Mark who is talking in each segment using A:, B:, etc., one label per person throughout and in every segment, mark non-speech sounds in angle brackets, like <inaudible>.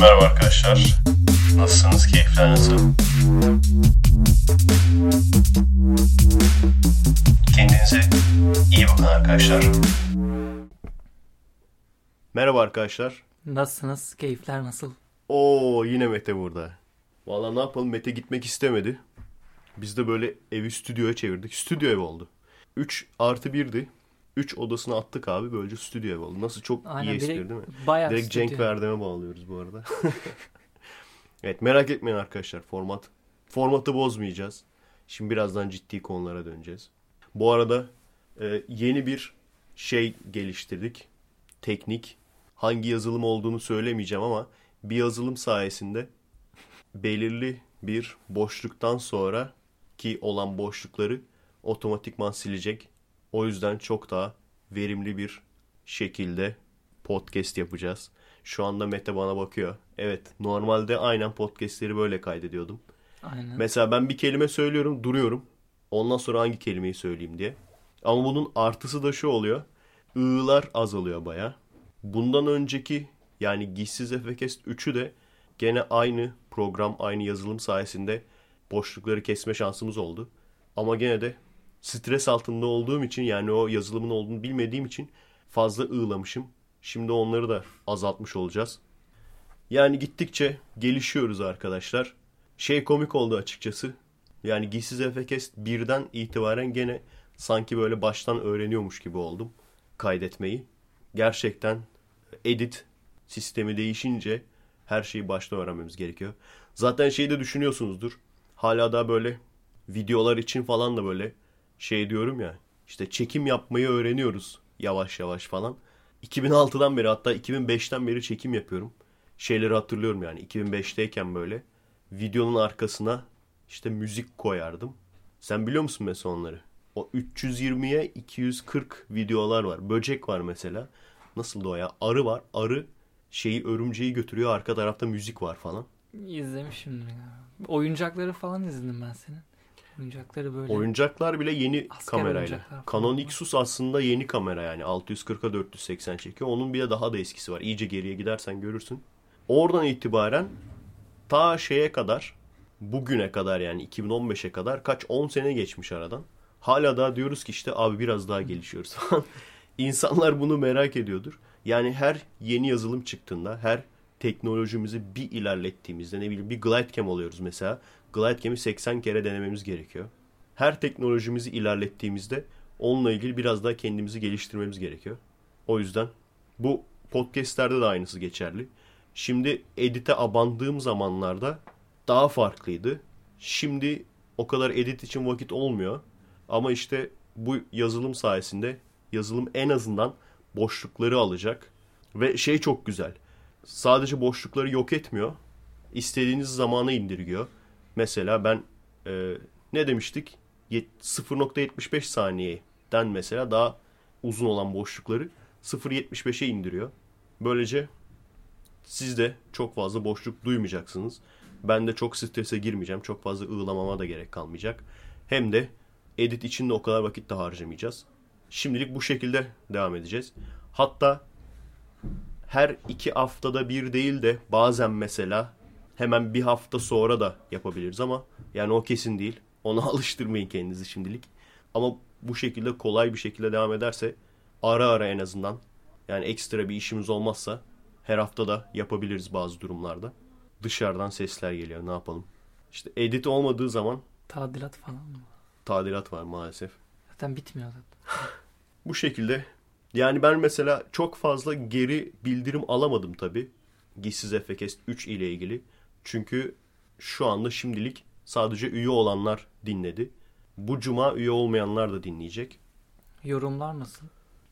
A: Merhaba arkadaşlar. Nasılsınız? Keyifler nasıl? Kendinize iyi bakın arkadaşlar.
B: Merhaba arkadaşlar.
C: Nasılsınız? Keyifler nasıl?
B: Oo yine Mete burada. Vallahi ne yapalım Mete gitmek istemedi. Biz de böyle evi stüdyoya çevirdik. Stüdyo ev oldu. 3 artı 1'di. 3 odasına attık abi. Böylece stüdyo ev oldu. Nasıl çok
C: Aynen,
B: iyi espri değil mi?
C: Bayağı
B: Direkt
C: stüdyo.
B: Cenk ve Erdem'e bağlıyoruz bu arada. <laughs> evet merak etmeyin arkadaşlar format. Formatı bozmayacağız. Şimdi birazdan ciddi konulara döneceğiz. Bu arada e, yeni bir şey geliştirdik. Teknik. Hangi yazılım olduğunu söylemeyeceğim ama bir yazılım sayesinde belirli bir boşluktan sonra ki olan boşlukları otomatikman silecek. O yüzden çok daha verimli bir şekilde podcast yapacağız. Şu anda Mete bana bakıyor. Evet normalde aynen podcastleri böyle kaydediyordum.
C: Aynen.
B: Mesela ben bir kelime söylüyorum duruyorum. Ondan sonra hangi kelimeyi söyleyeyim diye. Ama bunun artısı da şu oluyor. I'lar azalıyor baya. Bundan önceki yani Gizsiz Efekest 3'ü de gene aynı program aynı yazılım sayesinde boşlukları kesme şansımız oldu. Ama gene de stres altında olduğum için yani o yazılımın olduğunu bilmediğim için fazla ığlamışım. Şimdi onları da azaltmış olacağız. Yani gittikçe gelişiyoruz arkadaşlar. Şey komik oldu açıkçası. Yani Gizsiz Efekest birden itibaren gene sanki böyle baştan öğreniyormuş gibi oldum kaydetmeyi. Gerçekten edit sistemi değişince her şeyi baştan öğrenmemiz gerekiyor. Zaten şeyi de düşünüyorsunuzdur. Hala da böyle videolar için falan da böyle şey diyorum ya. işte çekim yapmayı öğreniyoruz yavaş yavaş falan. 2006'dan beri hatta 2005'ten beri çekim yapıyorum. Şeyleri hatırlıyorum yani 2005'teyken böyle videonun arkasına işte müzik koyardım. Sen biliyor musun mesela onları? O 320'ye 240 videolar var. Böcek var mesela. Nasıl o ya? Arı var. Arı şeyi örümceği götürüyor. Arka tarafta müzik var falan.
C: İzlemişimdir. Oyuncakları falan izledim ben senin. Oyuncakları böyle.
B: Oyuncaklar bile yeni
C: Asker
B: kamerayla. Canon. Xus aslında yeni kamera yani 640'a 480 çekiyor. Onun bir de daha da eskisi var. İyice geriye gidersen görürsün. Oradan itibaren ta şeye kadar bugüne kadar yani 2015'e kadar kaç 10 sene geçmiş aradan. Hala daha diyoruz ki işte abi biraz daha gelişiyoruz falan. <laughs> İnsanlar bunu merak ediyordur. Yani her yeni yazılım çıktığında, her teknolojimizi bir ilerlettiğimizde ne bileyim bir glidecam alıyoruz mesela. Glidecam'i 80 kere denememiz gerekiyor. Her teknolojimizi ilerlettiğimizde onunla ilgili biraz daha kendimizi geliştirmemiz gerekiyor. O yüzden bu podcastlerde de aynısı geçerli. Şimdi edite abandığım zamanlarda daha farklıydı. Şimdi o kadar edit için vakit olmuyor. Ama işte bu yazılım sayesinde yazılım en azından boşlukları alacak. Ve şey çok güzel. Sadece boşlukları yok etmiyor. İstediğiniz zamana indirgiyor. Mesela ben e, ne demiştik? Yet- 0.75 saniyeden mesela daha uzun olan boşlukları 0.75'e indiriyor. Böylece siz de çok fazla boşluk duymayacaksınız. Ben de çok strese girmeyeceğim. Çok fazla ığlamama da gerek kalmayacak. Hem de edit için de o kadar vakit de harcamayacağız. Şimdilik bu şekilde devam edeceğiz. Hatta her iki haftada bir değil de bazen mesela hemen bir hafta sonra da yapabiliriz ama yani o kesin değil. Ona <laughs> alıştırmayın kendinizi şimdilik. Ama bu şekilde kolay bir şekilde devam ederse ara ara en azından yani ekstra bir işimiz olmazsa her hafta da yapabiliriz bazı durumlarda. Dışarıdan sesler geliyor ne yapalım. İşte edit olmadığı zaman
C: Tadilat falan mı?
B: tadilat var maalesef.
C: Zaten bitmiyor zaten. <laughs>
B: Bu şekilde yani ben mesela çok fazla geri bildirim alamadım tabi. Gizsiz Efekest 3 ile ilgili. Çünkü şu anda şimdilik sadece üye olanlar dinledi. Bu cuma üye olmayanlar da dinleyecek.
C: Yorumlar nasıl?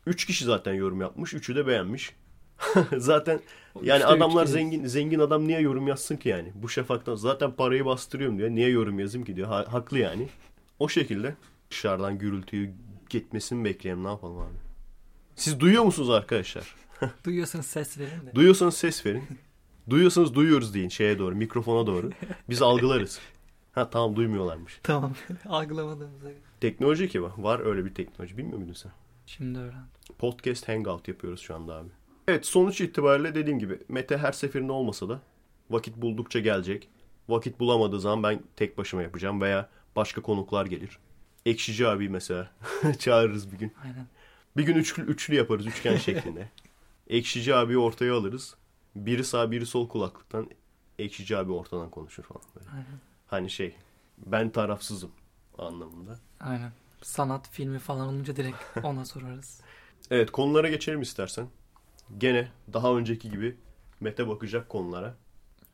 B: 3 kişi zaten yorum yapmış. 3'ü de beğenmiş. <laughs> zaten yani
C: üç
B: adamlar zengin zengin adam niye yorum yazsın ki yani? Bu şafaktan zaten parayı bastırıyorum diyor. Niye yorum yazayım ki diyor. Ha- haklı yani. O şekilde dışarıdan gürültüyü gitmesini bekleyelim ne yapalım abi. Siz duyuyor musunuz arkadaşlar? <laughs>
C: Duyuyorsanız ses verin de.
B: Duyuyorsanız ses verin. Duyuyorsanız duyuyoruz deyin şeye doğru, mikrofona doğru. Biz algılarız. Ha tamam duymuyorlarmış.
C: tamam. <laughs> Algılamadığımıza göre.
B: Teknoloji ki var. Var öyle bir teknoloji. Bilmiyor muydun sen?
C: Şimdi öğrendim.
B: Podcast Hangout yapıyoruz şu anda abi. Evet sonuç itibariyle dediğim gibi Mete her seferinde olmasa da Vakit buldukça gelecek. Vakit bulamadığı zaman ben tek başıma yapacağım veya başka konuklar gelir. Ekşici abi mesela <laughs> çağırırız bir gün.
C: Aynen.
B: Bir gün üçlü, üçlü yaparız üçgen şeklinde. <laughs> Ekşici abi ortaya alırız. Biri sağ biri sol kulaklıktan ekşici abi ortadan konuşur falan böyle.
C: Aynen.
B: Hani şey ben tarafsızım anlamında.
C: Aynen. Sanat filmi falan olunca direkt <laughs> ona sorarız.
B: Evet konulara geçelim istersen. Gene daha önceki gibi Mete bakacak konulara.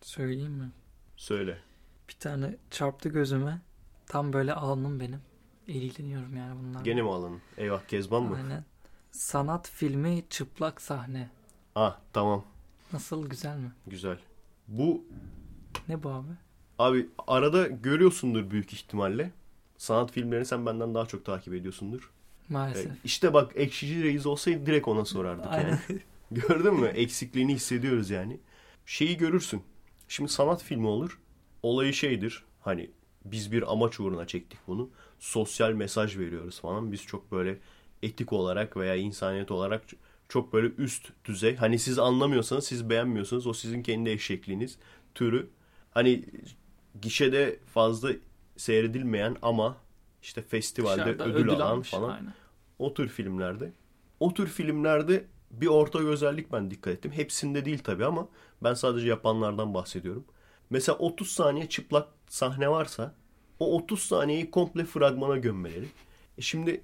C: Söyleyeyim mi?
B: Söyle.
C: Bir tane çarptı gözüme. Tam böyle alnım benim. İlgileniyorum yani bunlarla.
B: Gene mi alalım? Eyvah Kezban mı?
C: Aynen. Sanat filmi çıplak sahne.
B: Ah tamam
C: Nasıl güzel mi?
B: güzel. Bu
C: Ne bu abi?
B: abi arada görüyorsundur büyük ihtimalle. Sanat filmlerini sen benden daha çok takip ediyorsundur.
C: Maalesef.
B: E, İşte bak ekşici reis olsaydı direkt ona sorardık yani.
C: Aynen. <laughs>
B: Gördün mü? Eksikliğini hissediyoruz yani. Şeyi görürsün. Şimdi sanat filmi olur. Olayı şeydir. Hani biz bir amaç uğruna çektik bunu. Sosyal mesaj veriyoruz falan. Biz çok böyle etik olarak veya insaniyet olarak çok böyle üst düzey. Hani siz anlamıyorsanız, siz beğenmiyorsanız o sizin kendi eşekliğiniz türü. Hani gişede fazla seyredilmeyen ama işte festivalde
C: Dışarıda
B: ödül, alan
C: almış,
B: falan.
C: Aynen.
B: O tür filmlerde. O tür filmlerde bir ortak özellik ben dikkat ettim. Hepsinde değil tabii ama ben sadece yapanlardan bahsediyorum. Mesela 30 saniye çıplak sahne varsa o 30 saniyeyi komple fragmana gömmeleri. E şimdi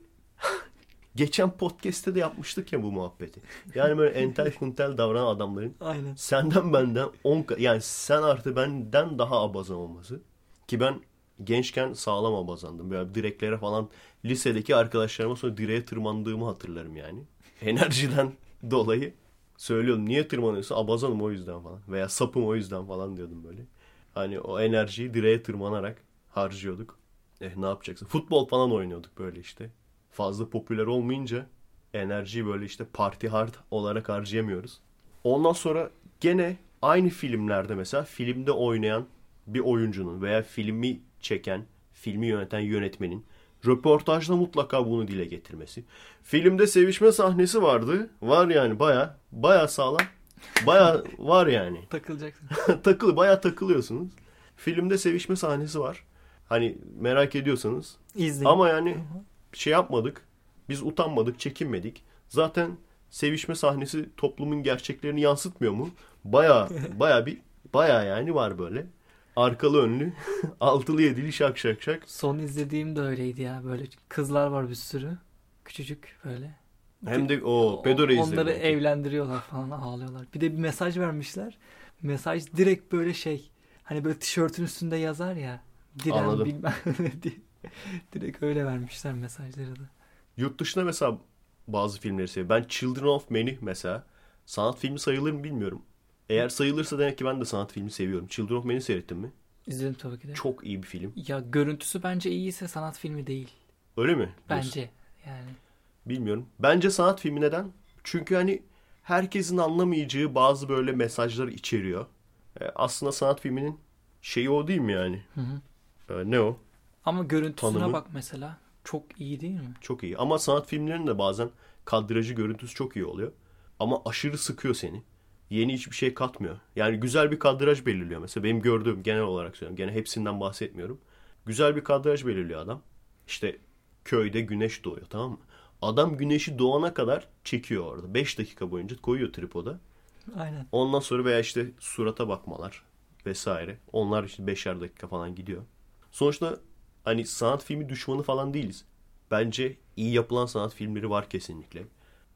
B: geçen podcast'te de yapmıştık ya bu muhabbeti. Yani böyle entel kuntel davranan adamların
C: Aynen.
B: senden benden 10 ka- yani sen artı benden daha abazan olması. Ki ben gençken sağlam abazandım. Böyle direklere falan lisedeki arkadaşlarıma sonra direğe tırmandığımı hatırlarım yani. Enerjiden <laughs> dolayı söylüyordum. Niye tırmanıyorsun? Abazanım o yüzden falan. Veya sapım o yüzden falan diyordum böyle. Hani o enerjiyi direğe tırmanarak harcıyorduk. Eh ne yapacaksın? Futbol falan oynuyorduk böyle işte. Fazla popüler olmayınca enerjiyi böyle işte party hard olarak harcayamıyoruz. Ondan sonra gene aynı filmlerde mesela filmde oynayan bir oyuncunun veya filmi çeken, filmi yöneten yönetmenin röportajda mutlaka bunu dile getirmesi. Filmde sevişme sahnesi vardı. Var yani baya baya sağlam. Baya var yani. <laughs>
C: Takılacaksın. <laughs>
B: Takılı baya takılıyorsunuz. Filmde sevişme sahnesi var. Hani merak ediyorsanız.
C: İzleyin.
B: Ama yani şey yapmadık. Biz utanmadık, çekinmedik. Zaten sevişme sahnesi toplumun gerçeklerini yansıtmıyor mu? Baya <laughs> baya bir baya yani var böyle. Arkalı önlü, <laughs> altılı yedili şak şak şak.
C: Son izlediğim de öyleydi ya. Böyle kızlar var bir sürü. Küçücük böyle.
B: Hem de o Pedro Reis'le
C: Onları
B: belki.
C: evlendiriyorlar falan ağlıyorlar. Bir de bir mesaj vermişler. Mesaj direkt böyle şey. Hani böyle tişörtün üstünde yazar ya. Diren
B: Anladım.
C: bilmem ne diye. <laughs> Direkt öyle vermişler mesajları da.
B: Yurt dışında mesela bazı filmleri seviyorum. Ben Children of Men'i mesela sanat filmi sayılır mı bilmiyorum. Eğer sayılırsa demek ki ben de sanat filmi seviyorum. Children of Men'i seyrettin mi?
C: İzledim tabii ki de.
B: Çok iyi bir film.
C: Ya görüntüsü bence iyiyse sanat filmi değil.
B: Öyle mi?
C: Bence. Yani.
B: Bilmiyorum. Bence sanat filmi neden? Çünkü hani herkesin anlamayacağı bazı böyle mesajlar içeriyor. E, aslında sanat filminin şeyi o değil mi yani?
C: Hı hı.
B: E, ne o?
C: Ama görüntüsüne
B: Tanımı.
C: bak mesela. Çok iyi değil mi?
B: Çok iyi. Ama sanat filmlerinin de bazen kadrajı görüntüsü çok iyi oluyor. Ama aşırı sıkıyor seni. Yeni hiçbir şey katmıyor. Yani güzel bir kadraj belirliyor mesela. Benim gördüğüm genel olarak söylüyorum. Gene hepsinden bahsetmiyorum. Güzel bir kadraj belirliyor adam. İşte köyde güneş doğuyor tamam mı? Adam güneşi doğana kadar çekiyor orada. 5 dakika boyunca koyuyor tripoda.
C: Aynen.
B: Ondan sonra veya işte surata bakmalar vesaire. Onlar işte beşer dakika falan gidiyor. Sonuçta hani sanat filmi düşmanı falan değiliz. Bence iyi yapılan sanat filmleri var kesinlikle.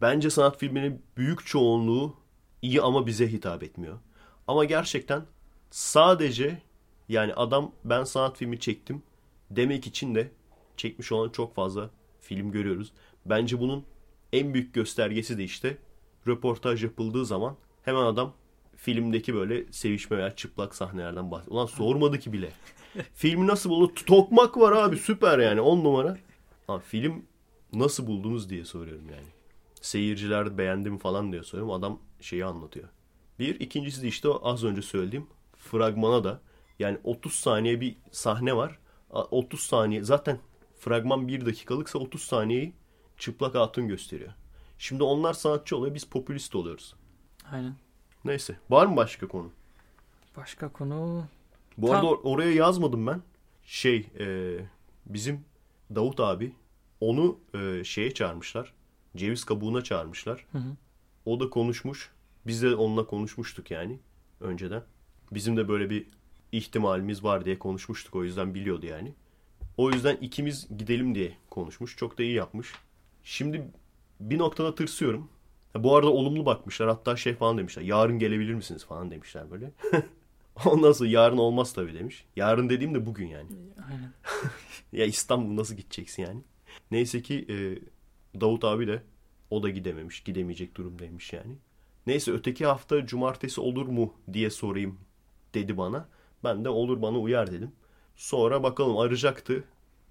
B: Bence sanat filmlerinin büyük çoğunluğu iyi ama bize hitap etmiyor. Ama gerçekten sadece yani adam ben sanat filmi çektim demek için de çekmiş olan çok fazla film görüyoruz. Bence bunun en büyük göstergesi de işte röportaj yapıldığı zaman hemen adam filmdeki böyle sevişme veya çıplak sahnelerden bahsediyor. Ulan sormadı ki bile. Filmi nasıl buldu? Tokmak var abi süper yani 10 numara. Ha, film nasıl buldunuz diye soruyorum yani. Seyirciler beğendi mi falan diye soruyorum. Adam şeyi anlatıyor. Bir. ikincisi de işte az önce söylediğim fragmana da yani 30 saniye bir sahne var. A- 30 saniye zaten fragman 1 dakikalıksa 30 saniyeyi çıplak hatun gösteriyor. Şimdi onlar sanatçı oluyor biz popülist oluyoruz.
C: Aynen.
B: Neyse. Var mı başka konu?
C: Başka konu.
B: Bu
C: Tam-
B: arada or- oraya yazmadım ben. Şey e, bizim Davut abi onu e, şeye çağırmışlar. Ceviz kabuğuna çağırmışlar.
C: Hı hı.
B: O da konuşmuş. Biz de onunla konuşmuştuk yani önceden. Bizim de böyle bir ihtimalimiz var diye konuşmuştuk. O yüzden biliyordu yani. O yüzden ikimiz gidelim diye konuşmuş. Çok da iyi yapmış. Şimdi bir noktada tırsıyorum. Bu arada olumlu bakmışlar. Hatta şey falan demişler. Yarın gelebilir misiniz falan demişler böyle. <laughs> <laughs> Ondan sonra yarın olmaz tabii demiş. Yarın dediğim de bugün yani.
C: Aynen. <laughs>
B: Ya İstanbul nasıl gideceksin yani? Neyse ki e, Davut abi de o da gidememiş. Gidemeyecek durumdaymış yani. Neyse öteki hafta cumartesi olur mu diye sorayım dedi bana. Ben de olur bana uyar dedim. Sonra bakalım arayacaktı.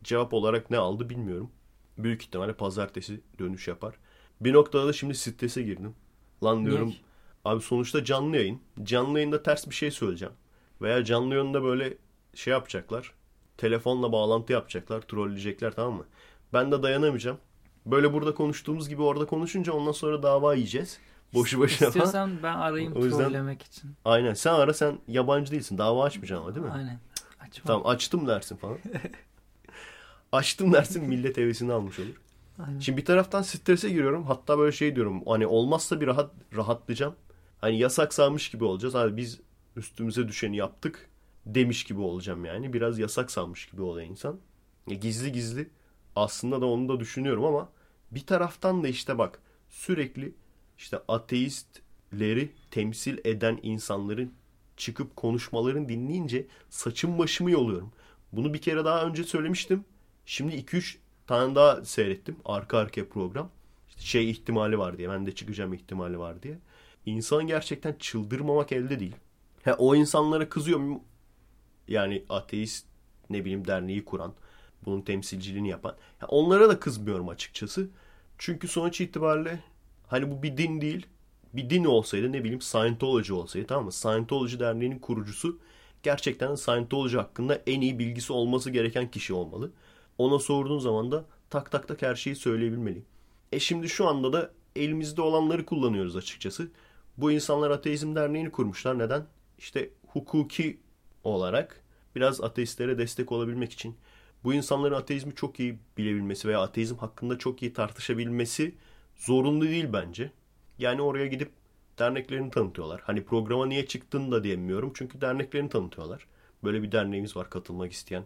B: Cevap olarak ne aldı bilmiyorum. Büyük ihtimalle pazartesi dönüş yapar. Bir noktada da şimdi strese girdim. Lan diyorum
C: Niye?
B: Abi sonuçta canlı yayın. Canlı yayında ters bir şey söyleyeceğim. Veya canlı yayında böyle şey yapacaklar. Telefonla bağlantı yapacaklar. Trolleyecekler tamam mı? Ben de dayanamayacağım. Böyle burada konuştuğumuz gibi orada konuşunca ondan sonra dava yiyeceğiz. Boşu boşuna.
C: İstiyorsan ben arayayım
B: O yüzden-
C: trollemek için.
B: Aynen. Sen ara sen yabancı değilsin. Dava açmayacaksın ama değil mi?
C: Aynen. Açma.
B: Tamam açtım dersin falan. <laughs> Açtım dersin millet hevesini almış olur.
C: Aynen.
B: Şimdi bir taraftan strese giriyorum. Hatta böyle şey diyorum. Hani olmazsa bir rahat rahatlayacağım. Hani yasak sanmış gibi olacağız. Abi biz üstümüze düşeni yaptık demiş gibi olacağım yani. Biraz yasak sanmış gibi oluyor insan. Ya gizli gizli aslında da onu da düşünüyorum ama bir taraftan da işte bak sürekli işte ateistleri temsil eden insanların çıkıp konuşmalarını dinleyince saçım başımı yoluyorum. Bunu bir kere daha önce söylemiştim. Şimdi 2-3 tane daha seyrettim. Arka arkaya program. İşte şey ihtimali var diye. Ben de çıkacağım ihtimali var diye. İnsan gerçekten çıldırmamak elde değil. He, o insanlara kızıyorum. Yani ateist ne bileyim derneği kuran, bunun temsilciliğini yapan. Ya onlara da kızmıyorum açıkçası. Çünkü sonuç itibariyle hani bu bir din değil. Bir din olsaydı ne bileyim Scientology olsaydı tamam mı? Scientology derneğinin kurucusu gerçekten Scientology hakkında en iyi bilgisi olması gereken kişi olmalı. Ona sorduğun zaman da tak tak tak her şeyi söyleyebilmeli. E şimdi şu anda da elimizde olanları kullanıyoruz açıkçası. Bu insanlar ateizm derneğini kurmuşlar. Neden? İşte hukuki olarak biraz ateistlere destek olabilmek için. Bu insanların ateizmi çok iyi bilebilmesi veya ateizm hakkında çok iyi tartışabilmesi zorunlu değil bence. Yani oraya gidip derneklerini tanıtıyorlar. Hani programa niye çıktın da diyemiyorum. Çünkü derneklerini tanıtıyorlar. Böyle bir derneğimiz var katılmak isteyen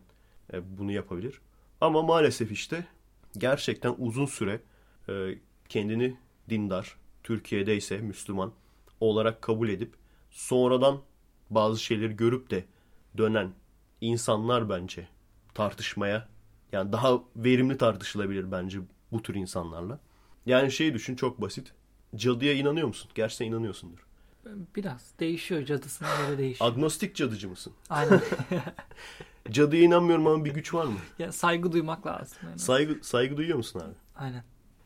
B: e, bunu yapabilir. Ama maalesef işte gerçekten uzun süre e, kendini dindar, Türkiye'de ise Müslüman olarak kabul edip sonradan bazı şeyleri görüp de dönen insanlar bence tartışmaya yani daha verimli tartışılabilir bence bu tür insanlarla. Yani şey düşün çok basit. Cadıya inanıyor musun? Gerçekten inanıyorsundur.
C: Biraz değişiyor cadısına göre değişiyor.
B: Agnostik cadıcı mısın?
C: Aynen. <laughs>
B: Cadıya inanmıyorum ama bir güç var mı?
C: ya saygı duymak lazım. Yani.
B: Saygı saygı duyuyor musun abi?
C: Aynen.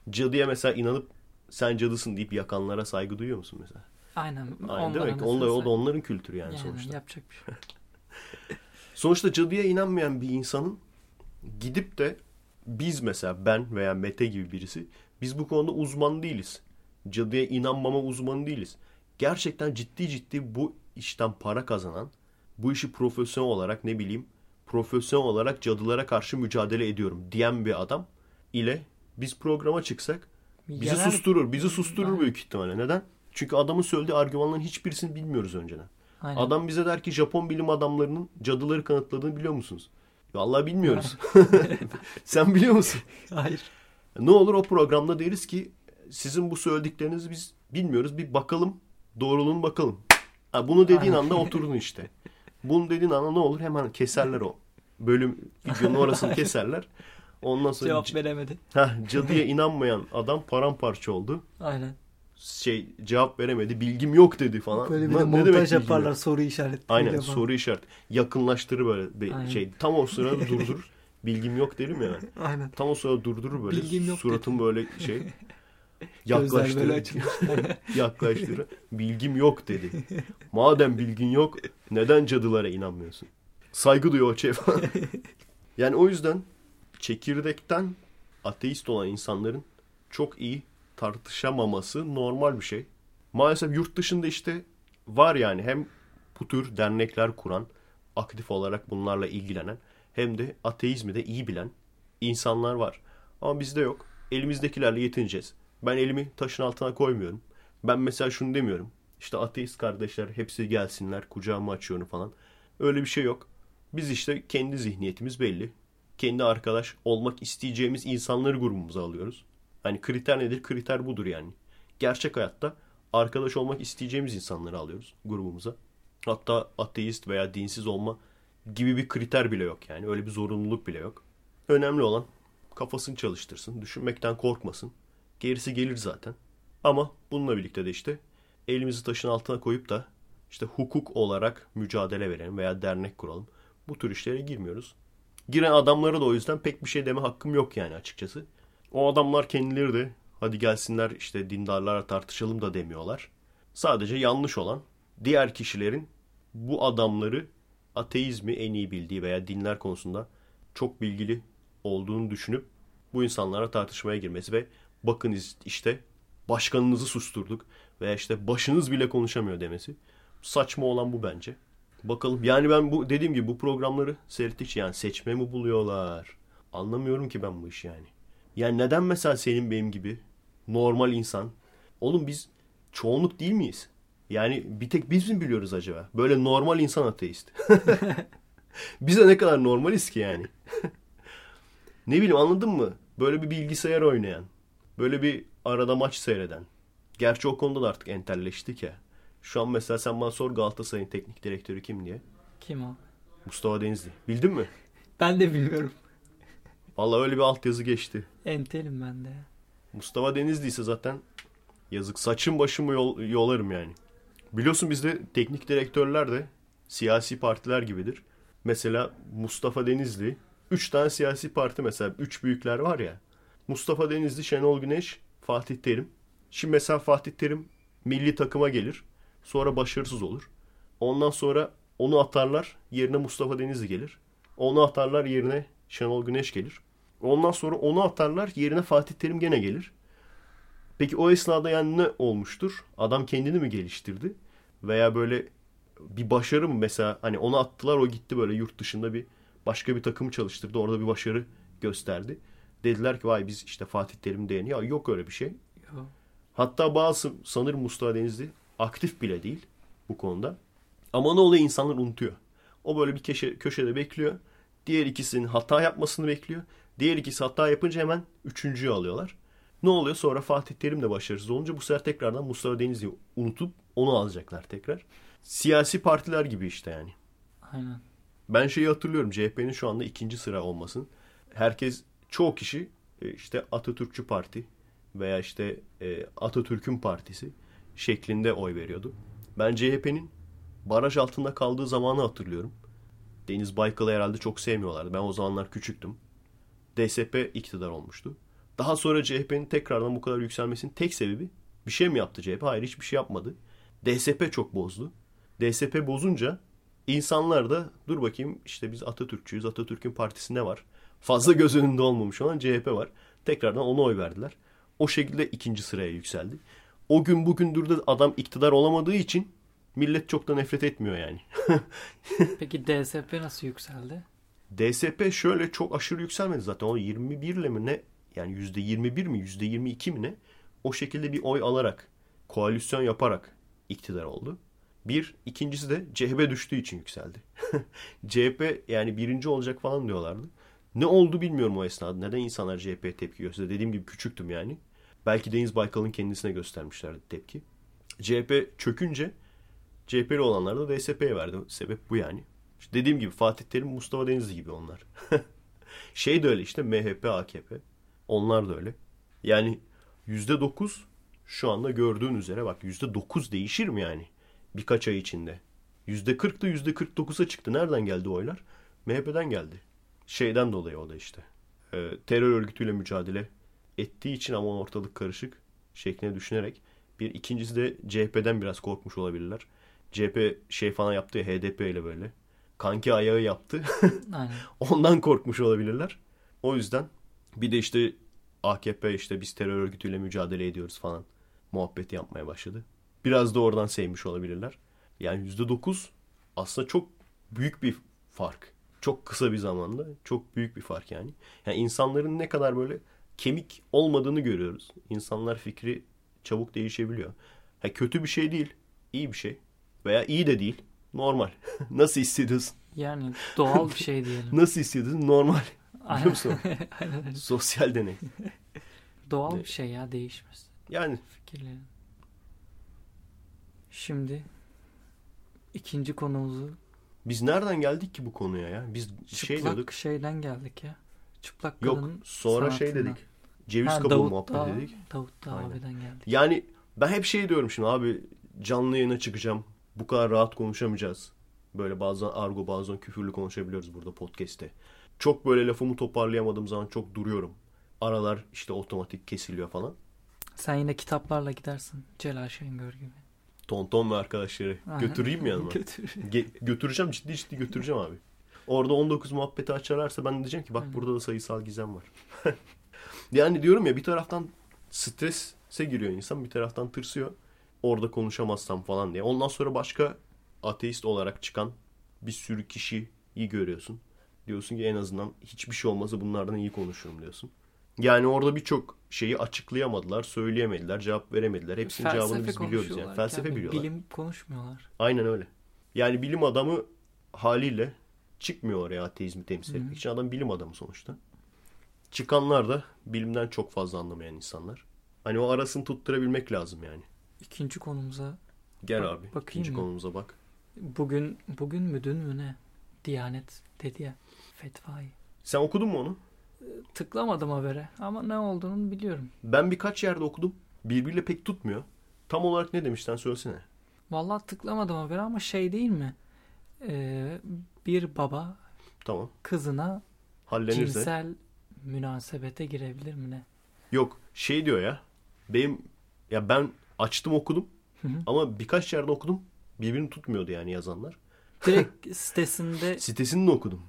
B: Cadıya mesela inanıp sen cadısın deyip yakanlara saygı duyuyor musun mesela?
C: Aynen.
B: Aynen?
C: Onlara
B: Onlar, o da onların kültürü yani,
C: Yani
B: sonuçta.
C: yapacak bir şey. <laughs>
B: Sonuçta cadıya inanmayan bir insanın gidip de biz mesela ben veya Mete gibi birisi biz bu konuda uzman değiliz. Cadıya inanmama uzmanı değiliz. Gerçekten ciddi ciddi bu işten para kazanan, bu işi profesyonel olarak ne bileyim profesyonel olarak cadılara karşı mücadele ediyorum diyen bir adam ile biz programa çıksak bizi
C: Genel-
B: susturur. Bizi susturur büyük ihtimalle. Neden? Çünkü adamın söylediği argümanların hiçbirisini bilmiyoruz önceden.
C: Aynen.
B: Adam bize der ki Japon bilim adamlarının cadıları kanıtladığını biliyor musunuz? Vallahi bilmiyoruz. <laughs> Sen biliyor musun?
C: Hayır.
B: Ne olur o programda deriz ki sizin bu söylediklerinizi biz bilmiyoruz. Bir bakalım. Doğruluğunu bakalım. Ha, bunu dediğin anda oturdun işte. Bunu dediğin anda ne olur? Hemen keserler o. Bölüm videonun orasını keserler. Ondan sonra
C: Cevap veremedi.
B: Heh, cadıya inanmayan adam paramparça oldu.
C: Aynen.
B: Şey cevap veremedi. Bilgim yok dedi falan.
C: Böyle bir
B: Ne-
C: de
B: ne demek
C: montaj
B: bilgim
C: yaparlar soru işaretleri.
B: Aynen
C: falan.
B: soru işareti. Yakınlaştırır böyle bir
C: Aynen.
B: şey. Tam o sırada <laughs> durdurur. Bilgim yok derim ya ben.
C: Aynen.
B: Tam o sırada durdurur böyle.
C: Bilgim yok
B: Suratım böyle şey. <laughs> Yaklaştırır. <laughs> yaklaştırır. Bilgim yok dedi. Madem bilgin yok neden cadılara inanmıyorsun? Saygı duyuyor o şey falan. Yani o yüzden çekirdekten ateist olan insanların çok iyi tartışamaması normal bir şey. Maalesef yurt dışında işte var yani hem bu tür dernekler kuran, aktif olarak bunlarla ilgilenen hem de ateizmi de iyi bilen insanlar var. Ama bizde yok. Elimizdekilerle yetineceğiz. Ben elimi taşın altına koymuyorum. Ben mesela şunu demiyorum. İşte ateist kardeşler hepsi gelsinler kucağımı açıyorum falan. Öyle bir şey yok. Biz işte kendi zihniyetimiz belli. Kendi arkadaş olmak isteyeceğimiz insanları grubumuza alıyoruz. Hani kriter nedir? Kriter budur yani. Gerçek hayatta arkadaş olmak isteyeceğimiz insanları alıyoruz grubumuza. Hatta ateist veya dinsiz olma gibi bir kriter bile yok yani. Öyle bir zorunluluk bile yok. Önemli olan kafasını çalıştırsın, düşünmekten korkmasın. Gerisi gelir zaten. Ama bununla birlikte de işte elimizi taşın altına koyup da işte hukuk olarak mücadele verelim veya dernek kuralım. Bu tür işlere girmiyoruz. Giren adamlara da o yüzden pek bir şey deme hakkım yok yani açıkçası. O adamlar kendileri de hadi gelsinler işte dindarlara tartışalım da demiyorlar. Sadece yanlış olan diğer kişilerin bu adamları ateizmi en iyi bildiği veya dinler konusunda çok bilgili olduğunu düşünüp bu insanlara tartışmaya girmesi ve bakın işte başkanınızı susturduk veya işte başınız bile konuşamıyor demesi. Saçma olan bu bence. Bakalım yani ben bu dediğim gibi bu programları seyrettikçe yani seçme mi buluyorlar? Anlamıyorum ki ben bu işi yani. Yani neden mesela senin benim gibi normal insan? Oğlum biz çoğunluk değil miyiz? Yani bir tek biz mi biliyoruz acaba? Böyle normal insan ateist. <laughs> Bize ne kadar normaliz ki yani. <laughs> ne bileyim anladın mı? Böyle bir bilgisayar oynayan. Böyle bir arada maç seyreden. Gerçi o konuda da artık entelleştik ya. Şu an mesela sen bana sor Galatasaray'ın teknik direktörü kim diye.
C: Kim o?
B: Mustafa Denizli. Bildin mi?
C: Ben de bilmiyorum.
B: Vallahi öyle bir altyazı geçti.
C: Entelim ben de.
B: Mustafa Denizli ise zaten yazık saçım başımı yol, yolarım yani. Biliyorsun bizde teknik direktörler de siyasi partiler gibidir. Mesela Mustafa Denizli, üç tane siyasi parti mesela, üç büyükler var ya. Mustafa Denizli, Şenol Güneş, Fatih Terim. Şimdi mesela Fatih Terim milli takıma gelir. Sonra başarısız olur. Ondan sonra onu atarlar, yerine Mustafa Denizli gelir. Onu atarlar, yerine Şenol Güneş gelir. Ondan sonra onu atarlar, yerine Fatih Terim gene gelir. Peki o esnada yani ne olmuştur? Adam kendini mi geliştirdi? Veya böyle bir başarı mı mesela hani onu attılar o gitti böyle yurt dışında bir başka bir takım çalıştırdı. Orada bir başarı gösterdi. Dediler ki vay biz işte Fatih Terim değeni. Ya yok öyle bir şey.
C: Yok.
B: Hatta bazı sanırım Mustafa Denizli aktif bile değil bu konuda. Ama ne oluyor insanlar unutuyor. O böyle bir köşe, köşede bekliyor. Diğer ikisinin hata yapmasını bekliyor. Diğer ikisi hata yapınca hemen üçüncüyü alıyorlar. Ne oluyor? Sonra Fatih Terim de başarısız olunca bu sefer tekrardan Mustafa Denizli'yi unutup onu alacaklar tekrar. Siyasi partiler gibi işte yani.
C: Aynen.
B: Ben şeyi hatırlıyorum CHP'nin şu anda ikinci sıra olmasın. Herkes çoğu kişi e, işte Atatürkçü Parti veya işte e, Atatürk'ün partisi şeklinde oy veriyordu. Ben CHP'nin baraj altında kaldığı zamanı hatırlıyorum. Deniz Baykal'ı herhalde çok sevmiyorlardı. Ben o zamanlar küçüktüm. DSP iktidar olmuştu. Daha sonra CHP'nin tekrardan bu kadar yükselmesinin tek sebebi bir şey mi yaptı CHP? Hayır hiçbir şey yapmadı. DSP çok bozdu. DSP bozunca insanlar da dur bakayım işte biz Atatürkçüyüz. Atatürk'ün partisinde var. Fazla göz önünde olmamış olan CHP var. Tekrardan ona oy verdiler. O şekilde ikinci sıraya yükseldi. O gün bugündür de adam iktidar olamadığı için millet çok da nefret etmiyor yani. <laughs>
C: Peki DSP nasıl yükseldi?
B: DSP şöyle çok aşırı yükselmedi zaten. O 21 ile mi ne? Yani %21 mi %22 mi ne? O şekilde bir oy alarak, koalisyon yaparak iktidar oldu. Bir, ikincisi de CHP düştüğü için yükseldi. <laughs> CHP yani birinci olacak falan diyorlardı. Ne oldu bilmiyorum o esnada. Neden insanlar CHP'ye tepki gösterdi? Dediğim gibi küçüktüm yani. Belki Deniz Baykal'ın kendisine göstermişlerdi tepki. CHP çökünce CHP'li olanlar da DSP'ye verdi. Sebep bu yani. İşte dediğim gibi Fatih Terim, Mustafa Denizli gibi onlar. <laughs> şey de öyle işte MHP, AKP. Onlar da öyle. Yani %9 şu anda gördüğün üzere bak %9 değişir mi yani? Birkaç ay içinde. %40'da %49'a çıktı. Nereden geldi oylar? MHP'den geldi. Şeyden dolayı o da işte. Ee, terör örgütüyle mücadele ettiği için ama ortalık karışık şeklinde düşünerek. Bir ikincisi de CHP'den biraz korkmuş olabilirler. CHP şey falan yaptı ya HDP ile böyle. Kanki ayağı yaptı. <laughs>
C: Aynen.
B: Ondan korkmuş olabilirler. O yüzden bir de işte AKP işte biz terör örgütüyle mücadele ediyoruz falan muhabbeti yapmaya başladı. Biraz da oradan sevmiş olabilirler. Yani %9 Aslında çok büyük bir fark. Çok kısa bir zamanda çok büyük bir fark yani. Yani insanların ne kadar böyle kemik olmadığını görüyoruz. İnsanlar fikri çabuk değişebiliyor. Ha, kötü bir şey değil. iyi bir şey. Veya iyi de değil. Normal. <laughs> Nasıl hissediyorsun?
C: Yani doğal bir şey diyelim. <laughs>
B: Nasıl hissediyorsun? Normal. <laughs>
C: Aynen.
B: musun?
C: Aynen.
B: Sosyal deney.
C: Doğal bir şey ya değişmez
B: Yani
C: fikirlerin. Şimdi ikinci konumuzu
B: biz nereden geldik ki bu konuya ya? Biz şey
C: çıplak
B: diyorduk.
C: şeyden geldik ya. Çıplak
B: Yok sonra şey
C: sanatından.
B: dedik. Ceviz
C: Ha,
B: kabuğu
C: Dağ-
B: dedik.
C: Davut Dağ
B: Aynen.
C: abiden geldik.
B: Yani ben hep şey diyorum şimdi abi canlı yayına çıkacağım. Bu kadar rahat konuşamayacağız. Böyle bazen argo bazen küfürlü konuşabiliyoruz burada podcast'te. Çok böyle lafımı toparlayamadığım zaman çok duruyorum. Aralar işte otomatik kesiliyor falan.
C: Sen yine kitaplarla gidersin. Celal Şengör gibi.
B: Tonton ve arkadaşları
C: Aynen.
B: götüreyim mi yanıma? <laughs>
C: Götür.
B: Ge- götüreceğim ciddi ciddi götüreceğim abi. Orada 19 muhabbeti açarlarsa ben de diyeceğim ki bak
C: Aynen.
B: burada da sayısal gizem var. <laughs> yani diyorum ya bir taraftan strese giriyor insan bir taraftan tırsıyor. Orada konuşamazsam falan diye. Ondan sonra başka ateist olarak çıkan bir sürü kişiyi görüyorsun. Diyorsun ki en azından hiçbir şey olmasa bunlardan iyi konuşurum diyorsun. Yani orada birçok şeyi açıklayamadılar, söyleyemediler, cevap veremediler. Hepsinin cevabını biz biliyoruz yani. Felsefe
C: Yani
B: biliyorlar.
C: Bilim konuşmuyorlar.
B: Aynen öyle. Yani bilim adamı haliyle çıkmıyor oraya ateizmi temsil etmek için. Adam bilim adamı sonuçta. Çıkanlar da bilimden çok fazla anlamayan insanlar. Hani o arasını tutturabilmek lazım yani.
C: İkinci konumuza
B: Gel
C: Bak-
B: abi.
C: bakayım
B: ikinci
C: mı?
B: konumuza bak.
C: bugün bugün mü dün mü ne? Diyanet dedi ya fetvayı.
B: Sen okudun mu onu?
C: Tıklamadım habere ama ne olduğunu biliyorum.
B: Ben birkaç yerde okudum. Birbiriyle pek tutmuyor. Tam olarak ne demişten söylesene.
C: Vallahi tıklamadım habere ama şey değil mi? Ee, bir baba
B: Tamam.
C: kızına
B: Hallenirse.
C: cinsel münasebete girebilir mi ne?
B: Yok şey diyor ya. Benim ya ben açtım okudum
C: Hı hı.
B: ama birkaç yerde okudum. Birbirini tutmuyordu yani yazanlar.
C: Direkt <laughs> sitesinde
B: Sitesini de okudum.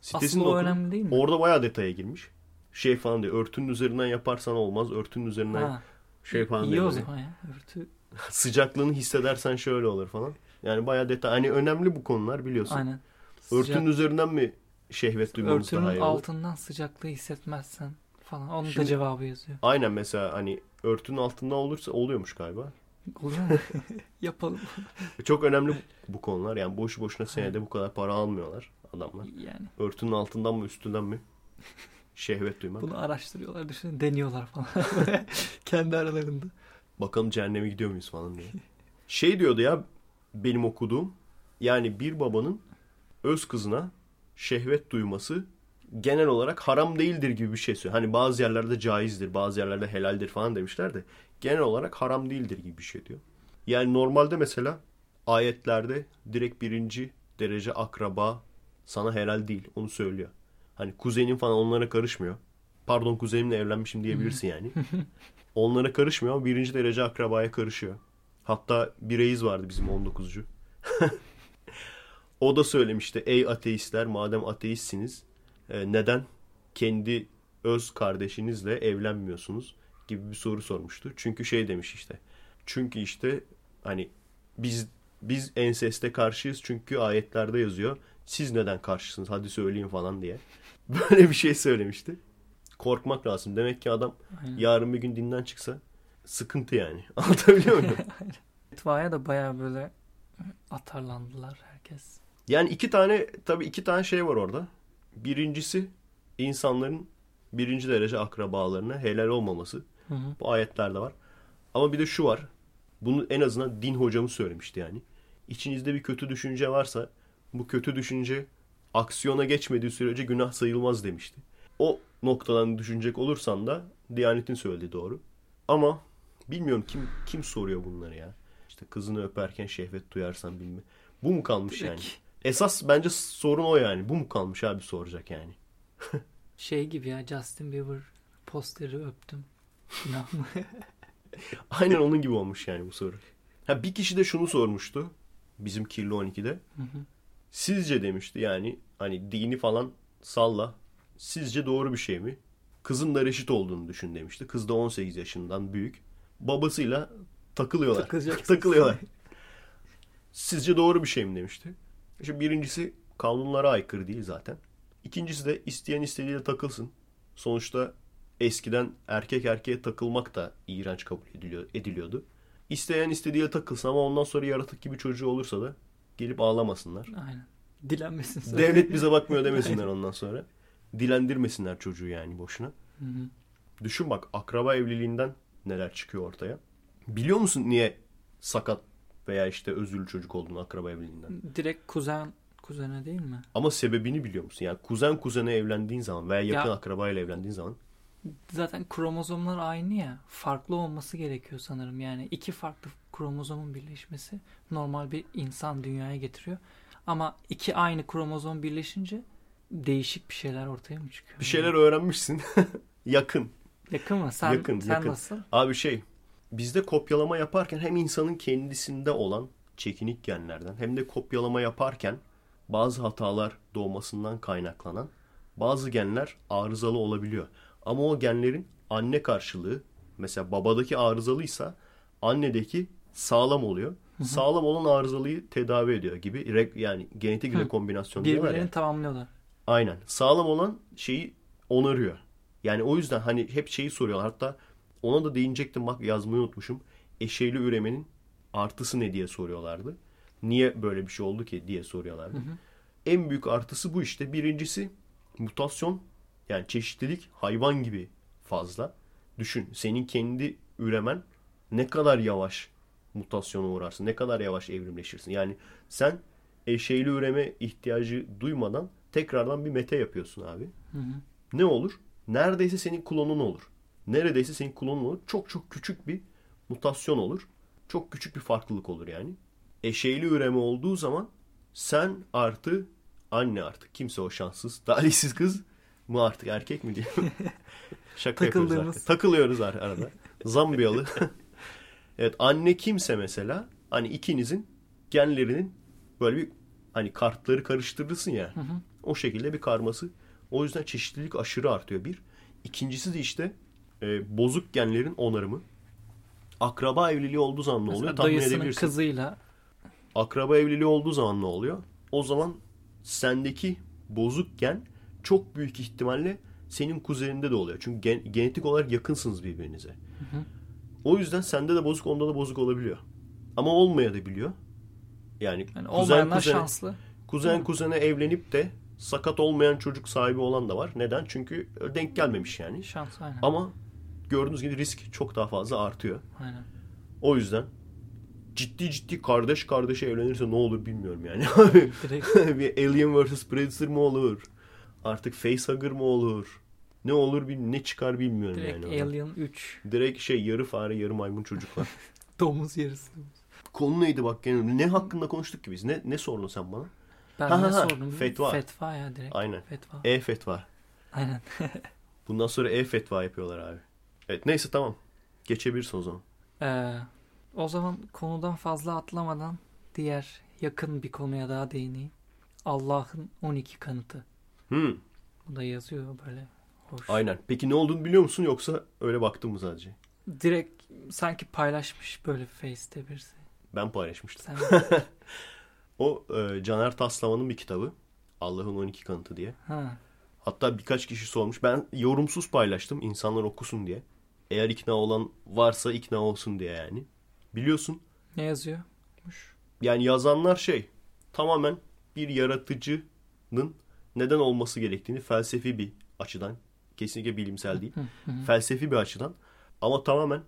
B: Sitesini
C: aslında
B: de
C: o
B: okudum.
C: önemli değil mi?
B: Orada bayağı detaya girmiş. Şey falan diyor. Örtünün üzerinden yaparsan olmaz. Örtünün üzerinden
C: Ha,
B: şey falan
C: iyi
B: diyor.
C: o
B: böyle.
C: zaman ya. Örtü. <laughs>
B: Sıcaklığını hissedersen şöyle olur falan. Yani bayağı detay. Hani önemli bu konular biliyorsun.
C: Aynen.
B: Örtünün
C: Sıcak-
B: üzerinden mi şehvet duymamız daha
C: örtünün
B: iyi olur?
C: altından sıcaklığı hissetmezsen falan. Onun da
B: Şimdi-
C: cevabı yazıyor.
B: Aynen mesela hani örtünün altında olursa oluyormuş galiba.
C: Oluyor mu? <laughs> Yapalım.
B: Çok önemli bu konular. Yani boşu boşuna senede bu kadar para almıyorlar adamlar.
C: Yani
B: Örtünün altından mı üstünden mi şehvet duymak.
C: bunu araştırıyorlar, düşünün, deniyorlar falan. <laughs> Kendi aralarında.
B: Bakalım cehenneme gidiyor muyuz falan diye. Şey diyordu ya benim okuduğum yani bir babanın öz kızına şehvet duyması genel olarak haram değildir gibi bir şey söylüyor. Hani bazı yerlerde caizdir, bazı yerlerde helaldir falan demişler de genel olarak haram değildir gibi bir şey diyor. Yani normalde mesela ayetlerde direkt birinci derece akraba sana helal değil onu söylüyor. Hani kuzenin falan onlara karışmıyor. Pardon kuzenimle evlenmişim diyebilirsin yani. <laughs> Onlara karışmıyor ama birinci derece akrabaya karışıyor. Hatta bir reis vardı bizim 19'cu. <laughs> o da söylemişti. Ey ateistler madem ateistsiniz e, neden kendi öz kardeşinizle evlenmiyorsunuz gibi bir soru sormuştu. Çünkü şey demiş işte. Çünkü işte hani biz biz enseste karşıyız çünkü ayetlerde yazıyor. Siz neden karşısınız hadi söyleyin falan diye. <laughs> Böyle bir şey söylemişti. Korkmak lazım. Demek ki adam
C: Aynen.
B: yarın bir gün dinden çıksa sıkıntı yani. <laughs> Anlatabiliyor muyum?
C: Fetvaya da baya böyle atarlandılar herkes.
B: Yani iki tane tabii iki tane şey var orada. Birincisi insanların birinci derece akrabalarına helal olmaması.
C: Hı hı.
B: Bu ayetlerde var. Ama bir de şu var. Bunu en azından din hocamız söylemişti yani. İçinizde bir kötü düşünce varsa bu kötü düşünce aksiyona geçmediği sürece günah sayılmaz demişti. O noktadan düşünecek olursan da Diyanet'in söylediği doğru. Ama bilmiyorum kim kim soruyor bunları ya. İşte kızını öperken şehvet duyarsan bilme. Bu mu kalmış yani? Esas bence sorun o yani. Bu mu kalmış abi soracak yani. <laughs>
C: Şey gibi ya Justin Bieber posteri öptüm. <laughs>
B: Aynen onun gibi olmuş yani bu soru. Ha bir kişi de şunu sormuştu. Bizim Kirli 12'de.
C: Hı hı.
B: Sizce demişti yani hani dini falan salla. Sizce doğru bir şey mi? Kızın da reşit olduğunu düşün demişti. Kız da 18 yaşından büyük. Babasıyla takılıyorlar. <laughs> Takılıyorlar. Sizce doğru bir şey mi demişti. İşte birincisi kanunlara aykırı değil zaten. İkincisi de isteyen istediğiyle takılsın. Sonuçta eskiden erkek erkeğe takılmak da iğrenç kabul ediliyor, ediliyordu. İsteyen istediğiyle takılsın ama ondan sonra yaratık gibi çocuğu olursa da gelip ağlamasınlar.
C: Aynen. Dilenmesin sonra.
B: Devlet bize bakmıyor <laughs> demesinler ondan sonra. Dilendirmesinler çocuğu yani boşuna.
C: Hı hı.
B: Düşün bak akraba evliliğinden neler çıkıyor ortaya. Biliyor musun niye sakat veya işte özürlü çocuk olduğunu akraba evliliğinden?
C: Direkt kuzen kuzene değil mi?
B: Ama sebebini biliyor musun? Yani kuzen kuzene evlendiğin zaman veya yakın
C: Ya-
B: akrabayla evlendiğin zaman
C: Zaten kromozomlar aynı ya. Farklı olması gerekiyor sanırım. Yani iki farklı kromozomun birleşmesi normal bir insan dünyaya getiriyor. Ama iki aynı kromozom birleşince değişik bir şeyler ortaya mı çıkıyor?
B: bir şeyler öğrenmişsin. <laughs> yakın.
C: Yakın mı? Sen,
B: Yakın,
C: sen
B: yakın.
C: nasıl?
B: Abi şey bizde kopyalama yaparken hem insanın kendisinde olan çekinik genlerden hem de kopyalama yaparken bazı hatalar doğmasından kaynaklanan bazı genler arızalı olabiliyor. Ama o genlerin anne karşılığı mesela babadaki arızalıysa annedeki sağlam oluyor. Sağlam olan arızalıyı tedavi ediyor gibi yani genetik
C: Hı.
B: rekombinasyon diyorlar ya.
C: Birbirlerini tamamlıyorlar.
B: Aynen. Sağlam olan şeyi onarıyor. Yani o yüzden hani hep şeyi soruyorlar. Hatta ona da değinecektim bak yazmayı unutmuşum. Eşeyli üremenin artısı ne diye soruyorlardı. Niye böyle bir şey oldu ki diye soruyorlardı. En büyük artısı bu işte. Birincisi mutasyon yani çeşitlilik hayvan gibi fazla. Düşün senin kendi üremen ne kadar yavaş mutasyona uğrarsın. Ne kadar yavaş evrimleşirsin. Yani sen eşeyli üreme ihtiyacı duymadan tekrardan bir mete yapıyorsun abi.
C: Hı hı.
B: Ne olur? Neredeyse senin klonun olur. Neredeyse senin klonun olur. Çok çok küçük bir mutasyon olur. Çok küçük bir farklılık olur yani. Eşeyli üreme olduğu zaman sen artı anne artık. Kimse o şanssız, talihsiz kız mı artık erkek mi diye. <laughs> Şaka yapıyoruz artık. Takılıyoruz ar- arada. Zambiyalı. <laughs> evet anne kimse mesela hani ikinizin genlerinin böyle bir hani kartları karıştırırsın ya.
C: Hı hı.
B: O şekilde bir karması. O yüzden çeşitlilik aşırı artıyor bir. İkincisi de işte e, bozuk genlerin onarımı. Akraba evliliği olduğu zaman ne
C: Mesela
B: oluyor? Tahmin
C: dayısının
B: edebilirsin.
C: kızıyla
B: Akraba evliliği olduğu zaman ne oluyor? O zaman sendeki bozuk gen çok büyük ihtimalle senin kuzeninde de oluyor. Çünkü gen- genetik olarak yakınsınız birbirinize.
C: hı.
B: O yüzden sende de bozuk onda da bozuk olabiliyor. Ama olmayabiliyor. Yani,
C: yani
B: kuzen kuzene,
C: şanslı.
B: kuzen kuzene evlenip de sakat olmayan çocuk sahibi olan da var. Neden? Çünkü denk gelmemiş yani.
C: Şans aynen.
B: Ama gördüğünüz gibi risk çok daha fazla artıyor.
C: Aynen.
B: O yüzden ciddi ciddi kardeş kardeşe evlenirse ne olur bilmiyorum yani. <laughs>
C: Direkt <laughs>
B: bir Alien vs Predator mı olur? Artık Facehugger mı olur? Ne olur bil ne çıkar bilmiyorum
C: direkt
B: yani. oradan.
C: Alien 3
B: Direkt şey yarı fare yarı maymun çocuklar. <laughs>
C: domuz yarısı.
B: Konu neydi bak gene ne hakkında konuştuk ki biz? Ne ne sordun sen bana?
C: Ben
B: Ha,
C: ne
B: ha, ha.
C: sordum?
B: Fetva.
C: Fetva ya direkt.
B: Aynen.
C: Fetva.
B: E fetva.
C: Aynen.
B: Bundan sonra e fetva yapıyorlar abi. Evet neyse tamam. Geçebilirsin o zaman.
C: Ee, o zaman konudan fazla atlamadan diğer yakın bir konuya daha değineyim. Allah'ın 12 kanıtı.
B: Hmm,
C: Bu da yazıyor böyle hoş.
B: aynen. Peki ne olduğunu biliyor musun yoksa öyle baktın mı sadece?
C: Direkt sanki paylaşmış böyle Face'te birisi.
B: Ben paylaşmıştım.
C: Sen <laughs>
B: O e, Caner Taslaman'ın bir kitabı. Allah'ın 12 kanıtı diye.
C: ha.
B: Hatta birkaç kişi sormuş. Ben yorumsuz paylaştım insanlar okusun diye. Eğer ikna olan varsa ikna olsun diye yani. Biliyorsun
C: Ne yazıyor?
B: yani yazanlar şey tamamen bir yaratıcının neden olması gerektiğini felsefi bir açıdan kesinlikle bilimsel değil. Felsefi bir açıdan ama tamamen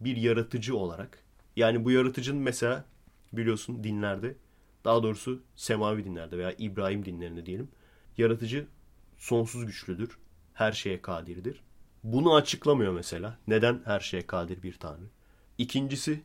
B: bir yaratıcı olarak. Yani bu yaratıcının mesela biliyorsun dinlerde daha doğrusu semavi dinlerde veya İbrahim dinlerinde diyelim. Yaratıcı sonsuz güçlüdür. Her şeye kadirdir. Bunu açıklamıyor mesela. Neden her şeye kadir bir tanrı? İkincisi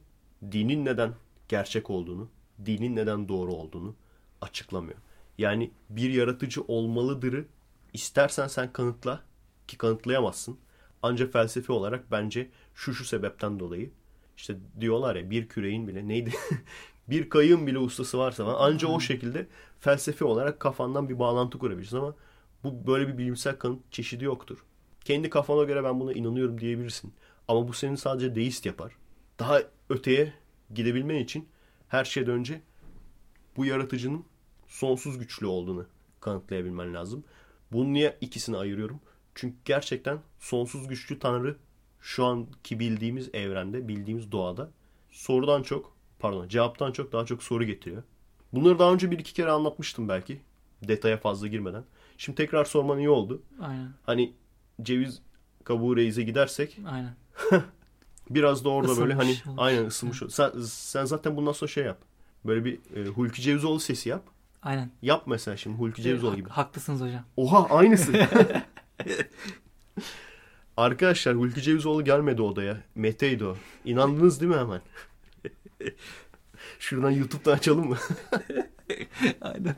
B: dinin neden gerçek olduğunu, dinin neden doğru olduğunu açıklamıyor. Yani bir yaratıcı olmalıdırı istersen sen kanıtla ki kanıtlayamazsın. Ancak felsefi olarak bence şu şu sebepten dolayı işte diyorlar ya bir küreğin bile neydi? <laughs> bir kayığın bile ustası varsa falan anca o şekilde felsefi olarak kafandan bir bağlantı kurabilirsin ama bu böyle bir bilimsel kanıt çeşidi yoktur. Kendi kafana göre ben buna inanıyorum diyebilirsin. Ama bu seni sadece deist yapar. Daha öteye gidebilmen için her şeyden önce bu yaratıcının sonsuz güçlü olduğunu kanıtlayabilmen lazım. Bunu niye ikisini ayırıyorum? Çünkü gerçekten sonsuz güçlü Tanrı şu anki bildiğimiz evrende, bildiğimiz doğada sorudan çok, pardon cevaptan çok daha çok soru getiriyor. Bunları daha önce bir iki kere anlatmıştım belki. Detaya fazla girmeden. Şimdi tekrar sorman iyi oldu.
C: Aynen.
B: Hani ceviz kabuğu reize gidersek
C: Aynen. <laughs>
B: biraz da orada böyle hani
C: olmuş.
B: aynen ısınmış. ol- Sen, sen zaten bundan sonra şey yap. Böyle bir e, Hulki Cevizoğlu sesi yap.
C: Aynen.
B: Yap mesela şimdi Hulki Cevizoğlu gibi.
C: Haklısınız hocam.
B: Oha aynısı. <laughs> Arkadaşlar Hulki Cevizoğlu gelmedi odaya. Mete'ydi o. İnandınız değil mi hemen? Şuradan YouTube'dan açalım mı?
C: Aynen.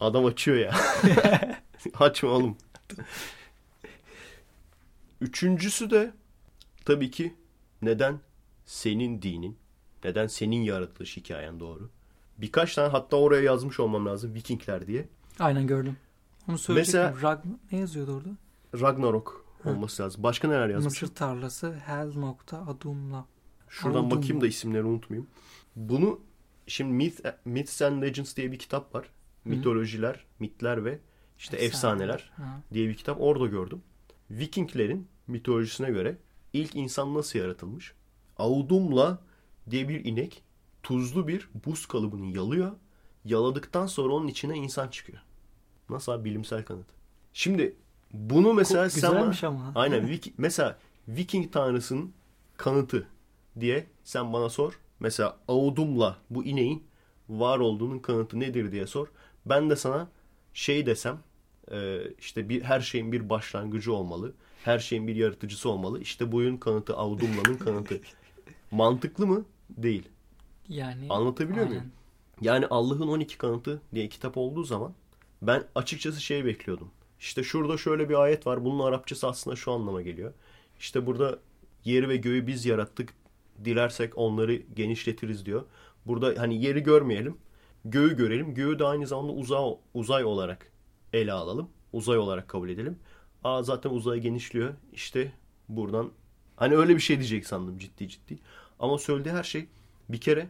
B: Adam açıyor ya. <laughs> Açma oğlum. Üçüncüsü de tabii ki neden senin dinin, neden senin yaratılış hikayen doğru. Birkaç tane hatta oraya yazmış olmam lazım Vikingler diye.
C: Aynen gördüm. Onu söyleyecektim.
B: Mesela-
C: Ragn ne yazıyordu orada?
B: Ragnarok olması lazım. Başka neler yazmış?
C: Mısır tarlası Hel nokta Adumla.
B: Şuradan
C: Anladım.
B: bakayım da isimleri unutmayayım. Bunu şimdi Myth, Myths and Legends diye bir kitap var. Mitolojiler, mitler ve işte efsaneler
C: Ha.
B: diye bir kitap orada gördüm. Vikinglerin mitolojisine göre ilk insan nasıl yaratılmış? Audumla diye bir inek tuzlu bir buz kalıbını yalıyor. Yaladıktan sonra onun içine insan çıkıyor. Nasıl abi bilimsel kanıt. Şimdi bunu mesela
C: Ko-
B: sen bana-
C: Güzelmiş ama. <laughs>
B: Aynen. Vik- mesela Viking tanrısının kanıtı diye sen bana sor. Mesela Audumla bu ineğin var olduğunun kanıtı nedir diye sor. Ben de sana şey desem e, işte bir her şeyin bir başlangıcı olmalı. Her şeyin bir yaratıcısı olmalı. İşte buyun kanıtı Audumla'nın <laughs> kanıtı. Mantıklı mı? Değil.
C: Yani
B: Anlatabiliyor
C: aynen.
B: muyum? Yani Allah'ın 12 kanıtı diye kitap olduğu zaman ben açıkçası şey bekliyordum. İşte şurada şöyle bir ayet var. Bunun Arapçası aslında şu anlama geliyor. İşte burada yeri ve göğü biz yarattık. Dilersek onları genişletiriz diyor. Burada hani yeri görmeyelim. Göğü görelim. Göğü de aynı zamanda uzay, uzay olarak ele alalım. Uzay olarak kabul edelim. Aa zaten uzay genişliyor. İşte buradan hani öyle bir şey diyecek sandım ciddi ciddi. Ama söylediği her şey bir kere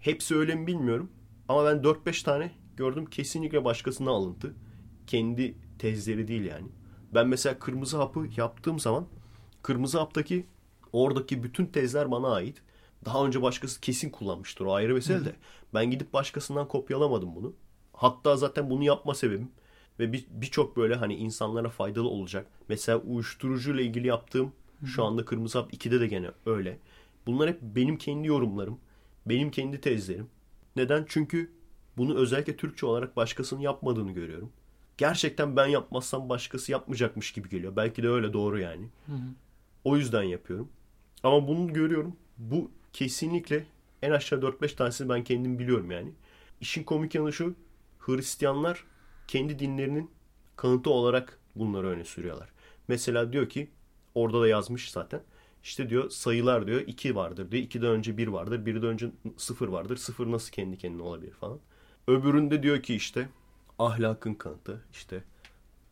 B: hepsi öyle mi bilmiyorum. Ama ben 4-5 tane gördüm kesinlikle başkasına alıntı. Kendi tezleri değil yani. Ben mesela kırmızı hapı yaptığım zaman kırmızı haptaki oradaki bütün tezler bana ait. Daha önce başkası kesin kullanmıştır o ayrı mesele de. Ben gidip başkasından kopyalamadım bunu. Hatta zaten bunu yapma sebebim ve bir- birçok böyle hani insanlara faydalı olacak. Mesela uyuşturucuyla ilgili yaptığım şu anda Kırmızı Hap 2'de de gene öyle. Bunlar hep benim kendi yorumlarım. Benim kendi tezlerim. Neden? Çünkü bunu özellikle Türkçe olarak başkasının yapmadığını görüyorum. Gerçekten ben yapmazsam başkası yapmayacakmış gibi geliyor. Belki de öyle doğru yani. O yüzden yapıyorum. Ama bunu görüyorum. Bu kesinlikle en aşağı 4-5 tanesini ben kendim biliyorum yani. İşin komik yanı şu. Hristiyanlar kendi dinlerinin kanıtı olarak bunları öne sürüyorlar. Mesela diyor ki orada da yazmış zaten. İşte diyor sayılar diyor 2 vardır diyor. 2'den önce 1 vardır. 1'den önce 0 vardır. 0 nasıl kendi kendine olabilir falan. Öbüründe diyor ki işte ahlakın kanıtı. İşte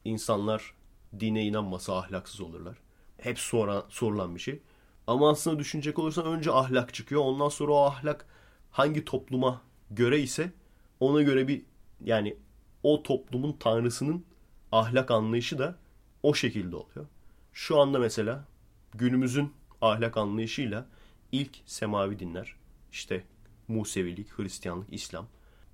B: insanlar dine inanmasa ahlaksız olurlar. Hep sonra sorulan bir şey. Ama aslında düşünecek olursan önce ahlak çıkıyor. Ondan sonra o ahlak hangi topluma göre ise ona göre bir yani o toplumun tanrısının ahlak anlayışı da o şekilde oluyor. Şu anda mesela günümüzün ahlak anlayışıyla ilk semavi dinler işte Musevilik, Hristiyanlık, İslam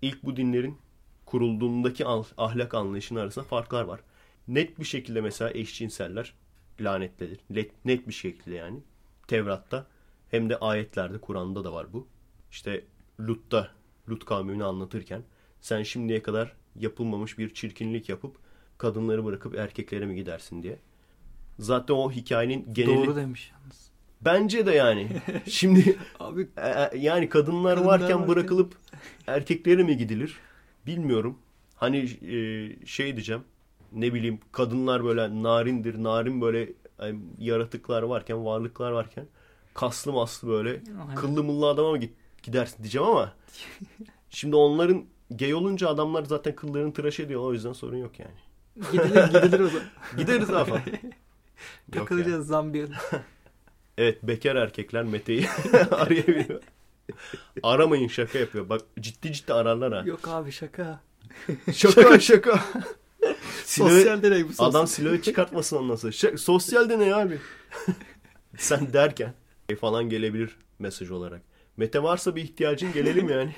B: ilk bu dinlerin kurulduğundaki ah- ahlak anlayışının arasında farklar var. Net bir şekilde mesela eşcinseller lanetlidir. Net, net bir şekilde yani. Tevrat'ta hem de ayetlerde Kur'an'da da var bu. İşte Lut'ta Lut kavmini anlatırken sen şimdiye kadar yapılmamış bir çirkinlik yapıp kadınları bırakıp erkeklere mi gidersin diye. Zaten o hikayenin geneli
C: Doğru demiş yalnız.
B: bence de yani. <laughs> Şimdi
C: Abi
B: e, e, yani kadınlar,
C: Kadınlar
B: varken
C: varken-
B: bırakılıp erkeklere mi gidilir? Bilmiyorum. Hani e, şey diyeceğim. Ne bileyim kadınlar böyle narindir. Narin böyle e, yaratıklar varken, varlıklar varken kaslı maslı böyle
C: Aynen.
B: kıllı mıllı adama mı gidersin diyeceğim ama <laughs> şimdi onların gay olunca adamlar zaten kıllarını tıraş ediyor. O yüzden sorun yok yani.
C: gidilir gidilir o zaman. <laughs>
B: Gideriz abi. <laughs> Yok yani.
C: Takılacağız Zambiya. <laughs>
B: Evet bekar erkekler Mete'yi arayabiliyor. Aramayın şaka yapıyor. Bak ciddi ciddi ararlar ha.
C: Yok abi şaka.
B: Şaka şaka.
C: Sosyal deney bu sosyal.
B: Adam silahı çıkartmasın ondan sonra. Şak- sosyal deney abi. Sen derken şey falan gelebilir mesaj olarak. Mete varsa bir ihtiyacın gelelim yani.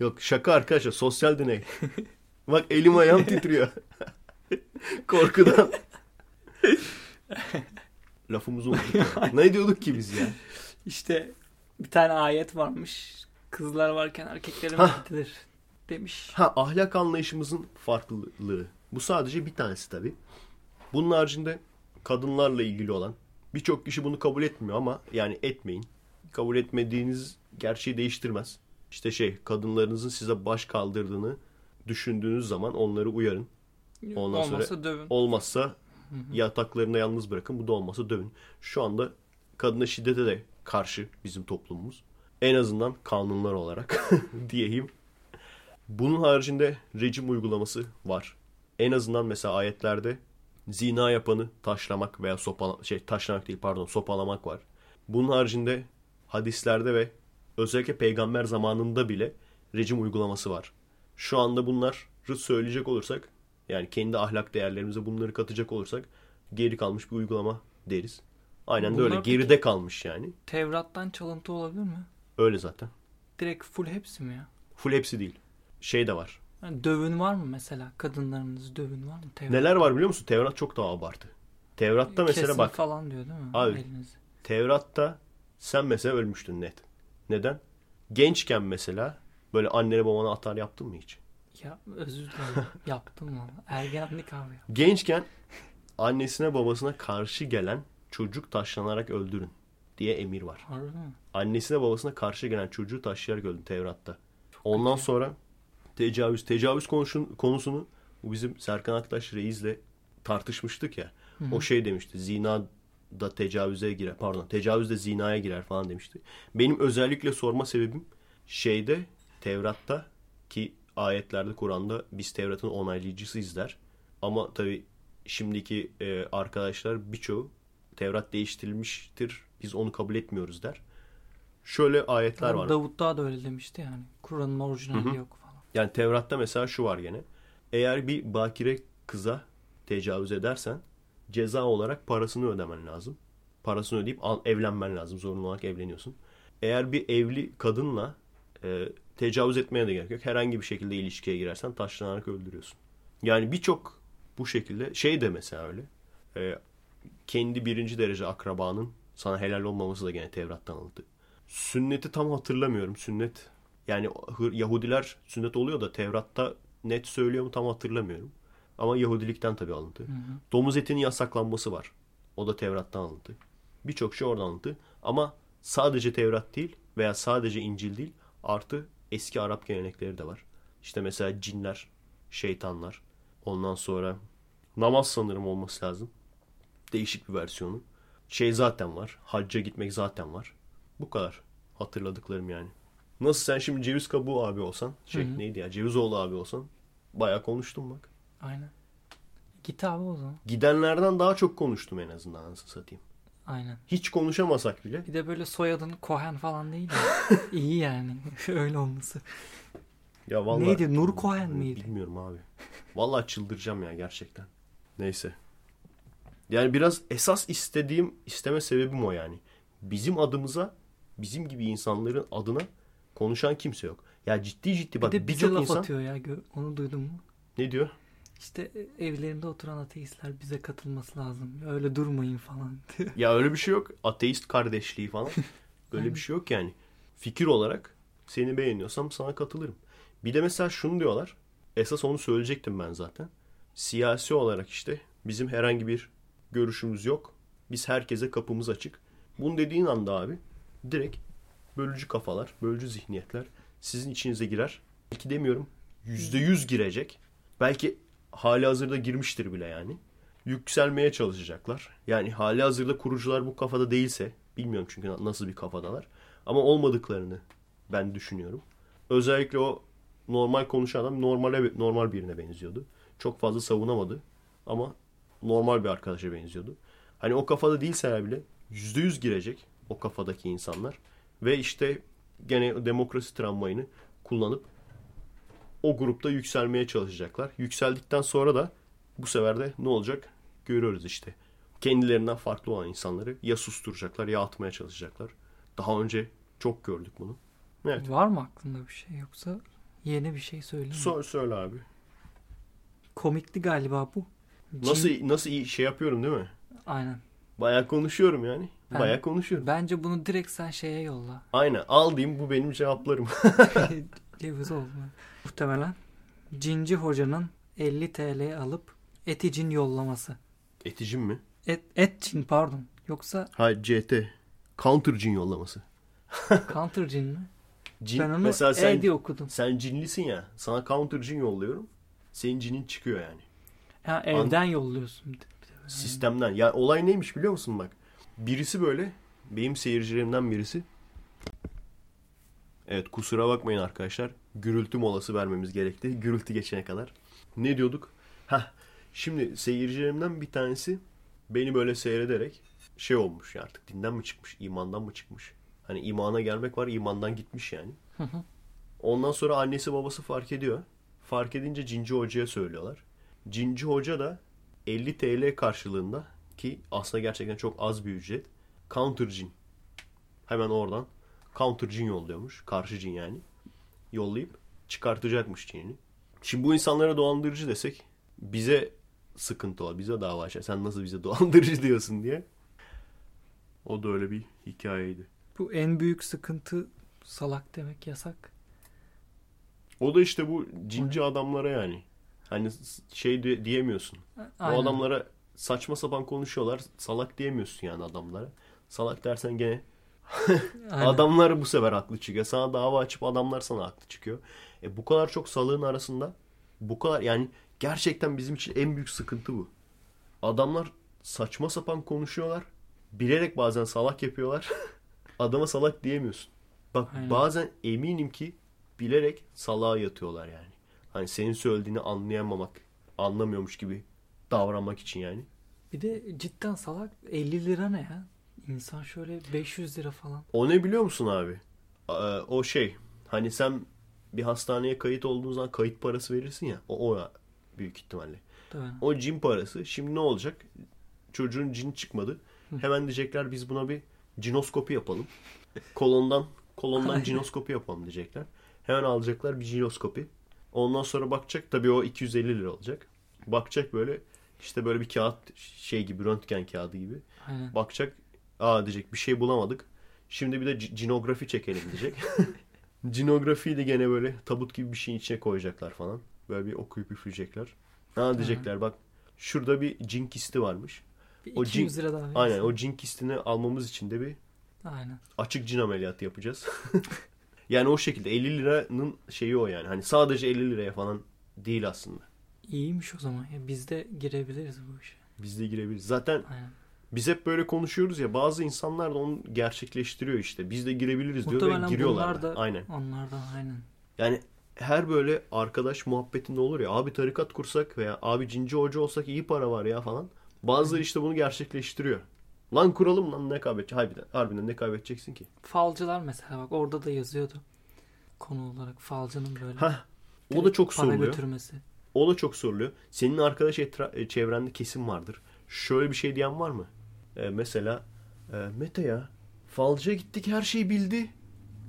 B: Yok şaka arkadaşlar sosyal deney. Bak elim ayağım <laughs> titriyor. Korkudan. Lafımızı unuttuk. ne diyorduk ki biz ya?
C: İşte bir tane ayet varmış. Kızlar varken erkeklerin
B: Hah.
C: vaktidir demiş.
B: Ha ahlak anlayışımızın farklılığı. Bu sadece bir tanesi tabii. Bunun haricinde kadınlarla ilgili olan birçok kişi bunu kabul etmiyor ama yani etmeyin. Kabul etmediğiniz gerçeği değiştirmez. İşte şey kadınlarınızın size baş kaldırdığını düşündüğünüz zaman onları uyarın. Ondan sonra-
C: Olmasa dövün.
B: Olmazsa yataklarında yalnız bırakın. Bu da olmasa dövün. Şu anda kadına şiddete de karşı bizim toplumumuz. En azından kanunlar olarak <laughs> diyeyim. Bunun haricinde rejim uygulaması var. En azından mesela ayetlerde zina yapanı taşlamak veya sopala şey taşlamak değil pardon sopalamak var. Bunun haricinde hadislerde ve özellikle peygamber zamanında bile rejim uygulaması var. Şu anda bunları söyleyecek olursak yani kendi ahlak değerlerimize bunları katacak olursak geri kalmış bir uygulama deriz. Aynen de
C: Bunlar
B: öyle.
C: peki-
B: Geride kalmış yani.
C: Tevrat'tan çalıntı olabilir mi?
B: Öyle zaten.
C: Direkt full hepsi mi ya?
B: Full hepsi değil. Şey de var.
C: Yani dövün var mı mesela? Kadınlarınız dövün var mı? Tevrat.
B: Neler var biliyor musun? Tevrat çok daha abartı. Tevrat'ta mesela
C: Kesin
B: bak.
C: falan diyor değil mi?
B: Abi.
C: Elinizi.
B: Tevrat'ta sen mesela ölmüştün net. Neden? Gençken mesela böyle annene babana atar yaptın mı hiç?
C: Ya özür dilerim. <laughs> Yaptım lan. Ergenlik abi. ya.
B: Gençken annesine babasına karşı gelen çocuk taşlanarak öldürün diye emir var.
C: Harbi mi?
B: Annesine babasına karşı gelen çocuğu taşlayarak öldü Tevrat'ta. Ondan sonra tecavüz. Tecavüz konuşun, konusunu bu bizim Serkan Aktaş Reis'le tartışmıştık ya. O şey demişti. Zina da tecavüze girer. Pardon. Tecavüz de zinaya girer falan demişti. Benim özellikle sorma sebebim şeyde Tevrat'ta ki ayetlerde Kur'an'da biz Tevrat'ın onaylayıcısıyız der. Ama tabi şimdiki e, arkadaşlar birçoğu Tevrat değiştirilmiştir. Biz onu kabul etmiyoruz der. Şöyle ayetler var.
C: Davut Dağ da öyle demişti yani. Kur'an'ın orijinali
B: Hı hı.
C: yok falan.
B: Yani Tevrat'ta mesela şu var gene. Eğer bir bakire kıza tecavüz edersen ceza olarak parasını ödemen lazım. Parasını ödeyip evlenmen lazım. Zorunlu olarak evleniyorsun. Eğer bir evli kadınla e, tecavüz etmeye de gerek yok. Herhangi bir şekilde ilişkiye girersen taşlanarak öldürüyorsun. Yani birçok bu şekilde şey de mesela öyle. E, kendi birinci derece akrabanın sana helal olmaması da gene Tevrat'tan alındı. Sünneti tam hatırlamıyorum. Sünnet yani Yahudiler sünnet oluyor da Tevrat'ta net söylüyor mu tam hatırlamıyorum. Ama Yahudilikten tabii alıntı. Domuz etinin yasaklanması var. O da Tevrat'tan alıntı. Birçok şey oradan alıntı. Ama sadece Tevrat değil veya sadece İncil değil artı eski Arap gelenekleri de var. İşte mesela cinler, şeytanlar. Ondan sonra namaz sanırım olması lazım. Değişik bir versiyonu. Şey zaten var. Hacca gitmek zaten var. Bu kadar. Hatırladıklarım yani. Nasıl sen şimdi ceviz kabuğu abi olsan, şey
C: Hı hı.
B: neydi ya, cevizoğlu abi olsan bayağı konuştum bak.
C: Aynen. Git abi o zaman.
B: Gidenlerden daha çok konuştum en azından anasını satayım.
C: Aynen.
B: Hiç konuşamasak bile.
C: Bir de böyle soyadın Cohen falan değil ya. <laughs> İyi yani. <laughs> Öyle olması.
B: Ya vallahi
C: Neydi? Nur Cohen miydi?
B: Bilmiyorum abi. Vallahi çıldıracağım ya gerçekten. Neyse. Yani biraz esas istediğim, isteme sebebim o yani. Bizim adımıza, bizim gibi insanların adına konuşan kimse yok. Ya ciddi ciddi
C: Bir
B: bak
C: de bize
B: birçok
C: laf
B: insan
C: atıyor ya. Onu duydun mu?
B: ne diyor?
C: İşte evlerinde oturan ateistler bize katılması lazım. Öyle durmayın falan diyor. <laughs>
B: Ya öyle bir şey yok. Ateist kardeşliği falan. <laughs>
C: Aynen.
B: bir şey yok yani. Fikir olarak seni beğeniyorsam sana katılırım. Bir de mesela şunu diyorlar. Esas onu söyleyecektim ben zaten. Siyasi olarak işte bizim herhangi bir görüşümüz yok. Biz herkese kapımız açık. Bunu dediğin anda abi direkt bölücü kafalar, bölücü zihniyetler sizin içinize girer. Belki demiyorum yüzde yüz girecek. Belki hali hazırda girmiştir bile yani. Yükselmeye çalışacaklar. Yani hali hazırda kurucular bu kafada değilse bilmiyorum çünkü nasıl bir kafadalar. Ama olmadıklarını ben düşünüyorum. Özellikle o normal konuşan adam normale, normal birine benziyordu. Çok fazla savunamadı ama normal bir arkadaşa benziyordu. Hani o kafada değilseler bile yüzde yüz girecek o kafadaki insanlar. Ve işte gene demokrasi tramvayını kullanıp o grupta yükselmeye çalışacaklar. Yükseldikten sonra da bu sefer de ne olacak görüyoruz işte. Kendilerinden farklı olan insanları ya susturacaklar ya atmaya çalışacaklar. Daha önce çok gördük bunu. Evet.
C: Var mı aklında bir şey yoksa yeni bir şey söyleyeyim mi?
B: Sor, söyle abi.
C: Komikti galiba bu. Cin-
B: Nasıl nasıl iyi şey yapıyorum değil mi?
C: Aynen.
B: Bayağı konuşuyorum yani.
C: Ben-
B: Bayağı konuşuyorum.
C: Bence bunu direkt sen şeye yolla.
B: Aynen. Al diyeyim bu benim cevaplarım. <laughs> <laughs>
C: Ceviz oldu. Muhtemelen. Cinci hocanın 50 TL alıp eticin yollaması.
B: Eticim mi?
C: Et, et cin pardon. Yoksa
B: Hayır CT. Counter cin yollaması.
C: counter cin mi?
B: Cin,
C: ben onu
B: mesela
C: E
B: sen,
C: diye okudum.
B: sen cinlisin ya. Sana counter cin yolluyorum. Senin cinin çıkıyor yani.
C: Ha, evden yolluyorsun. de böyle.
B: Sistemden. Ya olay neymiş biliyor musun bak. Birisi böyle. Benim seyircilerimden birisi. Evet kusura bakmayın arkadaşlar. Gürültü molası vermemiz gerekti. Gürültü geçene kadar. Ne diyorduk? Heh. Şimdi seyircilerimden bir tanesi beni böyle seyrederek şey olmuş ya artık dinden mi çıkmış, imandan mı çıkmış? Hani imana gelmek var, imandan gitmiş yani. Ondan sonra annesi babası fark ediyor. Fark edince Cinci Hoca'ya söylüyorlar. Cinci Hoca da 50 TL karşılığında ki aslında gerçekten çok az bir ücret. Counter cin. Hemen oradan counter cin yolluyormuş. Karşı cin yani. Yollayıp çıkartacakmış cinini. Şimdi bu insanlara dolandırıcı desek bize sıkıntı olur. Bize dava açar. Sen nasıl bize <laughs> dolandırıcı diyorsun diye. O da öyle bir hikayeydi.
C: Bu en büyük sıkıntı salak demek yasak.
B: O da işte bu cinci adamlara yani. Hani şey de diyemiyorsun.
C: Aynen.
B: O adamlara saçma sapan konuşuyorlar. Salak diyemiyorsun yani adamlara. Salak dersen gene
C: Aynen.
B: Adamlar bu sefer haklı çıkıyor. Sana dava açıp adamlar sana haklı çıkıyor. E bu kadar çok salığın arasında bu kadar yani gerçekten bizim için en büyük sıkıntı bu. Adamlar saçma sapan konuşuyorlar. Bilerek bazen salak yapıyorlar. <laughs> Adama salak diyemiyorsun. Bak
C: Aynen.
B: bazen eminim ki bilerek salağa yatıyorlar yani. Hani senin söylediğini anlayamamak, anlamıyormuş gibi davranmak için yani.
C: Bir de cidden salak 50 lira ne ya? İnsan şöyle 500 lira falan.
B: O ne biliyor musun abi? Ee, o şey hani sen bir hastaneye kayıt olduğun zaman kayıt parası verirsin ya. O, o büyük ihtimalle.
C: Tabii.
B: O cin parası. Şimdi ne olacak? Çocuğun cin çıkmadı. Hemen diyecekler biz buna bir cinoskopi yapalım. <laughs> Kolondan kolondan cinoskopi yapalım diyecekler. Hemen alacaklar bir cinoskopi. Ondan sonra bakacak tabii o 250 lira olacak. Bakacak böyle işte böyle bir kağıt şey gibi röntgen kağıdı gibi.
C: Aynen.
B: Bakacak aa diyecek bir şey bulamadık. Şimdi bir de cinografi çekelim diyecek. <laughs> Cinografiyi de gene böyle tabut gibi bir şeyin içine koyacaklar falan. Böyle bir okuyup üfleyecekler. Ha diyecekler bak şurada bir cin kisti varmış.
C: Bir
B: o
C: 200
B: cin-
C: lira daha verirsin.
B: Aynen o cin kistini almamız için de bir
C: Aynen.
B: açık cin ameliyatı yapacağız. <laughs> <laughs> yani o şekilde 50 liranın şeyi o yani. Hani sadece 50 liraya falan değil aslında.
C: İyiymiş o zaman. Ya biz de girebiliriz bu işe.
B: Biz de girebiliriz. Zaten
C: Aynen.
B: Biz hep böyle konuşuyoruz ya bazı insanlar da onu gerçekleştiriyor işte. Biz de girebiliriz diyor ve
C: Muhtemelen
B: giriyorlar.
C: bunlar
B: da. Aynen.
C: onlardan aynen.
B: Yani her böyle arkadaş muhabbetinde olur ya abi tarikat kursak veya abi cinci hoca olsak iyi para var ya falan. Bazıları işte bunu gerçekleştiriyor. Lan kuralım lan ne kaybedecek? Harbiden, harbiden ne kaybedeceksin ki?
C: Falcılar mesela bak orada da yazıyordu. Konu olarak falcının böyle
B: Hah. O da çok soruluyor.
C: götürmesi.
B: O da çok soruluyor. Senin arkadaş etra- çevrende kesin vardır. Şöyle bir şey diyen var mı? Ee, mesela e, Mete ya falcıya gittik her şeyi bildi.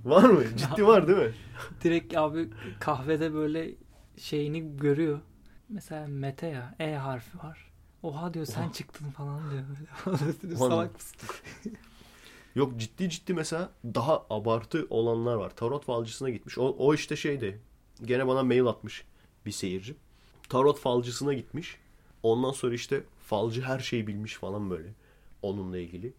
B: Var mı? <laughs> Ciddi var değil mi? <laughs>
C: Direkt abi kahvede böyle şeyini görüyor. Mesela Mete ya E harfi var. Oha diyor sen çıktın falan diyor. Böyle. <laughs> Salak mısın?
B: Yok ciddi ciddi mesela daha abartı olanlar var. Tarot falcısına gitmiş. O, o işte şeydi. Gene bana mail atmış bir seyirci. Tarot falcısına gitmiş. Ondan sonra işte falcı her şeyi bilmiş falan böyle. Onunla ilgili.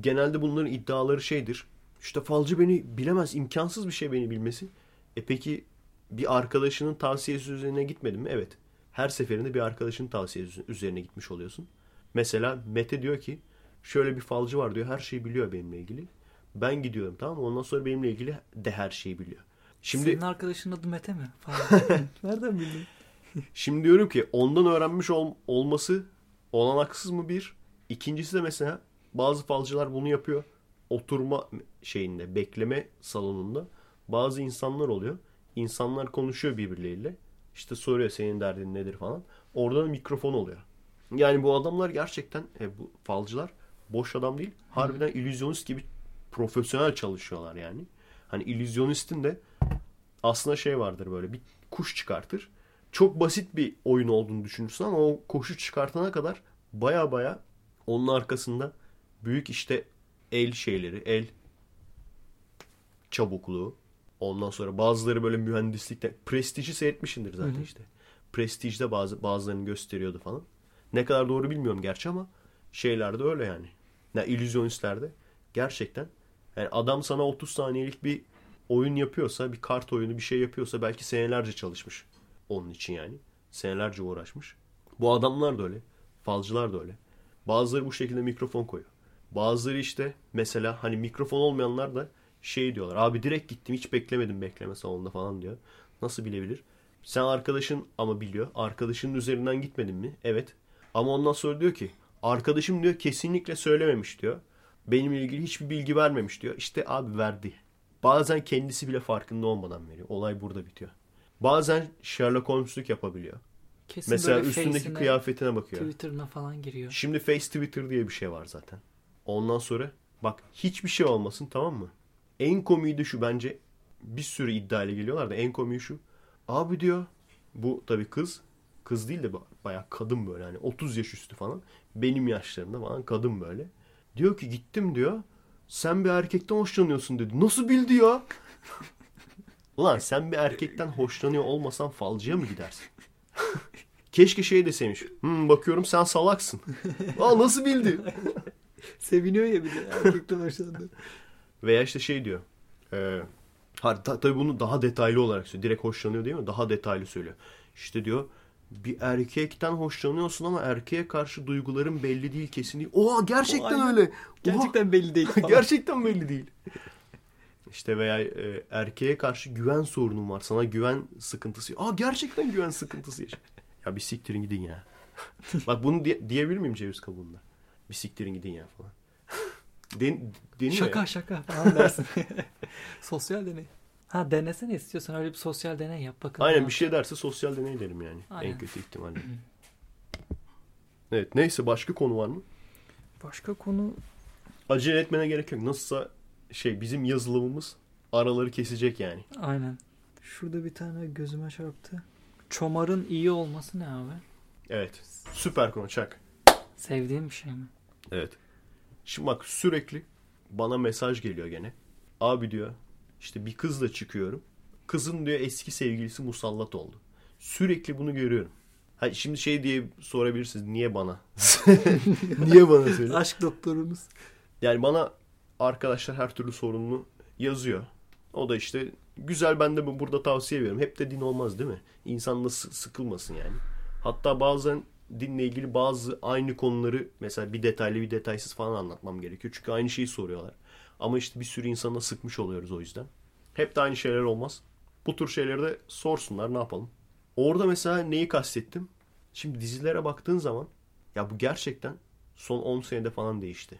B: Genelde bunların iddiaları şeydir. İşte falcı beni bilemez. imkansız bir şey beni bilmesi. E peki bir arkadaşının tavsiyesi üzerine gitmedin mi? Evet. Her seferinde bir arkadaşının tavsiyesi üzerine gitmiş oluyorsun. Mesela Mete diyor ki şöyle bir falcı var diyor. Her şeyi biliyor benimle ilgili. Ben gidiyorum tamam mı? Ondan sonra benimle ilgili de her şeyi biliyor. Şimdi
C: Senin arkadaşının adı Mete mi? <laughs> Nereden bildin?
B: Şimdi diyorum ki ondan öğrenmiş ol- olması olanaksız mı bir? İkincisi de mesela bazı falcılar bunu yapıyor. Oturma şeyinde bekleme salonunda bazı insanlar oluyor. İnsanlar konuşuyor birbirleriyle. İşte soruyor senin derdin nedir falan. Orada da mikrofon oluyor. Yani bu adamlar gerçekten e, bu falcılar boş adam değil. Harbiden illüzyonist gibi profesyonel çalışıyorlar yani. Hani illüzyonistin de aslında şey vardır böyle bir kuş çıkartır. Çok basit bir oyun olduğunu düşünürsün ama o kuşu çıkartana kadar baya baya onun arkasında büyük işte el şeyleri, el çabukluğu. Ondan sonra bazıları böyle mühendislikte prestiji seyretmişindir zaten
C: Hı hı.
B: işte. Prestijde bazı bazılarını gösteriyordu falan. Ne kadar doğru bilmiyorum gerçi ama şeylerde öyle yani. Ya illüzyonistlerde gerçekten yani adam sana 30 saniyelik bir oyun yapıyorsa, bir kart oyunu bir şey yapıyorsa belki senelerce çalışmış onun için yani. Senelerce uğraşmış. Bu adamlar da öyle. Falcılar da öyle. Bazıları bu şekilde mikrofon koyuyor. Bazıları işte mesela hani mikrofon olmayanlar da şey diyorlar. Abi direkt gittim hiç beklemedim bekleme salonunda falan diyor. Nasıl bilebilir? Sen arkadaşın ama biliyor. Arkadaşının üzerinden gitmedin mi? Evet. Ama ondan sonra diyor ki arkadaşım diyor kesinlikle söylememiş diyor. Benimle ilgili hiçbir bilgi vermemiş diyor. İşte abi verdi. Bazen kendisi bile farkında olmadan veriyor. Olay burada bitiyor. Bazen Sherlock Holmes'luk yapabiliyor.
C: Kesin
B: Mesela üstündeki
C: face'ine,
B: kıyafetine bakıyor.
C: Twitter'ına falan giriyor.
B: Şimdi Face Twitter diye bir şey var zaten. Ondan sonra bak hiçbir şey olmasın tamam mı? En komiği de şu bence bir sürü iddiayla geliyorlar da en komiği şu. Abi diyor bu tabii kız kız değil de bayağı kadın böyle hani 30 yaş üstü falan. Benim yaşlarında falan kadın böyle. Diyor ki gittim diyor. Sen bir erkekten hoşlanıyorsun dedi. Nasıl bildi ya? <laughs> Ulan sen bir erkekten hoşlanıyor olmasan falcıya mı gidersin? Keşke şey deseymiş. Hmm, bakıyorum sen salaksın. <laughs> Aa nasıl bildi? <laughs>
C: Seviniyor ya bir de erkekten hoşlandı.
B: Veya işte şey diyor. E, ha, ta, tabii bunu daha detaylı olarak söylüyor. Direkt hoşlanıyor değil mi? Daha detaylı söylüyor. İşte diyor bir erkekten hoşlanıyorsun ama erkeğe karşı duyguların belli değil kesin değil. Oha gerçekten
C: O aynen.
B: öyle. Oha,
C: Gerçekten belli değil. <laughs>
B: gerçekten belli değil. İşte veya e, erkeğe karşı güven sorunun var. Sana güven sıkıntısı. Aa gerçekten güven sıkıntısı yaşa. Ya bir siktirin gidin ya. <laughs> Bak bunu diye- diyebilir miyim ceviz kabuğunda? Bir siktirin gidin ya falan. <laughs> Den, deniyor
C: Şaka
B: ya.
C: şaka falan dersin. <laughs> sosyal deney. Ha denesene istiyorsan öyle bir sosyal deney yap bakalım.
B: Aynen
C: ne
B: bir şey derse sosyal deney derim yani.
C: Aynen.
B: En kötü ihtimalle. evet neyse başka konu var mı?
C: Başka konu
B: Acele etmene gerek yok. Nasılsa şey bizim yazılımımız araları kesecek yani.
C: aynen. Şurada bir tane gözüme çarptı. Çomarın iyi olması ne abi?
B: Evet. Süper konu çak.
C: Sevdiğim bir şey mi?
B: Evet. Şimdi bak sürekli bana mesaj geliyor gene. Abi diyor işte bir kızla çıkıyorum. Kızın diyor eski sevgilisi musallat oldu. Sürekli bunu görüyorum. Ha, şimdi şey diye sorabilirsiniz. Niye bana? <laughs> niye bana söyle?
C: Aşk doktorumuz.
B: Yani bana arkadaşlar her türlü sorununu yazıyor. O da işte güzel ben de bu- burada tavsiye veriyorum. Hep de din olmaz değil mi? İnsan da sı- sıkılmasın yani. Hatta bazen dinle ilgili bazı aynı konuları mesela bir detaylı bir detaysız falan anlatmam gerekiyor. Çünkü aynı şeyi soruyorlar. Ama işte bir sürü insana sıkmış oluyoruz o yüzden. Hep de aynı şeyler olmaz. Bu tür şeyleri de sorsunlar ne yapalım. Orada mesela neyi kastettim? Şimdi dizilere baktığın zaman ya bu gerçekten son 10 senede falan değişti.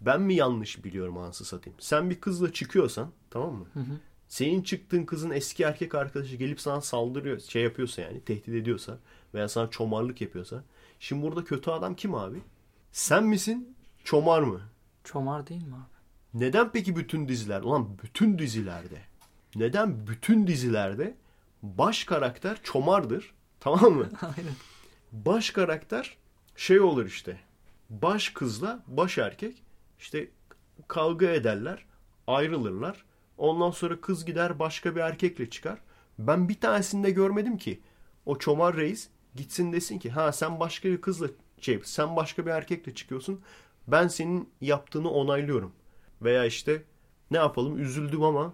B: Ben mi yanlış biliyorum anasını satayım? Sen bir kızla çıkıyorsan tamam mı?
C: Hı hı.
B: Senin çıktığın kızın eski erkek arkadaşı gelip sana saldırıyor, şey yapıyorsa yani tehdit ediyorsa veya sana çomarlık yapıyorsa. Şimdi burada kötü adam kim abi? Sen misin? Çomar mı?
C: Çomar değil mi abi?
B: Neden peki bütün diziler? Ulan bütün dizilerde. Neden bütün dizilerde baş karakter çomardır? Tamam mı? <laughs>
C: Aynen.
B: baş karakter şey olur işte. Baş kızla baş erkek işte kavga ederler, ayrılırlar. Ondan sonra kız gider başka bir erkekle çıkar. Ben bir tanesinde görmedim ki o çomar reis gitsin desin ki ha sen başka bir kızla şey sen başka bir erkekle çıkıyorsun. Ben senin yaptığını onaylıyorum. Veya işte ne yapalım üzüldüm ama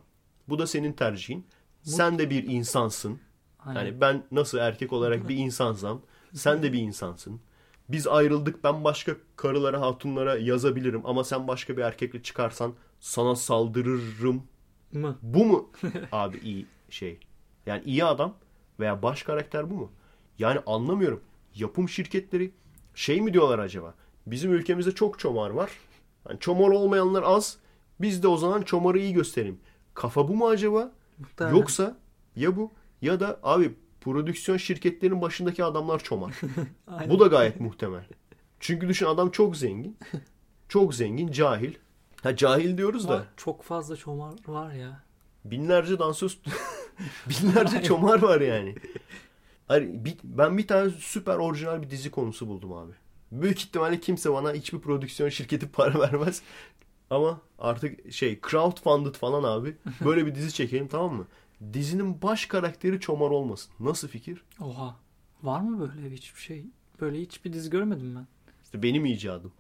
B: bu da senin tercihin. Sen de bir insansın.
C: Aynen.
B: Yani ben nasıl erkek olarak bir insansam sen de bir insansın. Biz ayrıldık ben başka karılara hatunlara yazabilirim ama sen başka bir erkekle çıkarsan sana saldırırım.
C: Mı?
B: Bu mu <laughs> abi iyi şey? Yani iyi adam veya baş karakter bu mu? Yani anlamıyorum. Yapım şirketleri şey mi diyorlar acaba? Bizim ülkemizde çok çomar var. Yani çomar olmayanlar az. Biz de o zaman çomarı iyi gösterelim. Kafa bu mu acaba?
C: Muhtemelen.
B: Yoksa ya bu ya da abi prodüksiyon şirketlerinin başındaki adamlar çomar. <laughs> Bu da gayet muhtemel. Çünkü düşün adam çok zengin. Çok zengin, cahil. Ha cahil diyoruz da
C: çok fazla çomar var ya.
B: binlerce dansöz <laughs> binlerce çomar var yani. Bir- ben bir tane süper orijinal bir dizi konusu buldum abi. Büyük ihtimalle kimse bana hiçbir prodüksiyon şirketi para <laughs> vermez. Ama artık şey crowdfunded falan abi. <laughs> Böyle bir dizi çekelim tamam mı? Dizinin baş karakteri çomar olmasın. Nasıl fikir?
C: Oha. Var mı böyle hiçbir şey? Böyle hiçbir dizi görmedim ben.
B: İşte benim icadım.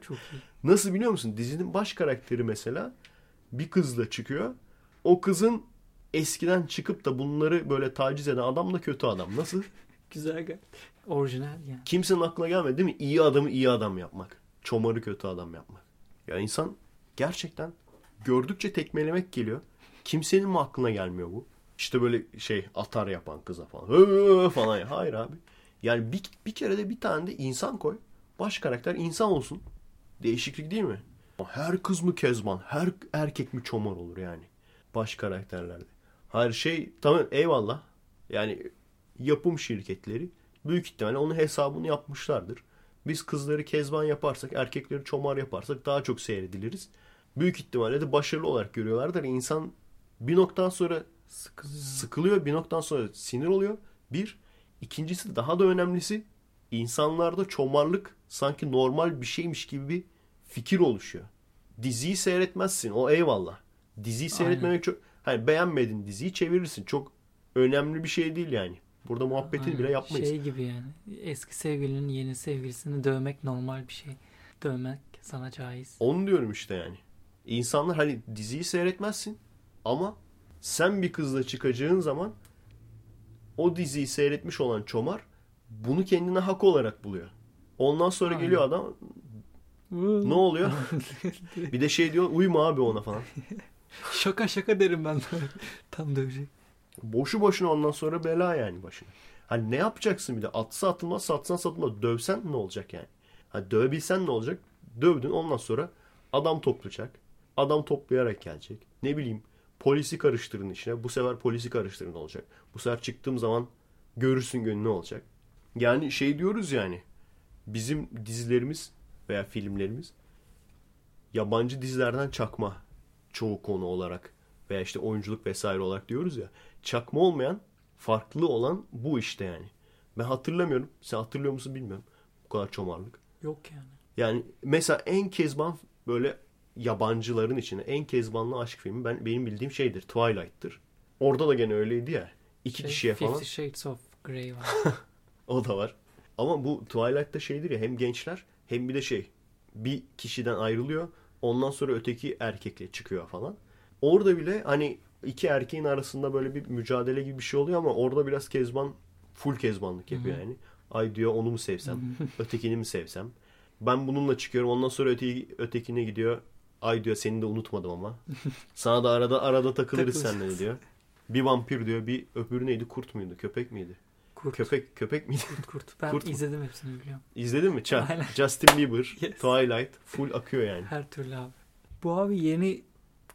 C: Çok iyi. <laughs>
B: Nasıl biliyor musun? Dizinin baş karakteri mesela bir kızla çıkıyor. O kızın eskiden çıkıp da bunları böyle taciz eden adam da kötü adam. Nasıl?
C: Güzel. Orijinal yani.
B: Kimsenin aklına gelmedi değil mi? İyi adamı iyi adam yapmak. Çomarı kötü adam yapmak. Ya insan gerçekten gördükçe tekmelemek geliyor. Kimsenin mi aklına gelmiyor bu? İşte böyle şey atar yapan kıza falan. Hı falan. Hayır abi. Yani bir, bir kere de bir tane de insan koy. Baş karakter insan olsun. Değişiklik değil mi? Her kız mı kezban, her erkek mi çomar olur yani. Baş karakterlerde. Her şey tamam eyvallah. Yani yapım şirketleri büyük ihtimalle onun hesabını yapmışlardır. Biz kızları kezban yaparsak, erkekleri çomar yaparsak daha çok seyrediliriz. Büyük ihtimalle de başarılı olarak görüyorlardır. İnsan bir noktadan sonra
C: Sıkılıyor.
B: bir noktadan sonra sinir oluyor. Bir. İkincisi daha da önemlisi insanlarda çomarlık sanki normal bir şeymiş gibi bir fikir oluşuyor. Diziyi seyretmezsin o eyvallah. Diziyi seyretmemek çok... Hani beğenmedin diziyi çevirirsin. Çok önemli bir şey değil yani. Burada muhabbetini
C: Aynen.
B: bile yapmayız.
C: Şey gibi yani. Eski sevgilinin yeni sevgilisini dövmek normal bir şey. Dövmek sana caiz.
B: Onu diyorum işte yani. İnsanlar hani diziyi seyretmezsin ama sen bir kızla çıkacağın zaman o diziyi seyretmiş olan çomar bunu kendine hak olarak buluyor. Ondan sonra
C: Aynen.
B: geliyor adam ne oluyor? <laughs> bir de şey diyor uyma abi ona falan. <laughs>
C: şaka şaka derim ben. <laughs> Tam dövecek.
B: Boşu boşuna ondan sonra bela yani başına. Hani ne yapacaksın bir de? Atsa atılmaz, satsan satılmaz. Dövsen ne olacak yani? Hani dövebilsen ne olacak? Dövdün ondan sonra adam toplayacak. Adam toplayarak gelecek. Ne bileyim polisi karıştırın içine. Bu sefer polisi karıştırın olacak. Bu sefer çıktığım zaman görürsün gönlü ne olacak. Yani şey diyoruz yani. Bizim dizilerimiz veya filmlerimiz yabancı dizilerden çakma çoğu konu olarak veya işte oyunculuk vesaire olarak diyoruz ya. Çakma olmayan, farklı olan bu işte yani. Ben hatırlamıyorum. Sen hatırlıyor musun bilmiyorum. Bu kadar çomarlık.
C: Yok yani.
B: Yani mesela en kezban böyle yabancıların içinde en kezbanlı aşk filmi ben benim bildiğim şeydir. Twilight'tır. Orada da gene öyleydi ya. İki
C: Şey,
B: kişiye falan.
C: Fifty Shades of Grey var. <laughs>
B: O da var. Ama bu Twilight'ta şeydir ya hem gençler hem bir de şey bir kişiden ayrılıyor. Ondan sonra öteki erkekle çıkıyor falan. Orada bile hani iki erkeğin arasında böyle bir mücadele gibi bir şey oluyor ama orada biraz kezban full kezbanlık yapıyor yani. Ay diyor onu mu sevsem, <laughs> ötekini mi sevsem. Ben bununla çıkıyorum ondan sonra öteki, ötekine gidiyor. Ay diyor seni de unutmadım ama. <laughs> Sana da arada arada Takılırız. seninle diyor. Bir vampir diyor bir öbürü neydi kurt muydu köpek miydi?
C: Kurt.
B: Köpek köpek miydi?
C: Kurt kurt. <laughs> Ben
B: Kurt mu?
C: izledim hepsini biliyorum.
B: İzledin mi? Çak.
C: Aynen.
B: Justin Bieber, <laughs>
C: Yes.
B: Twilight full akıyor yani.
C: Her türlü abi. Bu abi yeni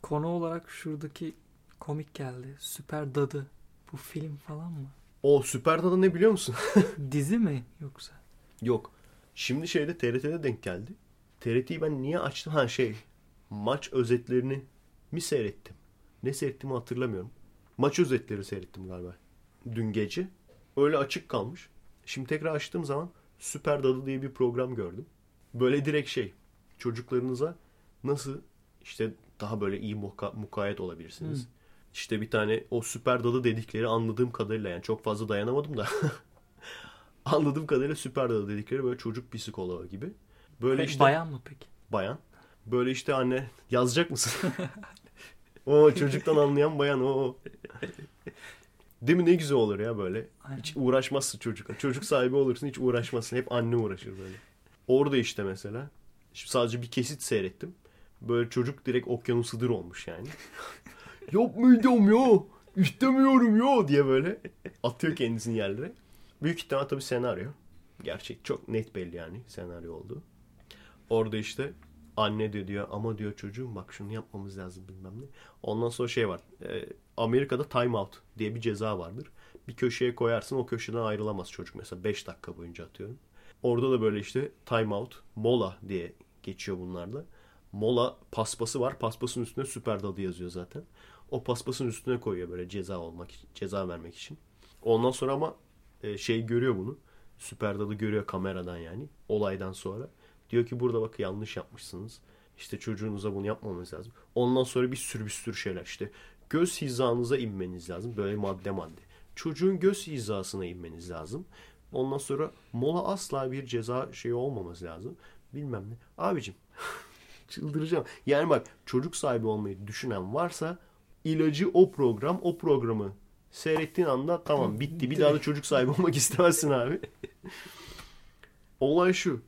C: konu olarak şuradaki komik geldi. Süper Dadı. Bu film falan mı?
B: O Süper Dadı ne biliyor musun? <laughs>
C: Dizi mi yoksa?
B: Yok. Şimdi şeyde TRT'de denk geldi. TRT'yi ben niye açtım? Ha şey maç özetlerini mi seyrettim? Ne seyrettiğimi hatırlamıyorum. Maç özetleri seyrettim galiba. Dün gece. Öyle açık kalmış. Şimdi tekrar açtığım zaman Süper Dadı diye bir program gördüm. Böyle direkt şey çocuklarınıza nasıl işte daha böyle iyi muka- mukayyet olabilirsiniz.
C: Hı.
B: İşte bir tane o süper dadı dedikleri anladığım kadarıyla yani çok fazla dayanamadım da <laughs> anladığım kadarıyla süper dadı dedikleri böyle çocuk psikoloğu gibi. Böyle
C: Peki,
B: işte
C: Bayan mı peki?
B: bayan. Böyle işte anne yazacak mısın? <laughs> o çocuktan anlayan bayan o. <laughs> Değil mi ne güzel olur ya böyle.
C: Aynen.
B: Hiç uğraşmazsın çocukla. Çocuk sahibi olursun hiç uğraşmazsın. Hep anne uğraşır böyle. Orada işte mesela. Şimdi sadece bir kesit seyrettim. Böyle çocuk direkt okyanusıdır olmuş yani. <laughs> Yapmayacağım ya. İstemiyorum ya diye böyle atıyor kendisini yerlere. Büyük ihtimal tabii senaryo. Gerçek çok net belli yani senaryo olduğu. Orada işte Anne de diyor ama diyor çocuğum bak şunu yapmamız lazım bilmem ne. Ondan sonra şey var. e, Amerika'da time out diye bir ceza vardır. Bir köşeye koyarsın o köşeden ayrılamaz çocuk mesela 5 dakika boyunca atıyorum. Orada da böyle işte time out, mola diye geçiyor bunlarda. Mola paspası var. Paspasın üstüne süper dadı yazıyor zaten. O paspasın üstüne koyuyor böyle ceza olmak ceza vermek için. Ondan sonra ama e, şey görüyor bunu. Süper dadı görüyor kameradan yani olaydan sonra. Diyor ki burada bak yanlış yapmışsınız. İşte çocuğunuza bunu yapmamız lazım. Ondan sonra bir sürü bir sürü şeyler işte. Göz hizanıza inmeniz lazım. Böyle madde madde. Çocuğun göz hizasına inmeniz lazım. Ondan sonra mola asla bir ceza şeyi olmaması lazım. Bilmem ne. Abicim <laughs> çıldıracağım. Yani bak çocuk sahibi olmayı düşünen varsa ilacı o program o programı seyrettiğin anda tamam bitti. Bir daha da çocuk sahibi olmak istemezsin abi. <laughs> Olay şu.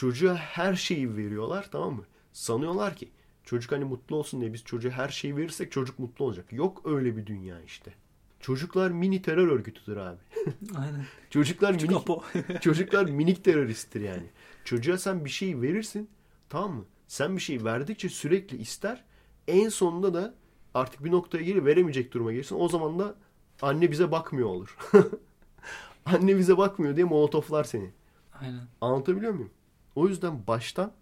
B: Çocuğa her şeyi veriyorlar tamam mı? Sanıyorlar ki çocuk hani mutlu olsun diye biz çocuğa her şeyi verirsek çocuk mutlu olacak. Yok öyle bir dünya işte. Çocuklar mini terör örgütüdür abi. <laughs>
C: Aynen.
B: Çocuklar
C: Küçük
B: minik, <laughs> çocuklar minik teröristtir yani. Çocuğa sen bir şey verirsin tamam mı? Sen bir şey verdikçe sürekli ister. En sonunda da artık bir noktaya gelir veremeyecek duruma gelirsin. O zaman da anne bize bakmıyor olur. <laughs> anne bize bakmıyor diye molotoflar seni.
C: Aynen.
B: Anlatabiliyor muyum? O yüzden baştan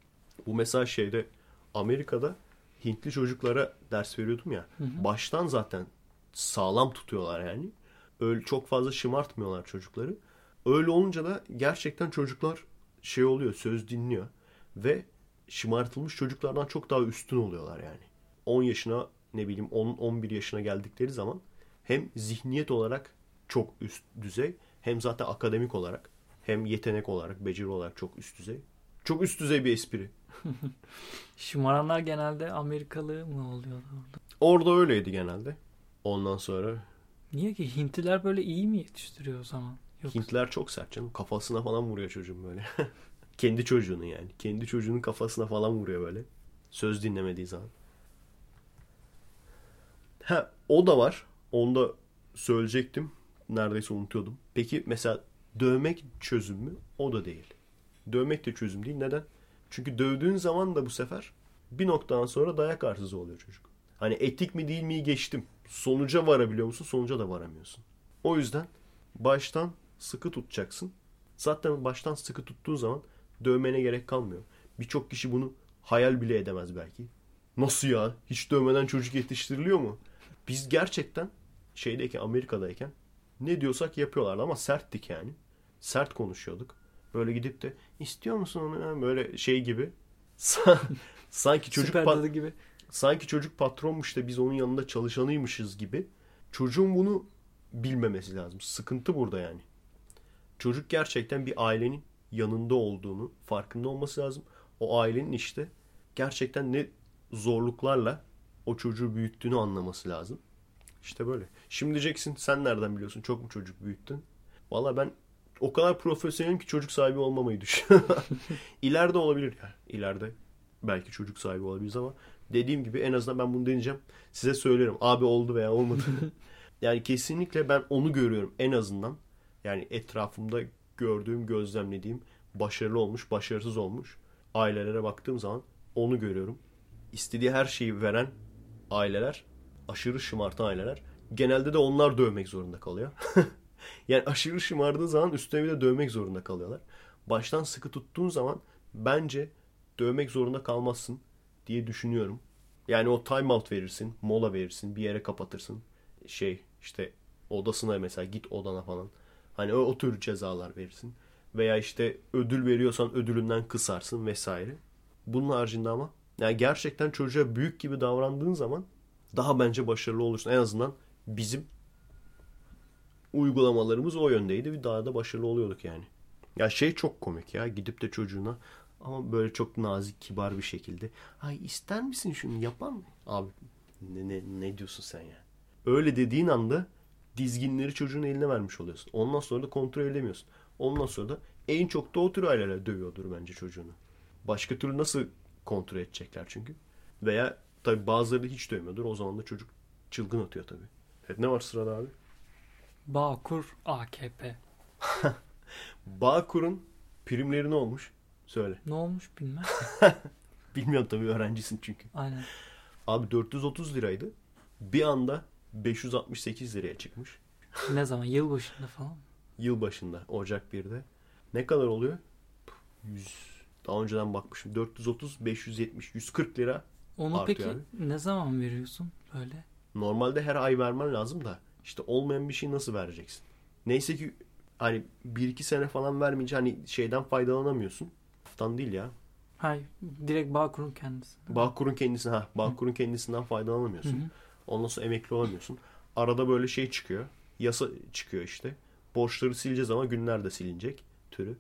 B: bu mesela şeyde Amerika'da Hintli çocuklara ders veriyordum ya. Baştan zaten sağlam tutuyorlar yani. Öyle çok fazla şımartmıyorlar çocukları. Öyle olunca da gerçekten çocuklar şey oluyor, söz dinliyor ve şımartılmış çocuklardan çok daha üstün oluyorlar yani. 10 yaşına ne bileyim 10 11 yaşına geldikleri zaman hem zihniyet olarak çok üst düzey hem zaten akademik olarak hem yetenek olarak, beceri olarak çok üst düzey. Çok üst düzey bir espri. <laughs>
C: Şımaranlar genelde Amerikalı mı oluyor orada?
B: Orada öyleydi genelde. Ondan sonra
C: Niye ki Hintliler böyle iyi mi yetiştiriyor o zaman? Yok.
B: Hintliler çok sert canım. Kafasına falan vuruyor çocuğun böyle. <laughs> Kendi çocuğunu yani. Kendi çocuğunun kafasına falan vuruyor böyle. Söz dinlemediği zaman. Ha o da var. Onu da söyleyecektim. Neredeyse unutuyordum. Peki mesela dövmek çözüm mü? O da değil. Dövmek de çözüm değil. Neden? Çünkü dövdüğün zaman da bu sefer bir noktadan sonra dayak arsızı oluyor çocuk. Hani etik mi değil mi geçtim. Sonuca varabiliyor musun? Sonuca da varamıyorsun. O yüzden baştan sıkı tutacaksın. Zaten baştan sıkı tuttuğun zaman dövmene gerek kalmıyor. Birçok kişi bunu hayal bile edemez belki. Nasıl ya? Hiç dövmeden çocuk yetiştiriliyor mu? Biz gerçekten şeydeyken Amerika'dayken ne diyorsak yapıyorlardı ama serttik yani. Sert konuşuyorduk. Böyle gidip de istiyor musun onu? Yani Böyle şey gibi. <laughs> Sanki çocuk pat-
C: gibi.
B: sanki çocuk patronmuş da biz onun yanında çalışanıymışız gibi. Çocuğun bunu bilmemesi lazım. Sıkıntı burada yani. Çocuk gerçekten bir ailenin yanında olduğunu farkında olması lazım. O ailenin işte gerçekten ne zorluklarla o çocuğu büyüttüğünü anlaması lazım. İşte böyle. Şimdi diyeceksin sen nereden biliyorsun? Çok mu çocuk büyüttün? Valla ben o kadar profesyonelim ki çocuk sahibi olmamayı düşünüyorum. <laughs> İleride olabilir ya. İleride belki çocuk sahibi olabiliriz ama dediğim gibi en azından ben bunu deneyeceğim. Size söylerim. Abi oldu veya olmadı. <laughs> yani kesinlikle ben onu görüyorum en azından. Yani etrafımda gördüğüm, gözlemlediğim başarılı olmuş, başarısız olmuş ailelere baktığım zaman onu görüyorum. İstediği her şeyi veren aileler, aşırı şımartan aileler. Genelde de onlar dövmek zorunda kalıyor. <laughs> yani aşırı şımardığı zaman üstüne bir de dövmek zorunda kalıyorlar. Baştan sıkı tuttuğun zaman bence dövmek zorunda kalmazsın diye düşünüyorum. Yani o time out verirsin, mola verirsin, bir yere kapatırsın. Şey işte odasına mesela git odana falan. Hani o, o tür cezalar verirsin. Veya işte ödül veriyorsan ödülünden kısarsın vesaire. Bunun haricinde ama yani gerçekten çocuğa büyük gibi davrandığın zaman daha bence başarılı olursun. En azından bizim uygulamalarımız o yöndeydi. Bir daha da başarılı oluyorduk yani. Ya şey çok komik ya gidip de çocuğuna ama böyle çok nazik kibar bir şekilde ay ister misin şunu yapan? Abi ne, ne, ne diyorsun sen ya? Öyle dediğin anda dizginleri çocuğun eline vermiş oluyorsun. Ondan sonra da kontrol edemiyorsun. Ondan sonra da en çok da o tür aileler dövüyordur bence çocuğunu. Başka türlü nasıl kontrol edecekler çünkü. Veya tabi bazıları hiç dövmüyordur. O zaman da çocuk çılgın atıyor tabi. Evet ne var sırada abi?
C: Bağkur AKP. <laughs>
B: Bağkur'un primleri ne olmuş? Söyle.
C: Ne olmuş bilmem. <laughs>
B: Bilmiyorum tabii öğrencisin çünkü.
C: Aynen.
B: Abi 430 liraydı. Bir anda 568 liraya çıkmış. <laughs>
C: Ne zaman? Yılbaşında falan. mı?
B: Yıl başında Ocak 1'de. Ne kadar oluyor? 100. Daha önceden bakmışım. 430, 570, 140 lira.
C: Onu
B: Artıyor
C: peki ne zaman veriyorsun böyle?
B: Normalde her ay vermen lazım da işte olmayan bir şey nasıl vereceksin? Neyse ki hani 1-2 sene falan vermeyince hani şeyden faydalanamıyorsun. Haftan değil ya.
C: Hayır. Direkt Bağkur'un kendisi.
B: Bağkur'un kendisine ha Bağkur'un kendisinden faydalanamıyorsun. Ondan sonra emekli olamıyorsun. Arada böyle şey çıkıyor. Yasa çıkıyor işte. Borçları sileceğiz ama günler de silinecek türü.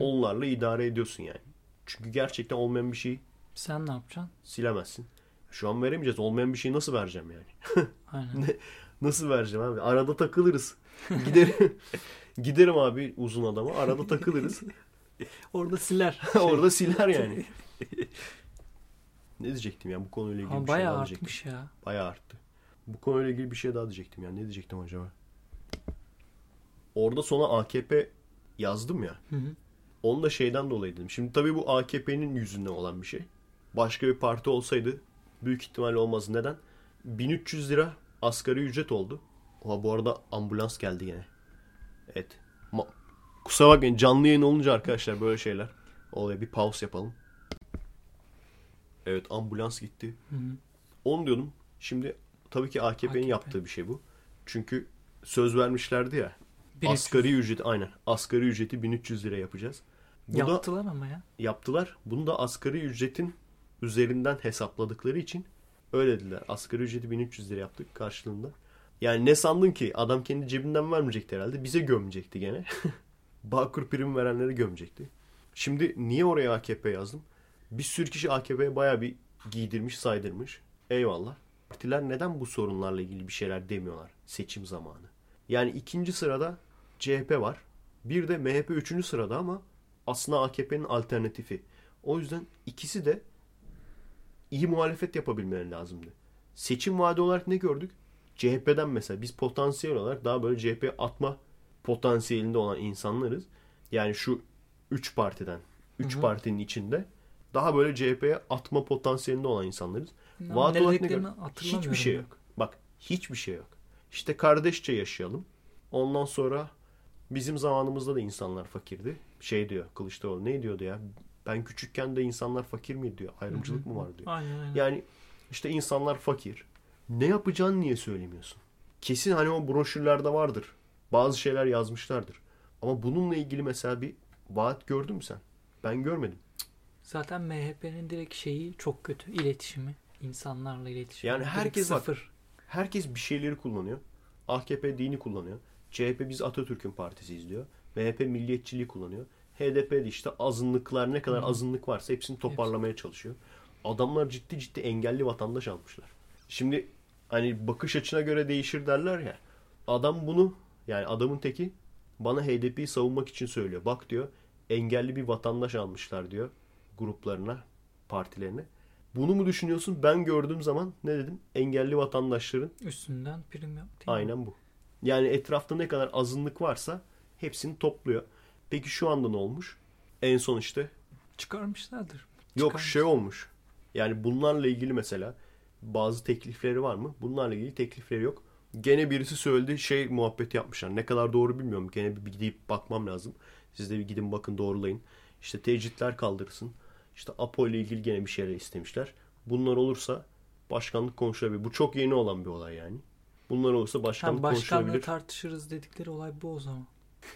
B: Onlarla idare ediyorsun yani. Çünkü gerçekten olmayan bir şeyi
C: Sen ne yapacaksın?
B: silemezsin. Şu an veremeyeceğiz. Olmayan bir şeyi nasıl vereceğim yani? <laughs>
C: Aynen.
B: Nasıl vereceğim abi? Arada takılırız. Giderim. <laughs> Giderim abi uzun adama. Arada takılırız. <laughs>
C: Orada siler. <laughs>
B: Orada siler yani. Ne diyecektim ya bu konuyla ilgili
C: Ama
B: bir şey
C: bayağı
B: daha diyecektim.
C: artmış ya.
B: Bayağı arttı. Bu konuyla ilgili bir şey daha diyecektim yani. Ne diyecektim acaba? Orada sona AKP yazdım ya.
C: Hı hı.
B: Onu da şeyden dolayı dedim. Şimdi tabii bu AKP'nin yüzünden olan bir şey. Başka bir parti olsaydı büyük ihtimalle olmaz. Neden? 1300 lira asgari ücret oldu. Oha bu arada ambulans geldi yine. Evet. Ma- Kusura bakmayın canlı yayın olunca arkadaşlar böyle şeyler. Oluyor bir pause yapalım. Evet ambulans gitti.
C: Hı hı.
B: Onu diyordum. Şimdi tabii ki AKP'nin
C: AKP.
B: yaptığı bir şey bu. Çünkü söz vermişlerdi ya.
C: 1300.
B: Asgari ücret aynen. Asgari ücreti 1300 lira yapacağız. Bu da
C: Yaptılar ama ya.
B: yaptılar. Bunu da asgari ücretin üzerinden hesapladıkları için öyle dediler. Asgari ücreti 1300 lira yaptık karşılığında. Yani ne sandın ki? Adam kendi cebinden vermeyecekti herhalde. Bize gömecekti gene. <laughs> Bağkur prim verenleri gömecekti. Şimdi niye oraya AKP yazdım? Bir sürü kişi AKP'ye bayağı bir giydirmiş, saydırmış. Eyvallah. Partiler neden bu sorunlarla ilgili bir şeyler demiyorlar seçim zamanı? Yani ikinci sırada CHP var. Bir de MHP üçüncü sırada ama aslında AKP'nin alternatifi. O yüzden ikisi de iyi muhalefet yapabilmeleri lazımdı. Seçim vaadi olarak ne gördük? CHP'den mesela biz potansiyel olarak daha böyle CHP atma potansiyelinde olan insanlarız. Yani şu 3 partiden, 3
C: Hı hı.
B: partinin içinde daha böyle CHP'ye atma potansiyelinde olan insanlarız.
C: Ama
B: Vaat
C: ne
B: olarak ne gördük? Hiçbir şey yok. Bak hiçbir şey yok. İşte kardeşçe yaşayalım. Ondan sonra bizim zamanımızda da insanlar fakirdi. Şey diyor Kılıçdaroğlu ne diyordu ya? Ben küçükken de insanlar fakir mi diyor. Ayrımcılık mı var diyor.
C: Aynen aynen.
B: Yani işte insanlar fakir. Ne yapacağını niye söylemiyorsun? Kesin hani o broşürlerde vardır. Bazı şeyler yazmışlardır. Ama bununla ilgili mesela bir vaat gördün mü sen? Ben görmedim.
C: Zaten MHP'nin direkt şeyi çok kötü. İletişimi. insanlarla iletişimi.
B: Yani
C: Direkt
B: herkes bak-
C: sıfır.
B: Herkes bir şeyleri kullanıyor. AKP dini kullanıyor. CHP biz Atatürk'ün partisiyiz diyor. MHP milliyetçiliği kullanıyor. HDP de işte azınlıklar ne kadar
C: Hı.
B: azınlık varsa hepsini toparlamaya çalışıyor. Adamlar ciddi ciddi engelli vatandaş almışlar. Şimdi hani bakış açına göre değişir derler ya. Adam bunu yani adamın teki bana HDP'yi savunmak için söylüyor. Bak diyor engelli bir vatandaş almışlar diyor gruplarına, partilerine. Bunu mu düşünüyorsun? Ben gördüğüm zaman ne dedim? Engelli vatandaşların
C: Üstünden prim mi?
B: Aynen bu. Yani etrafta ne kadar azınlık varsa hepsini topluyor. Peki şu anda ne olmuş? En son işte
C: Çıkarmışlardır.
B: yok şey olmuş. Yani bunlarla ilgili mesela bazı teklifleri var mı? Bunlarla ilgili teklifleri yok. Gene birisi söyledi şey muhabbeti yapmışlar. Ne kadar doğru bilmiyorum. Gene bir gidip bakmam lazım. Siz de bir gidin bakın doğrulayın. İşte tecritler kaldırırsın. İşte APO ile ilgili gene bir şeyler istemişler. Bunlar olursa başkanlık konuşulabilir. Bu çok yeni olan bir olay yani. Bunlar olursa başkanlık
C: Ha, başkanlığı
B: konuşulabilir.
C: tartışırız dedikleri olay bu o zaman.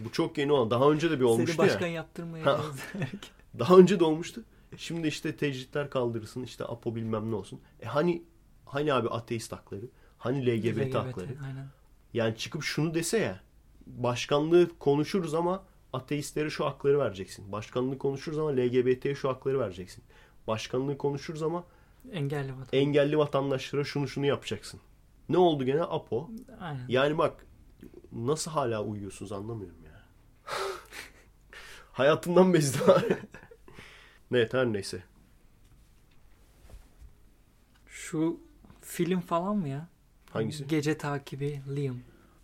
B: Bu çok yeni olan. Daha önce de bir olmuştu
C: Seni başkan
B: ya.
C: yaptırmayacağız. <laughs>
B: Daha önce de olmuştu. Şimdi işte tecritler kaldırırsın. işte APO bilmem ne olsun. E hani hani abi ateist hakları? Hani LGBT, hakları?
C: Aynen.
B: Yani çıkıp şunu dese ya. Başkanlığı konuşuruz ama ateistlere şu hakları vereceksin. Başkanlığı konuşuruz ama LGBT'ye şu hakları vereceksin. Başkanlığı konuşuruz ama
C: Engelli vatan.
B: engelli vatandaşlara şunu şunu yapacaksın. Ne oldu gene? APO.
C: Aynen.
B: Yani bak nasıl hala uyuyorsunuz anlamıyorum ya. <laughs> Hayatımdan bezdim abi. <laughs> evet her neyse.
C: Şu film falan mı ya?
B: Hangisi?
C: Gece takibi Liam.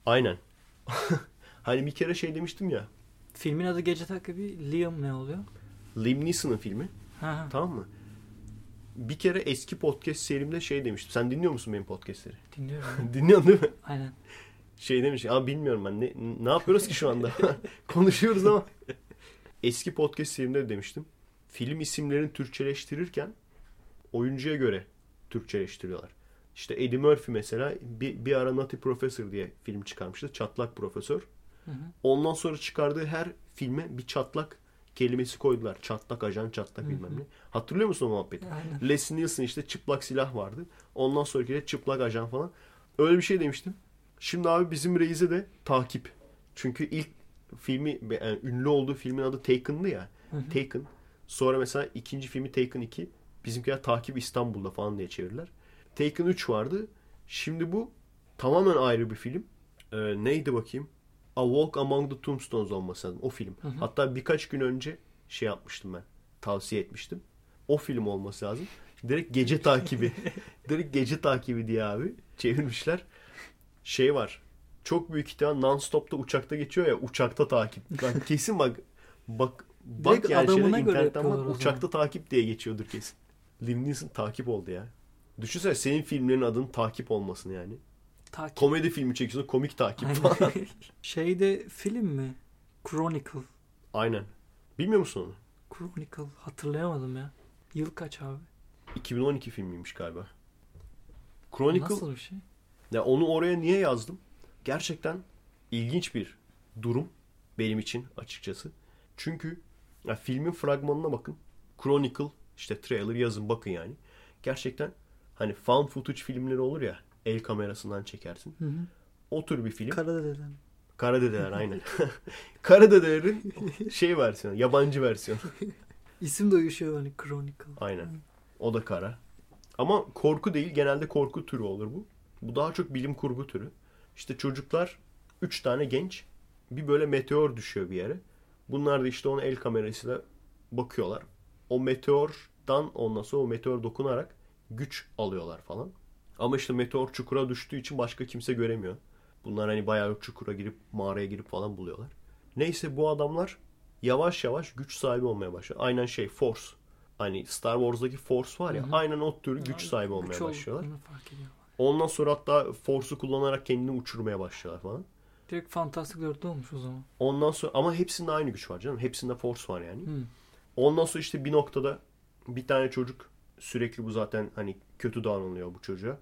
B: Aynen. <laughs> hani bir kere şey demiştim ya.
C: Filmin adı Gece takibi Liam ne oluyor?
B: Liam Neeson'ın filmi.
C: Ha, ha.
B: Tamam mı? bir kere eski podcast serimde şey demiştim. Sen dinliyor musun benim podcastleri?
C: Dinliyorum.
B: Dinliyorsun değil mi?
C: Aynen.
B: Şey demiş. Abi bilmiyorum ben. Ne, ne yapıyoruz ki şu anda? <laughs> Konuşuyoruz ama. eski podcast serimde de demiştim. Film isimlerini Türkçeleştirirken oyuncuya göre Türkçeleştiriyorlar. İşte Eddie Murphy mesela bir, bir ara Nutty Professor diye film çıkarmıştı. Çatlak Profesör.
C: Hı hı.
B: Ondan sonra çıkardığı her filme bir çatlak kelimesi koydular. Çatlak ajan, çatlak
C: Hı hı.
B: bilmem ne. Hatırlıyor musun o muhabbeti?
C: Aynen.
B: Leslie Nielsen işte çıplak silah vardı. Ondan sonraki de çıplak ajan falan. Öyle bir şey demiştim. Şimdi abi bizim reise de takip. Çünkü ilk filmi yani ünlü olduğu filmin adı Taken'dı ya.
C: Hı hı.
B: Taken. Sonra mesela ikinci filmi Taken 2. Bizimkiler takip İstanbul'da falan diye çevirdiler. Taken 3 vardı. Şimdi bu tamamen ayrı bir film. Ee, neydi bakayım? A Walk Among the Tombstones olması lazım. O film.
C: Hı hı.
B: Hatta birkaç gün önce şey yapmıştım ben. Tavsiye etmiştim. O film olması lazım. Direkt gece <laughs> takibi. Direkt gece takibi diye abi çevirmişler. Şey var. Çok büyük ihtimal non-stop'ta uçakta geçiyor ya uçakta takip. Lan <laughs> kesin bak bak bak
C: Direkt
B: yani şeyde
C: adamına göre
B: internetten bak uçakta takip diye geçiyordur kesin. Liam Neeson takip oldu ya. Düşünsene senin filmlerin adının takip olmasını yani.
C: Takip.
B: Komedi filmi çekiyorsun komik takip falan.
C: Aynen. <laughs> Şeyde film mi? Chronicle.
B: Aynen. Bilmiyor musun onu?
C: Chronicle. Hatırlayamadım ya. Yıl kaç abi?
B: 2012 filmiymiş galiba. Chronicle
C: Nasıl bir şey?
B: Ya onu oraya niye yazdım? Gerçekten ilginç bir durum benim için açıkçası. Çünkü ya filmin fragmanına bakın. Chronicle işte trailer yazın bakın yani. Gerçekten hani found footage filmleri olur ya el kamerasından çekersin.
C: Hı hı.
B: O tür bir film.
C: Karadede'den.
B: Karadedeler aynen. <laughs> Karadedelerin <laughs> şey versiyonu, yabancı versiyonu. <laughs>
C: İsim de uyuşuyor hani Chronicle.
B: Aynen. O da kara. Ama korku değil. Genelde korku türü olur bu. Bu daha çok bilim kurgu türü. İşte çocuklar, üç tane genç bir böyle meteor düşüyor bir yere. Bunlar da işte onu el kamerasıyla bakıyorlar. O meteordan ondan sonra o meteor dokunarak güç alıyorlar falan. Ama işte meteor çukura düştüğü için başka kimse göremiyor. Bunlar hani bayağı çukura girip mağaraya girip falan buluyorlar. Neyse bu adamlar yavaş yavaş güç sahibi olmaya başlıyor. Aynen şey Force. Hani Star Wars'daki Force var ya
C: Hı hı.
B: aynen o tür güç sahibi olmaya
C: Güç
B: başlıyorlar.
C: fark.
B: Ondan sonra hatta Force'u kullanarak kendini uçurmaya başlıyorlar falan.
C: Direkt Fantastic Dörtlü olmuş o zaman.
B: Ondan sonra ama hepsinde aynı güç var canım. Hepsinde Force var yani.
C: Hı.
B: Ondan sonra işte bir noktada bir tane çocuk sürekli bu zaten hani kötü davranılıyor bu çocuğa.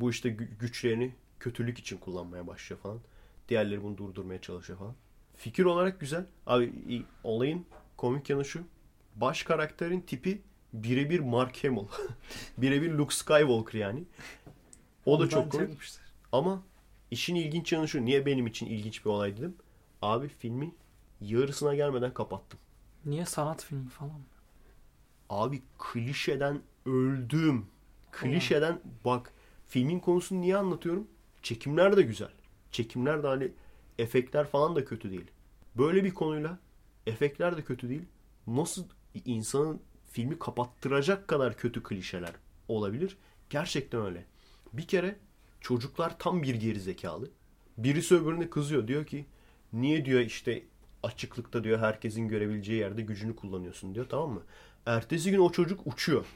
B: Bu işte gü- güçlerini kötülük için kullanmaya başlıyor falan. Diğerleri bunu durdurmaya çalışıyor falan. Fikir olarak güzel. Abi olayın komik yanı şu. Baş karakterin tipi birebir Mark Hamill. <laughs> birebir Luke Skywalker yani. O da çok komik.
C: çekmişler.
B: Ama işin ilginç yanı şu. Niye benim için ilginç bir olay dedim. Abi filmi yarısına gelmeden kapattım.
C: Niye sanat filmi falan mı?
B: Abi klişeden öldüm. Klişeden bak filmin konusunu niye anlatıyorum? Çekimler de güzel. Çekimler de hani efektler falan da kötü değil. Böyle bir konuyla efektler de kötü değil. Nasıl insanın filmi kapattıracak kadar kötü klişeler olabilir? Gerçekten öyle. Bir kere çocuklar tam bir gerizekalı. Birisi öbürüne kızıyor. Diyor ki niye diyor işte açıklıkta diyor herkesin görebileceği yerde gücünü kullanıyorsun diyor tamam mı? Ertesi gün o çocuk uçuyor.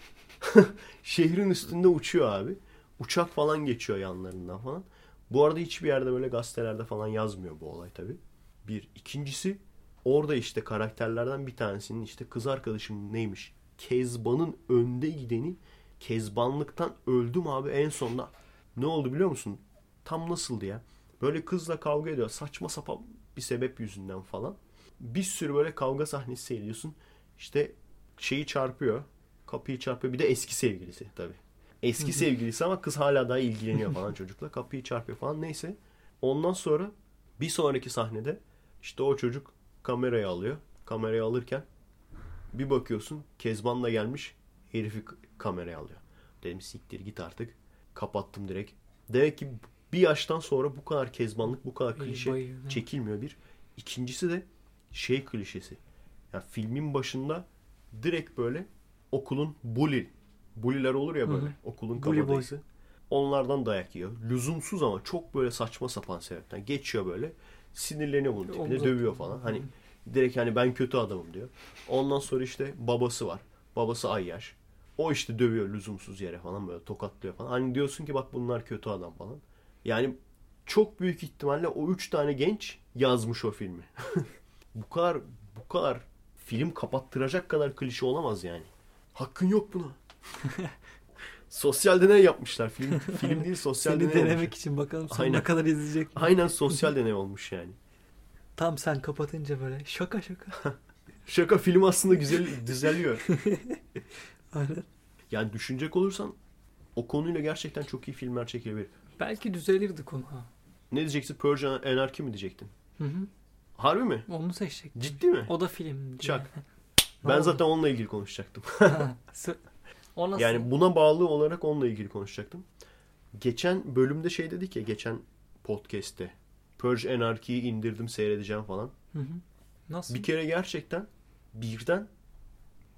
B: <laughs> Şehrin üstünde uçuyor abi. Uçak falan geçiyor yanlarından falan. Bu arada hiçbir yerde böyle gazetelerde falan yazmıyor bu olay tabi. Bir. ikincisi orada işte karakterlerden bir tanesinin işte kız arkadaşım neymiş? Kezban'ın önde gideni Kezbanlıktan öldüm abi en sonunda. Ne oldu biliyor musun? Tam nasıldı ya? Böyle kızla kavga ediyor. Saçma sapan bir sebep yüzünden falan. Bir sürü böyle kavga sahnesi seyrediyorsun. İşte şeyi çarpıyor. Kapıyı çarpıyor. Bir de eski sevgilisi tabii. Eski sevgilisi ama kız hala daha ilgileniyor falan çocukla. Kapıyı çarpıyor falan. Neyse. Ondan sonra bir sonraki sahnede işte o çocuk kamerayı alıyor. Kamerayı alırken bir bakıyorsun Kezban da gelmiş herifi kameraya alıyor. Dedim siktir git artık. Kapattım direkt. Demek ki bir yaştan sonra bu kadar kezbanlık, bu kadar klişe çekilmiyor bir. İkincisi de şey klişesi. Ya filmin başında direkt böyle okulun bully. Bully'ler olur ya böyle.
C: Hı hı.
B: Okulun kabadayısı. Onlardan dayak yiyor. Lüzumsuz ama çok böyle saçma sapan sebepten. Geçiyor böyle. Sinirleniyor bunun tipine.
C: Omuz
B: Dövüyor falan. Hani direkt hani ben kötü adamım diyor. Ondan sonra işte babası var. Babası Ayyaş. O işte dövüyor lüzumsuz yere falan böyle tokatlıyor falan. Hani diyorsun ki bak bunlar kötü adam falan. Yani çok büyük ihtimalle o üç tane genç yazmış o filmi. <laughs> bu kadar bu kadar film kapattıracak kadar klişe olamaz yani. Hakkın yok buna. <laughs> sosyal deney yapmışlar. Film film değil sosyal
C: Seni
B: deney
C: denemek
B: olmuş.
C: için bakalım sonuna
B: Aynen.
C: kadar izleyecek.
B: Aynen sosyal deney olmuş yani. <laughs>
C: Tam sen kapatınca böyle şaka şaka.
B: Şaka film aslında güzel düzeliyor.
C: Aynen.
B: Yani düşünecek olursan o konuyla gerçekten çok iyi filmler çekilebilir.
C: Belki düzelirdi konu ha.
B: Ne diyeceksin? Purge Anarchy mi diyecektin?
C: Hı hı.
B: Harbi mi?
C: Onu seçecek.
B: Ciddi mi?
C: O da film.
B: Çak. <laughs> Ben
C: oldu?
B: zaten onunla ilgili konuşacaktım. <laughs>
C: O nasıl?
B: Yani buna bağlı olarak onunla ilgili konuşacaktım. Geçen bölümde şey dedik ya geçen podcast'te. Purge Anarchy'yi indirdim seyredeceğim falan.
C: Hı hı. Nasıl?
B: Bir kere gerçekten birden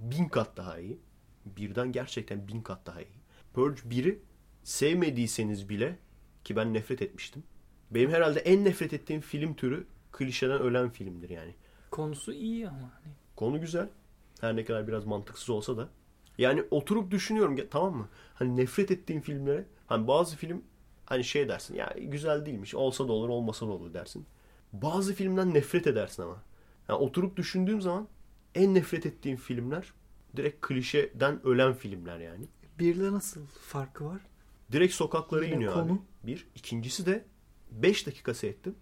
B: bin kat daha iyi. Birden gerçekten bin kat daha iyi. Purge 1'i sevmediyseniz bile ki ben nefret etmiştim. Benim herhalde en nefret ettiğim film türü klişeden ölen filmdir yani.
C: Konusu iyi ama. Hani.
B: Konu güzel. Her ne kadar biraz mantıksız olsa da. Yani oturup düşünüyorum tamam mı? Hani nefret ettiğim filmlere hani bazı film hani şey dersin ya güzel değilmiş olsa da olur olmasa da olur dersin. Bazı filmden nefret edersin ama. Yani oturup düşündüğüm zaman en nefret ettiğim filmler direkt klişeden ölen filmler yani.
C: Birle nasıl farkı var?
B: Direkt sokaklara
C: Yine
B: iniyor
C: konu.
B: abi. Bir. İkincisi de 5 dakika seyrettim.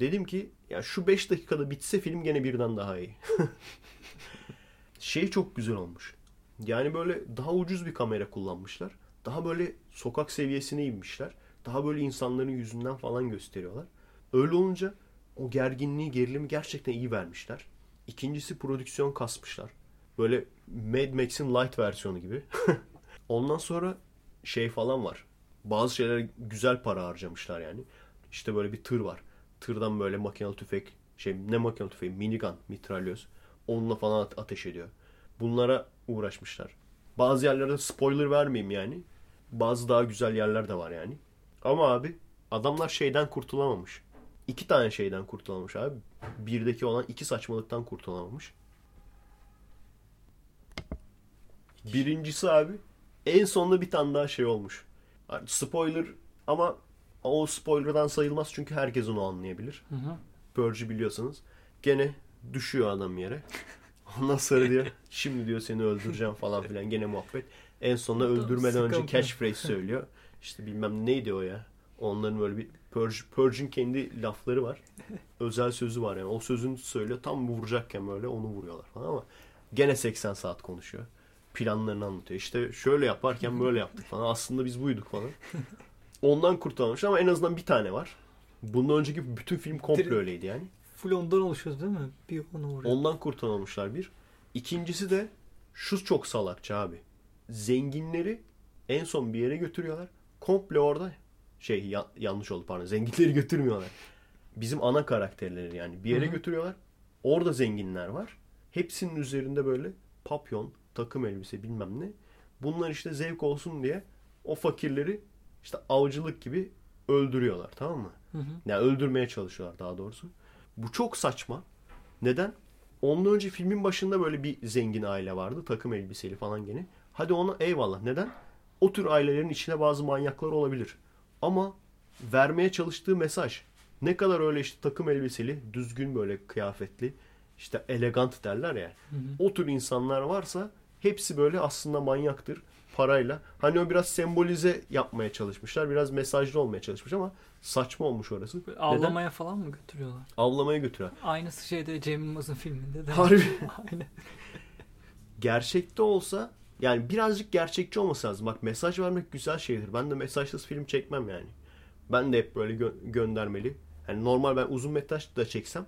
B: Dedim ki ya şu 5 dakikada bitse film gene birden daha iyi. <laughs> şey çok güzel olmuş. Yani böyle daha ucuz bir kamera kullanmışlar. Daha böyle sokak seviyesine inmişler. Daha böyle insanların yüzünden falan gösteriyorlar. Öyle olunca o gerginliği, gerilimi gerçekten iyi vermişler. İkincisi prodüksiyon kasmışlar. Böyle Mad Max'in light versiyonu gibi. <laughs> Ondan sonra şey falan var. Bazı şeylere güzel para harcamışlar yani. İşte böyle bir tır var. Tırdan böyle makinalı tüfek, şey ne makinalı tüfeği, minigun, mitralyöz. Onunla falan ate- ateş ediyor. Bunlara uğraşmışlar. Bazı yerlerde spoiler vermeyeyim yani. Bazı daha güzel yerler de var yani. Ama abi adamlar şeyden kurtulamamış. İki tane şeyden kurtulamamış abi. Birdeki olan iki saçmalıktan kurtulamamış. Birincisi abi en sonunda bir tane daha şey olmuş. Yani spoiler ama o spoiler'dan sayılmaz çünkü herkes onu anlayabilir.
C: Hı hı.
B: Purge'ü biliyorsanız. Gene düşüyor adam yere. <laughs> Ondan sonra diyor şimdi diyor seni öldüreceğim falan filan gene muhabbet. En sonunda öldürmeden önce catchphrase söylüyor. İşte bilmem neydi o ya. Onların böyle bir Purge, Purge'ün kendi lafları var. Özel sözü var yani. O sözünü söylüyor. Tam vuracakken böyle onu vuruyorlar falan ama gene 80 saat konuşuyor. Planlarını anlatıyor. İşte şöyle yaparken böyle yaptık falan. Aslında biz buyduk falan. <laughs> Ondan kurtulmuş ama en azından bir tane var. Bundan önceki bütün film komple öyleydi yani.
C: Full ondan oluşuyor değil mi? Bir onu vuruyor.
B: Ondan kurtulamamışlar bir. İkincisi de şu çok salakça abi. Zenginleri en son bir yere götürüyorlar. Komple orada şey ya- yanlış oldu pardon. Zenginleri <laughs> götürmüyorlar. Bizim ana karakterleri yani bir yere
C: Hı hı.
B: götürüyorlar. Orada zenginler var. Hepsinin üzerinde böyle papyon, takım elbise bilmem ne. Bunlar işte zevk olsun diye o fakirleri işte avcılık gibi öldürüyorlar tamam mı?
C: Hı hı.
B: Yani öldürmeye çalışıyorlar daha doğrusu. Bu çok saçma. Neden? Ondan önce filmin başında böyle bir zengin aile vardı. Takım elbiseli falan gene. Hadi ona eyvallah. Neden? O tür ailelerin içine bazı manyaklar olabilir. Ama vermeye çalıştığı mesaj ne kadar öyle işte takım elbiseli, düzgün böyle kıyafetli, işte elegant derler ya.
C: Hı hı.
B: O tür insanlar varsa hepsi böyle aslında manyaktır parayla. Hani o biraz sembolize yapmaya çalışmışlar. Biraz mesajlı olmaya çalışmış ama saçma olmuş orası.
C: Böyle
B: Neden?
C: Avlamaya falan mı götürüyorlar?
B: Avlamaya götüren.
C: Aynısı şeyde Cem Yılmaz'ın filminde de.
B: Harbi. <laughs>
C: Aynen.
B: Gerçekte olsa yani birazcık gerçekçi olması lazım. Bak mesaj vermek güzel şeydir. Ben de mesajsız film çekmem yani. Ben de hep böyle gö- göndermeli. Yani normal ben uzun metraj da çeksem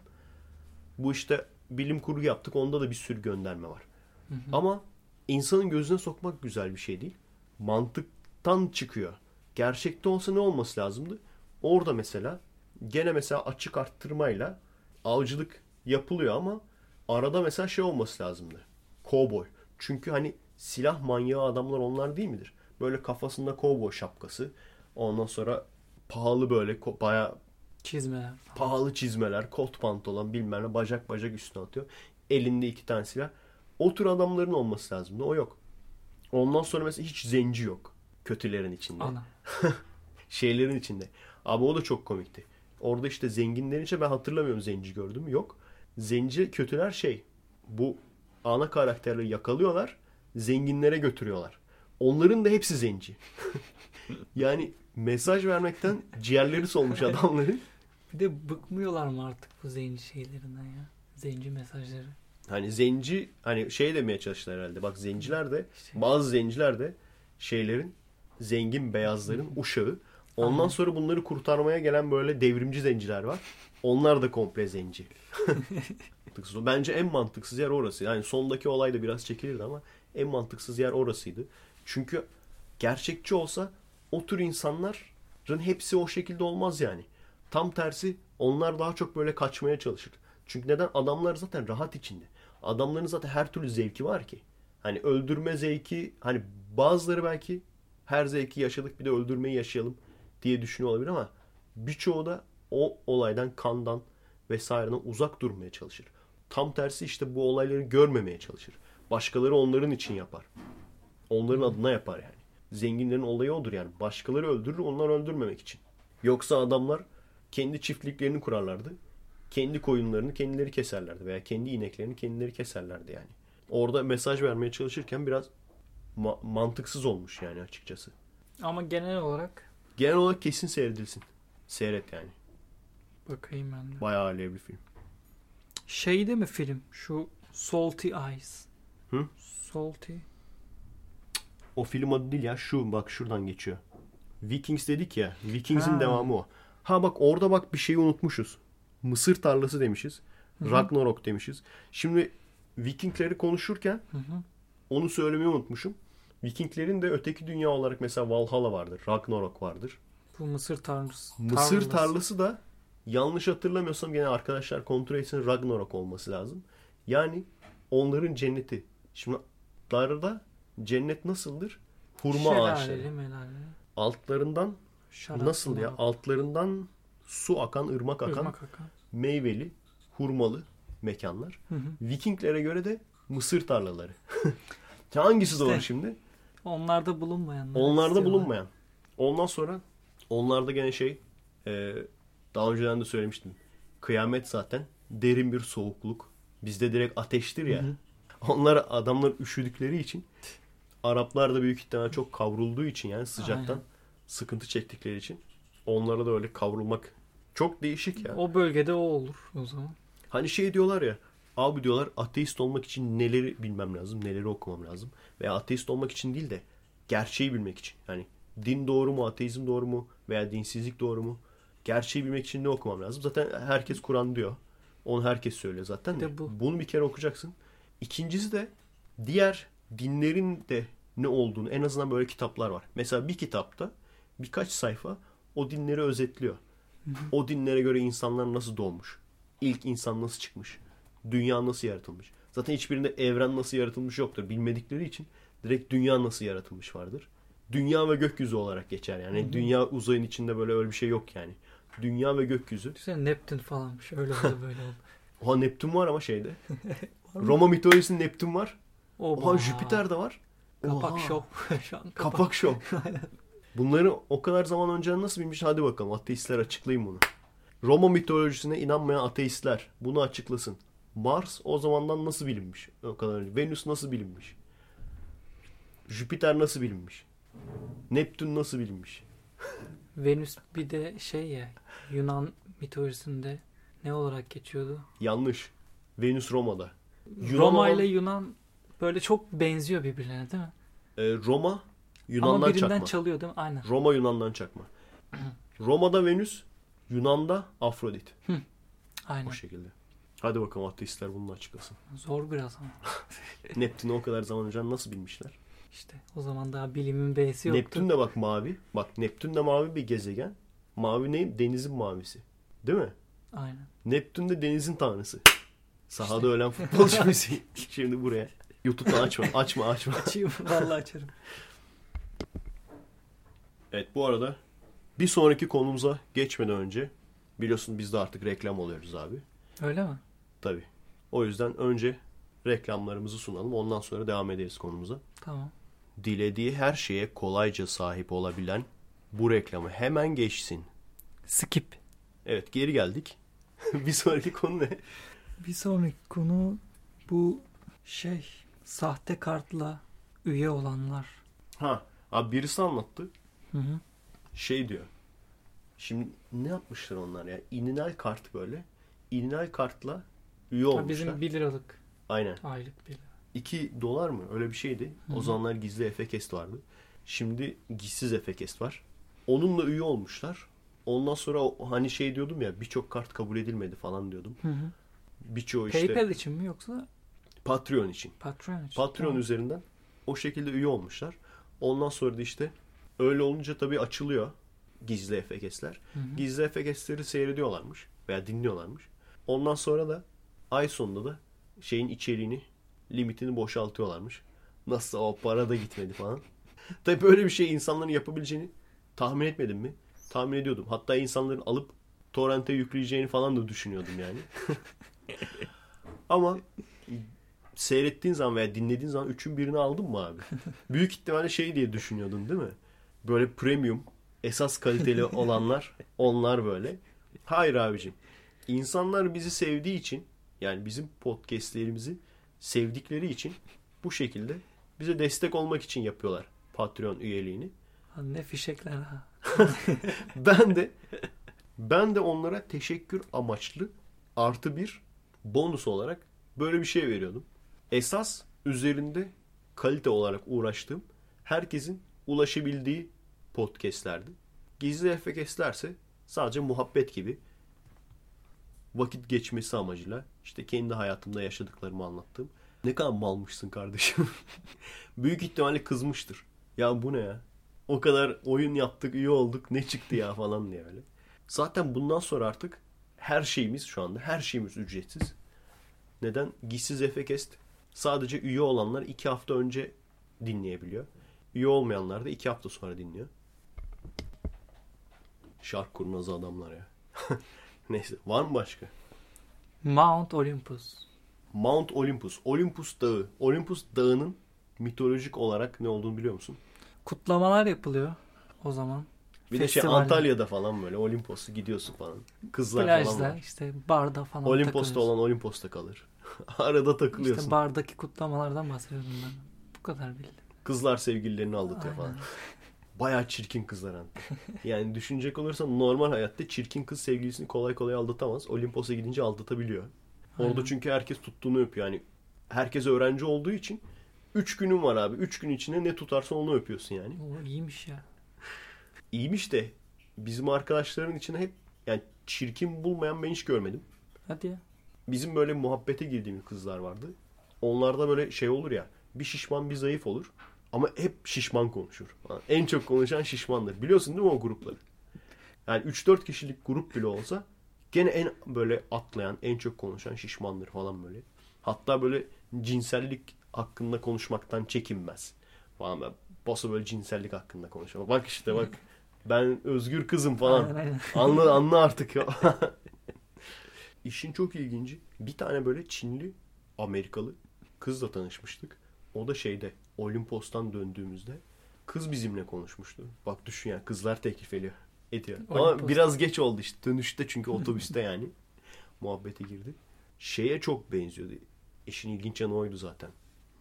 B: bu işte bilim kurgu yaptık. Onda da bir sürü gönderme var.
C: Hı hı.
B: Ama insanın gözüne sokmak güzel bir şey değil. Mantıktan çıkıyor. Gerçekte olsa ne olması lazımdı? Orada mesela gene mesela açık arttırmayla avcılık yapılıyor ama arada mesela şey olması lazımdı. Kovboy. Çünkü hani silah manyağı adamlar onlar değil midir? Böyle kafasında kovboy şapkası. Ondan sonra pahalı böyle bayağı
C: Çizmeler.
B: pahalı çizmeler, kot pantolon bilmem ne bacak bacak üstüne atıyor. Elinde iki tane silah. O tür adamların olması lazımdı. O yok. Ondan sonra mesela hiç zenci yok. Kötülerin içinde. <laughs> Şeylerin içinde. Abi o da çok komikti. Orada işte zenginlerin içinde ben hatırlamıyorum zenci gördüm. Yok. Zenci kötüler şey. Bu ana karakterleri yakalıyorlar. Zenginlere götürüyorlar. Onların da hepsi zenci. <laughs> yani mesaj vermekten ciğerleri solmuş adamların.
C: Bir de bıkmıyorlar mı artık bu zenci şeylerinden ya? Zenci mesajları.
B: Hani zenci hani şey demeye çalıştılar herhalde. Bak zenciler de bazı zenciler de şeylerin zengin beyazların uşağı. Ondan
C: Aynen.
B: sonra bunları kurtarmaya gelen böyle devrimci zenciler var. Onlar da komple zenci. <laughs> Mantıksız. Bence en mantıksız yer orası. Yani sondaki olay da biraz çekilirdi ama en mantıksız yer orasıydı. Çünkü gerçekçi olsa o tür insanların hepsi o şekilde olmaz yani. Tam tersi onlar daha çok böyle kaçmaya çalışır. Çünkü neden? Adamlar zaten rahat içinde. Adamların zaten her türlü zevki var ki. Hani öldürme zevki hani bazıları belki her zevki yaşadık bir de öldürmeyi yaşayalım diye düşünüyor olabilir ama birçoğu da o olaydan kandan vesaireden uzak durmaya çalışır. Tam tersi işte bu olayları görmemeye çalışır. Başkaları onların için yapar. Onların adına yapar yani. Zenginlerin olayı odur yani. Başkaları öldürür onlar öldürmemek için. Yoksa adamlar kendi çiftliklerini kurarlardı. Kendi koyunlarını kendileri keserlerdi veya kendi ineklerini kendileri keserlerdi yani. Orada mesaj vermeye çalışırken biraz ma- mantıksız olmuş yani açıkçası.
C: Ama genel olarak
B: Genel olarak kesin seyredilsin. Seyret yani.
C: bakayım ben de.
B: Bayağı alevli bir film.
C: Şeyde mi film? Şu Salty Eyes.
B: Hı?
C: Salty.
B: O film adı değil ya şu bak şuradan geçiyor. Vikings dedik ya. Vikings'in devamı o. Ha bak orada bak bir şeyi unutmuşuz. Mısır tarlası demişiz.
C: Hı hı.
B: Ragnarok demişiz. Şimdi Vikingleri konuşurken
C: Hı hı.
B: onu söylemeyi unutmuşum. Vikinglerin de öteki dünya olarak mesela Valhalla vardır. Ragnarok vardır.
C: Bu Mısır tanrısı.
B: Mısır tarlası da yanlış hatırlamıyorsam gene arkadaşlar kontrol etsin Ragnarok olması lazım. Yani onların cenneti. Şimdi darda cennet nasıldır? Hurma ağaçları.
C: Şelaleli melaleli.
B: Altlarından
C: Şarap
B: nasıl ya? Altlarından su akan, ırmak akan,
C: ırmak akan.
B: meyveli, hurmalı mekanlar.
C: Hı hı.
B: Vikinglere göre de mısır tarlaları. <laughs> Hangisi
C: İşte.
B: doğru şimdi?
C: Onlarda bulunmayanlar.
B: Onlarda
C: istiyorlar.
B: bulunmayan. Ondan sonra onlarda gene şey e, daha önceden de söylemiştim. Kıyamet zaten derin bir soğukluk. Bizde direkt ateştir ya.
C: Hı hı.
B: Onlar adamlar üşüdükleri için Araplar da büyük ihtimalle çok kavrulduğu için yani sıcaktan
C: Aynen.
B: sıkıntı çektikleri için onlara da öyle kavrulmak çok değişik ya.
C: O bölgede o olur o zaman.
B: Hani şey diyorlar ya abi diyorlar ateist olmak için neleri bilmem lazım, neleri okumam lazım. Veya ateist olmak için değil de gerçeği bilmek için. Yani din doğru mu, ateizm doğru mu veya dinsizlik doğru mu? Gerçeği bilmek için ne okumam lazım? Zaten herkes Kur'an diyor. Onu herkes söylüyor zaten. De
C: bu.
B: Bunu bir kere okuyacaksın. İkincisi de diğer dinlerin de ne olduğunu en azından böyle kitaplar var. Mesela bir kitapta birkaç sayfa o dinleri özetliyor. O dinlere göre insanlar nasıl doğmuş? İlk insan nasıl çıkmış? Dünya nasıl yaratılmış? Zaten hiçbirinde evren nasıl yaratılmış yoktur. Bilmedikleri için direkt dünya nasıl yaratılmış vardır. Dünya ve gökyüzü olarak geçer yani.
C: Hı hı.
B: Dünya uzayın içinde böyle öyle bir şey yok yani. Dünya ve gökyüzü.
C: Düşünsene Neptün falanmış. Öyle oldu böyle oldu. <laughs>
B: Oha Neptün var ama şeyde. <laughs> Roma mitolojisinde Neptün var.
C: Oba.
B: Oha Jüpiter de var.
C: Kapak
B: Oha.
C: şov. <laughs> Şu an kapak.
B: Kapak şov. Bunları o kadar zaman önce nasıl bilmiş? Hadi bakalım ateistler açıklayın bunu. Roma mitolojisine inanmayan ateistler bunu açıklasın. Mars o zamandan nasıl bilinmiş? O kadar önce. Venüs nasıl bilinmiş? Jüpiter nasıl bilinmiş? Neptün nasıl bilinmiş? <laughs>
C: Venüs bir de şey ya Yunan mitolojisinde ne olarak geçiyordu?
B: Yanlış. Venüs Roma'da. Yunan
C: Roma ile Yunan böyle çok benziyor birbirlerine değil mi?
B: Ee, Roma Yunan'dan
C: Ama birinden
B: çakma.
C: çalıyor değil mi? Aynen.
B: Roma Yunan'dan çakma. <clears throat> Roma'da Venüs, Yunan'da Afrodit.
C: Aynen.
B: O şekilde. Hadi bakalım ateistler bunu açıklasın.
C: Zor biraz ama. <laughs>
B: Neptün'ü o kadar zaman önce nasıl bilmişler?
C: İşte o zaman daha bilimin B'si yoktu.
B: Neptün de bak mavi. Bak Neptün de mavi bir gezegen. Mavi ne? Denizin mavisi. Değil mi?
C: Aynen.
B: Neptün de denizin tanrısı. Sahada ölen futbolcu müziği. <laughs> Şimdi buraya. YouTube'dan açma. Açma açma.
C: Açayım. Vallahi açarım. <laughs>
B: Evet bu arada bir sonraki konumuza geçmeden önce biliyorsun biz de artık reklam oluyoruz abi.
C: Öyle mi?
B: Tabii. O yüzden önce reklamlarımızı sunalım. Ondan sonra devam ederiz konumuza.
C: Tamam.
B: dilediği her şeye kolayca sahip olabilen bu reklamı hemen geçsin.
C: Skip.
B: Evet geri geldik. <laughs> bir sonraki konu ne?
C: Bir sonraki konu bu şey sahte kartla üye olanlar.
B: Ha abi birisi anlattı.
C: Hı hı.
B: Şey diyor. Şimdi ne yapmışlar onlar ya? İninal kart böyle. İninal kartla üye
C: Ha,
B: olmuşlar.
C: bizim 1 liralık
B: Aynen.
C: aylık 1 lira.
B: 2 dolar mı? Öyle bir şeydi.
C: Hı
B: O
C: hı.
B: zamanlar gizli Efekest vardı. Şimdi gizsiz Efekest var. Onunla üye olmuşlar. Ondan sonra o- hani şey diyordum ya birçok kart kabul edilmedi falan diyordum.
C: Hı hı.
B: Birçoğu işte
C: PayPal için mi yoksa
B: Patreon için.
C: Patreon için?
B: Patreon
C: Tamam.
B: üzerinden o şekilde üye olmuşlar. Ondan sonra da işte öyle olunca tabii açılıyor gizli
C: hı.
B: Gizli Efekestleri seyrediyorlarmış veya dinliyorlarmış. Ondan sonra da ay sonunda da şeyin içeriğini, limitini boşaltıyorlarmış. Nasıl o para da gitmedi falan. <laughs> Tabii böyle bir şey insanların yapabileceğini tahmin etmedim mi? Tahmin ediyordum. Hatta insanların alıp torrente yükleyeceğini falan da düşünüyordum yani. <laughs> Ama seyrettiğin zaman veya dinlediğin zaman üçün birini aldın mı abi? <laughs> Büyük ihtimalle şey diye düşünüyordun değil mi? Böyle premium, esas kaliteli <laughs> olanlar onlar böyle. Hayır abicim. İnsanlar bizi sevdiği için yani bizim podcastlerimizi sevdikleri için bu şekilde bize destek olmak için yapıyorlar Patreon üyeliğini.
C: Ne fişekler ha. <laughs>
B: Ben de ben de onlara teşekkür amaçlı artı bir bonus olarak böyle bir şey veriyordum. Esas üzerinde kalite olarak uğraştığım herkesin ulaşabildiği podcastlerdi. Gizli efekeslerse sadece muhabbet gibi vakit geçmesi amacıyla işte kendi hayatımda yaşadıklarımı anlattığım. Ne kadar malmışsın kardeşim. <laughs> Büyük ihtimalle kızmıştır. Ya bu ne ya? O kadar oyun yaptık, iyi olduk, ne çıktı ya falan diye öyle. Zaten bundan sonra artık her şeyimiz şu anda, her şeyimiz ücretsiz. Neden? Gizsiz Efekest sadece üye olanlar iki hafta önce dinleyebiliyor. Üye olmayanlar da iki hafta sonra dinliyor. Şark kurnazı adamlar ya. <laughs> Neyse var mı başka?
C: Mount Olympus.
B: Mount Olympus. Olympus Dağı. Olympus Dağı'nın mitolojik olarak ne olduğunu biliyor musun?
C: Kutlamalar yapılıyor o zaman.
B: Bir de şey. Antalya'da falan böyle Olimpos'u gidiyorsun falan. Kızlar falan
C: Plajda
B: var.
C: işte barda falan
B: Olimpos'ta
C: takılıyorsun.
B: olan Olimpos'ta kalır. <laughs> Arada takılıyorsun.
C: İşte bardaki kutlamalardan bahsediyorum ben. Bu kadar bildim.
B: Kızlar sevgililerini aldatıyor
C: Aynen.
B: falan. <laughs> Bayağı çirkin kızlar. <laughs> Yani düşünecek olursan normal hayatta çirkin kız sevgilisini kolay kolay aldatamaz. Olimpos'a gidince aldatabiliyor. Orada
C: Aynen.
B: çünkü herkes tuttuğunu öpüyor. Yani herkes öğrenci olduğu için 3 günün var abi. 3 gün içinde ne tutarsa onu öpüyorsun yani.
C: O iyiymiş ya.
B: İyiymiş de bizim arkadaşların içinde hep yani çirkin bulmayan ben hiç görmedim.
C: Hadi ya.
B: Bizim böyle muhabbete girdiğimiz kızlar vardı. Onlarda böyle şey olur ya. Bir şişman bir zayıf olur. Ama hep şişman konuşur. En çok konuşan şişmandır. Biliyorsun değil mi o grupları? Yani 3-4 kişilik grup bile olsa gene en böyle atlayan, en çok konuşan şişmandır falan böyle. Hatta böyle cinsellik hakkında konuşmaktan çekinmez. Falan böyle bosu böyle cinsellik hakkında konuşuyor. Bak işte bak <laughs> ben özgür kızım falan.
C: Aynen. <laughs>
B: Anla, anla artık ya. <laughs> İşin çok ilginci. Bir tane böyle Çinli Amerikalı kızla tanışmıştık. O da şeyde Olimpos'tan döndüğümüzde kız bizimle konuşmuştu. Bak düşün ya kızlar teklif ediyor. ediyor. Ama
C: Olimpos.
B: biraz geç oldu işte. Dönüşte çünkü otobüste yani <laughs> muhabbete girdi. Şeye çok benziyordu. İşin ilginç yanı oydu zaten.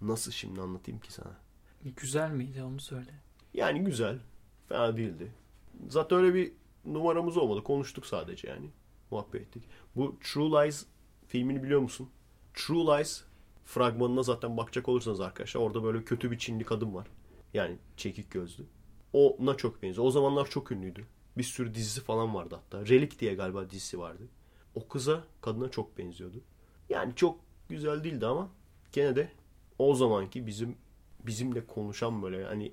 B: Nasıl şimdi anlatayım ki sana?
C: Güzel miydi onu söyle.
B: Yani güzel. Fena değildi. Zaten öyle bir numaramız olmadı. Konuştuk sadece yani. Muhabbet ettik. Bu True Lies filmini biliyor musun? True Lies fragmanına zaten bakacak olursanız arkadaşlar orada böyle kötü bir Çinli kadın var. Yani çekik gözlü. Ona çok benziyor. O zamanlar çok ünlüydü. Bir sürü dizisi falan vardı hatta. Relic diye galiba dizisi vardı. O kıza, kadına çok benziyordu. Yani çok güzel değildi ama gene de o zamanki bizim bizimle konuşan böyle hani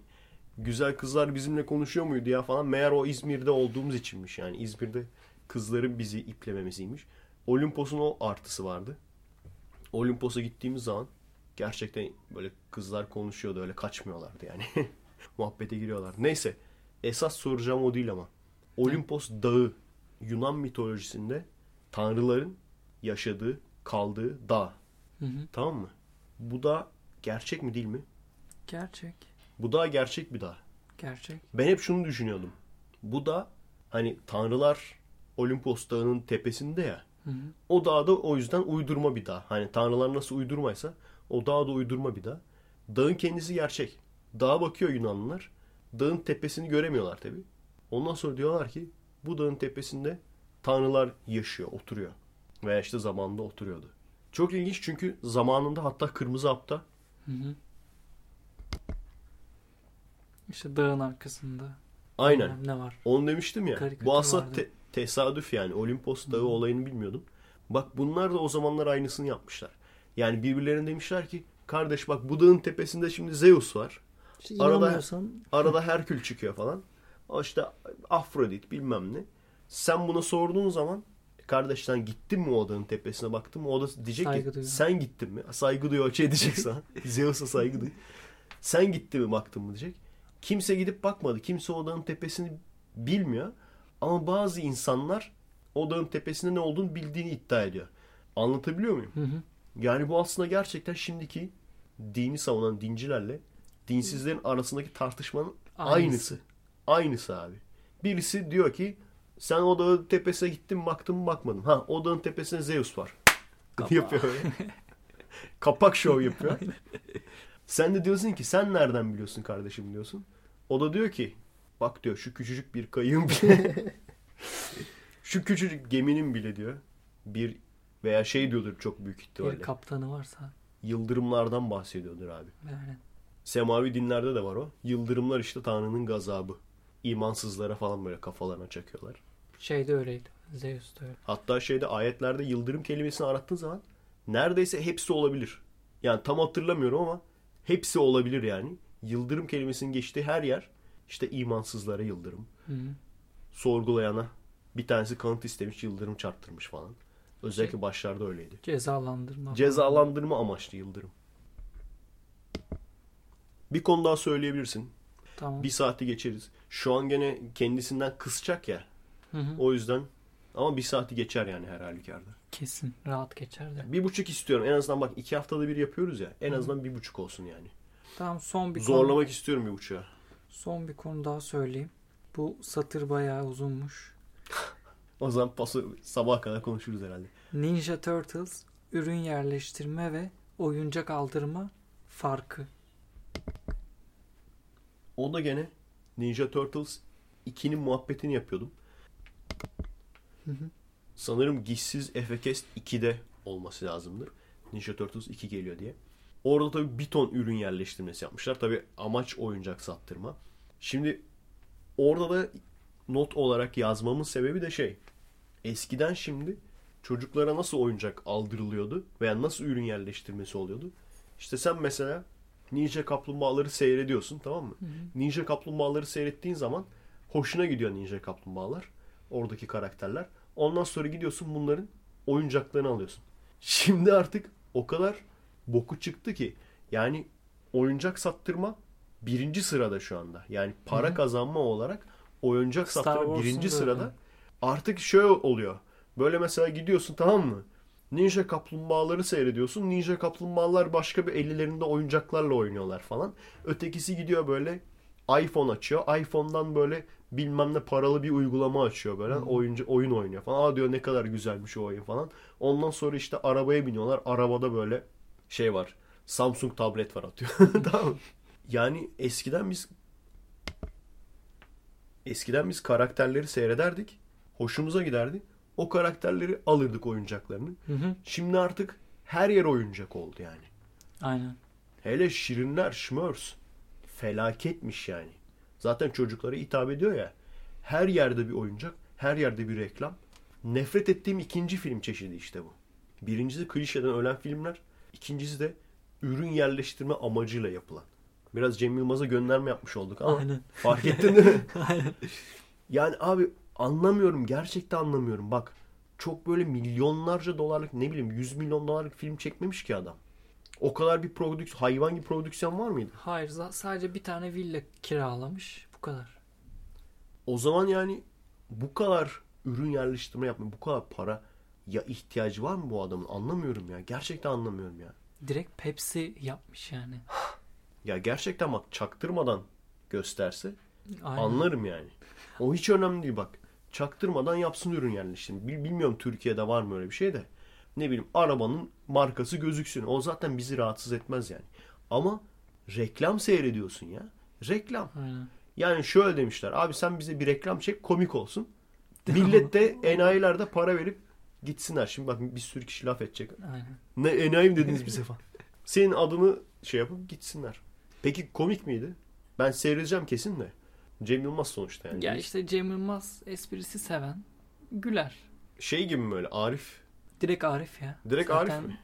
B: güzel kızlar bizimle konuşuyor muydu ya falan. Meğer o İzmir'de olduğumuz içinmiş yani. İzmir'de kızların bizi iplememesiymiş. Olimpos'un o artısı vardı. Olimpos'a gittiğimiz zaman gerçekten böyle kızlar konuşuyordu öyle kaçmıyorlardı yani. <laughs> Muhabbete giriyorlar. Neyse esas soracağım o değil ama. Olimpos dağı Yunan mitolojisinde tanrıların yaşadığı, kaldığı dağ.
C: Hı hı.
B: Tamam mı? Bu da gerçek mi değil mi?
C: Gerçek.
B: Bu dağ gerçek bir dağ.
C: Gerçek.
B: Ben hep şunu düşünüyordum. Bu da hani tanrılar Olimpos dağının tepesinde ya.
C: Hı hı.
B: O dağ da o yüzden uydurma bir dağ. Hani tanrılar nasıl uydurmaysa o dağ da uydurma bir dağ. Dağın kendisi gerçek. Dağa bakıyor Yunanlılar. Dağın tepesini göremiyorlar tabi. Ondan sonra diyorlar ki bu dağın tepesinde tanrılar yaşıyor, oturuyor. Veya işte zamanında oturuyordu. Çok ilginç çünkü zamanında hatta Kırmızı Hap'ta
C: Hı hı. İşte dağın arkasında.
B: aynen
C: Ne var?
B: Onu demiştim ya.
C: Karikatür
B: Bu aslında te- tesadüf yani. Olimpos dağı olayını bilmiyordum. Bak bunlar da o zamanlar aynısını yapmışlar. Yani birbirlerine demişler ki kardeş bak bu dağın tepesinde şimdi Zeus var.
C: İşte
B: Arada- Arada Herkül çıkıyor falan. O işte Afrodit bilmem ne. Sen buna sorduğun zaman kardeş sen gittin mi o dağın tepesine baktın mı? O da diyecek
C: Saygı
B: ki
C: duyuyor.
B: sen gittin mi? Saygı duyuyor. Şey diyecek sana. Zeus'a saygı duyuyor. Sen gittin mi <laughs> baktın mı diyecek. Kimse gidip bakmadı. Kimse o dağın tepesini bilmiyor. Ama bazı insanlar o dağın tepesinde ne olduğunu bildiğini iddia ediyor. Anlatabiliyor muyum?
C: Hı hı.
B: Yani bu aslında gerçekten şimdiki dini savunan dincilerle dinsizlerin arasındaki tartışmanın
C: Aynısı.
B: aynısı. Aynısı abi. Birisi diyor ki sen o dağın tepesine gittin baktın mı bakmadın. Ha o dağın tepesinde Zeus var.
C: Kapak. <laughs>
B: yapıyor öyle. <laughs> Kapak şov yapıyor. sen de diyorsun ki sen nereden biliyorsun kardeşim diyorsun. O da diyor ki bak diyor şu küçücük bir kayığın bile <laughs> şu küçücük geminin bile diyor bir veya şey diyordur çok büyük ihtimalle.
C: Bir kaptanı varsa.
B: Yıldırımlardan bahsediyordur abi.
C: Yani.
B: Semavi dinlerde de var o. Yıldırımlar işte Tanrı'nın gazabı. İmansızlara falan böyle kafalarına çakıyorlar.
C: Şey de öyleydi. Zeus da öyle.
B: Hatta şeyde ayetlerde yıldırım kelimesini arattığın zaman neredeyse hepsi olabilir. Yani tam hatırlamıyorum ama hepsi olabilir yani. Yıldırım kelimesinin geçtiği her yer işte imansızlara yıldırım.
C: Hı hı.
B: Sorgulayana bir tanesi kanıt istemiş yıldırım çarptırmış falan. Özellikle
C: Şey-
B: başlarda öyleydi.
C: Cezalandırma.
B: Cezalandırma amaçlı yıldırım. Bir konu daha söyleyebilirsin.
C: Tamam.
B: Bir saati geçeriz. Şu an gene kendisinden kısacak ya.
C: Hı hı.
B: O yüzden ama bir saati geçer yani her halükarda.
C: Kesin. Rahat geçer de.
B: Bir buçuk istiyorum. En azından bak iki haftada bir yapıyoruz ya. En azından bir buçuk olsun yani.
C: Tamam son bir konu.
B: Zorlamak istiyorum bir buçuğa.
C: Son bir konu daha söyleyeyim. Bu satır bayağı uzunmuş. <laughs>
B: O zaman paso sabaha kadar konuşuruz herhalde.
C: Ninja Turtles ürün yerleştirme ve oyuncak aldırma farkı.
B: O da gene Ninja Turtles 2'nin muhabbetini yapıyordum.
C: Hı hı.
B: Sanırım Gizsiz Efekest 2'de olması lazımdır. Ninja Turtles 2 geliyor diye. Orada tabii bir ton ürün yerleştirmesi yapmışlar. Tabii amaç oyuncak sattırma. Şimdi orada da not olarak yazmamın sebebi de şey. Eskiden şimdi çocuklara nasıl oyuncak aldırılıyordu veya nasıl ürün yerleştirmesi oluyordu. İşte sen mesela Ninja Kaplumbağaları seyrediyorsun tamam mı? Ninja Kaplumbağaları seyrettiğin zaman hoşuna gidiyor Ninja Kaplumbağalar. Oradaki karakterler. Ondan sonra gidiyorsun bunların oyuncaklarını alıyorsun. Şimdi artık o kadar boku çıktı ki yani oyuncak sattırma birinci sırada şu anda. Yani para
C: Hı hı.
B: kazanma olarak oyuncak
C: Star
B: sattırma
C: Wars'un
B: birinci
C: da öyle.
B: sırada. Artık şöyle oluyor. Böyle mesela gidiyorsun tamam mı? Ninja kaplumbağaları seyrediyorsun. Ninja kaplumbağalar başka bir ellerinde oyuncaklarla oynuyorlar falan. Ötekisi gidiyor böyle iPhone açıyor. iPhone'dan böyle bilmem ne paralı bir uygulama açıyor böyle. Oyuncu oyun oynuyor falan. Aa diyor ne kadar güzelmiş o oyun falan. Ondan sonra işte arabaya biniyorlar. Arabada böyle şey var. Samsung tablet var atıyor. <laughs> tamam mı? Yani eskiden biz eskiden biz karakterleri seyrederdik. Hoşumuza giderdi. O karakterleri alırdık oyuncaklarını.
C: Hı hı.
B: Şimdi artık her yer oyuncak oldu yani.
C: Aynen.
B: Hele şirinler, şmörs. Felaketmiş yani. Zaten çocuklara hitap ediyor ya. Her yerde bir oyuncak, her yerde bir reklam. Nefret ettiğim ikinci film çeşidi işte bu. Birincisi klişeden ölen filmler. İkincisi de ürün yerleştirme amacıyla yapılan. Biraz Cem Yılmaz'a gönderme yapmış olduk ama
C: Aynen.
B: fark ettin değil mi? <laughs>
C: Aynen.
B: Yani abi anlamıyorum. Gerçekten anlamıyorum. Bak çok böyle milyonlarca dolarlık ne bileyim 100 milyon dolarlık film çekmemiş ki adam. O kadar bir prodüksiyon, hayvan gibi prodüksiyon var mıydı?
C: Hayır sadece bir tane villa kiralamış. Bu kadar.
B: O zaman yani bu kadar ürün yerleştirme yapmıyor. Bu kadar para ya ihtiyacı var mı bu adamın? Anlamıyorum ya. Gerçekten anlamıyorum ya.
C: Direkt Pepsi yapmış yani. <sighs>
B: Ya gerçekten bak çaktırmadan gösterse
C: Aynen.
B: anlarım yani. O hiç önemli değil bak. Çaktırmadan yapsın ürün. Şimdi bil- bilmiyorum Türkiye'de var mı öyle bir şey de. Ne bileyim arabanın markası gözüksün. O zaten bizi rahatsız etmez yani. Ama reklam seyrediyorsun ya. Reklam.
C: Aynen.
B: Yani şöyle demişler. Abi sen bize bir reklam çek komik olsun. Millet de enayilerde para verip gitsinler. Şimdi bak bir sürü kişi laf edecek.
C: Aynen.
B: Ne enayi mi dediniz bize falan. Senin adını şey yapıp gitsinler. Peki komik miydi? Ben seyredeceğim kesin de. Cem Yılmaz sonuçta yani.
C: Ya işte Cem Yılmaz esprisi seven güler.
B: Şey gibi mi böyle Arif?
C: Direkt Arif ya.
B: Direkt
C: Zaten
B: Arif mi?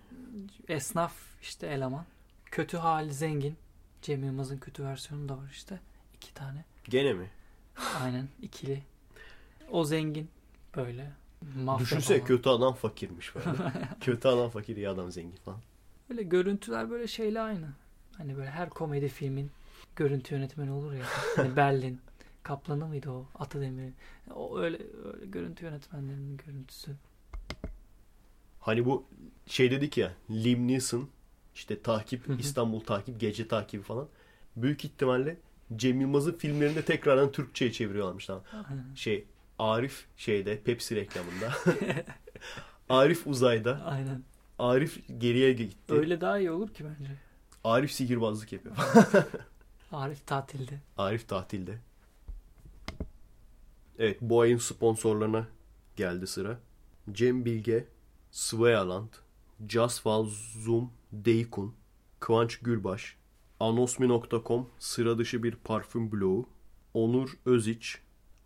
C: Esnaf işte eleman. Kötü hali zengin. Cem Yılmaz'ın kötü versiyonu da var işte. iki tane.
B: Gene mi?
C: Aynen ikili. O zengin böyle. Mafya
B: Düşünsene
C: falan.
B: kötü adam fakirmiş falan. <laughs> kötü adam fakir iyi adam zengin falan.
C: Böyle görüntüler böyle şeyle aynı. Hani böyle her komedi filmin görüntü yönetmeni olur ya. <laughs> Hani Berlin. Kaplanı mıydı o? Atademir'in. O öyle, öyle görüntü yönetmenlerinin görüntüsü.
B: Hani bu şey dedik ya Liam Neeson işte takip. İstanbul takip gece takibi falan. Büyük ihtimalle Cem Yılmaz'ın filmlerini tekrardan Türkçe'ye çeviriyorlarmış tamam. Şey Arif şeyde Pepsi reklamında. <laughs> <laughs> Arif uzayda.
C: Aynen.
B: Arif geriye gitti.
C: Öyle daha iyi olur ki bence.
B: Arif sihirbazlık yapıyor. <laughs>
C: Arif tatilde.
B: Arif tatilde. Evet bu ayın sponsorlarına geldi sıra. Cem Bilge, Svealand, Jasval Zoom Deykun, Kıvanç Gülbaş, Anosmi.com sıra dışı bir parfüm bloğu, Onur Öziç,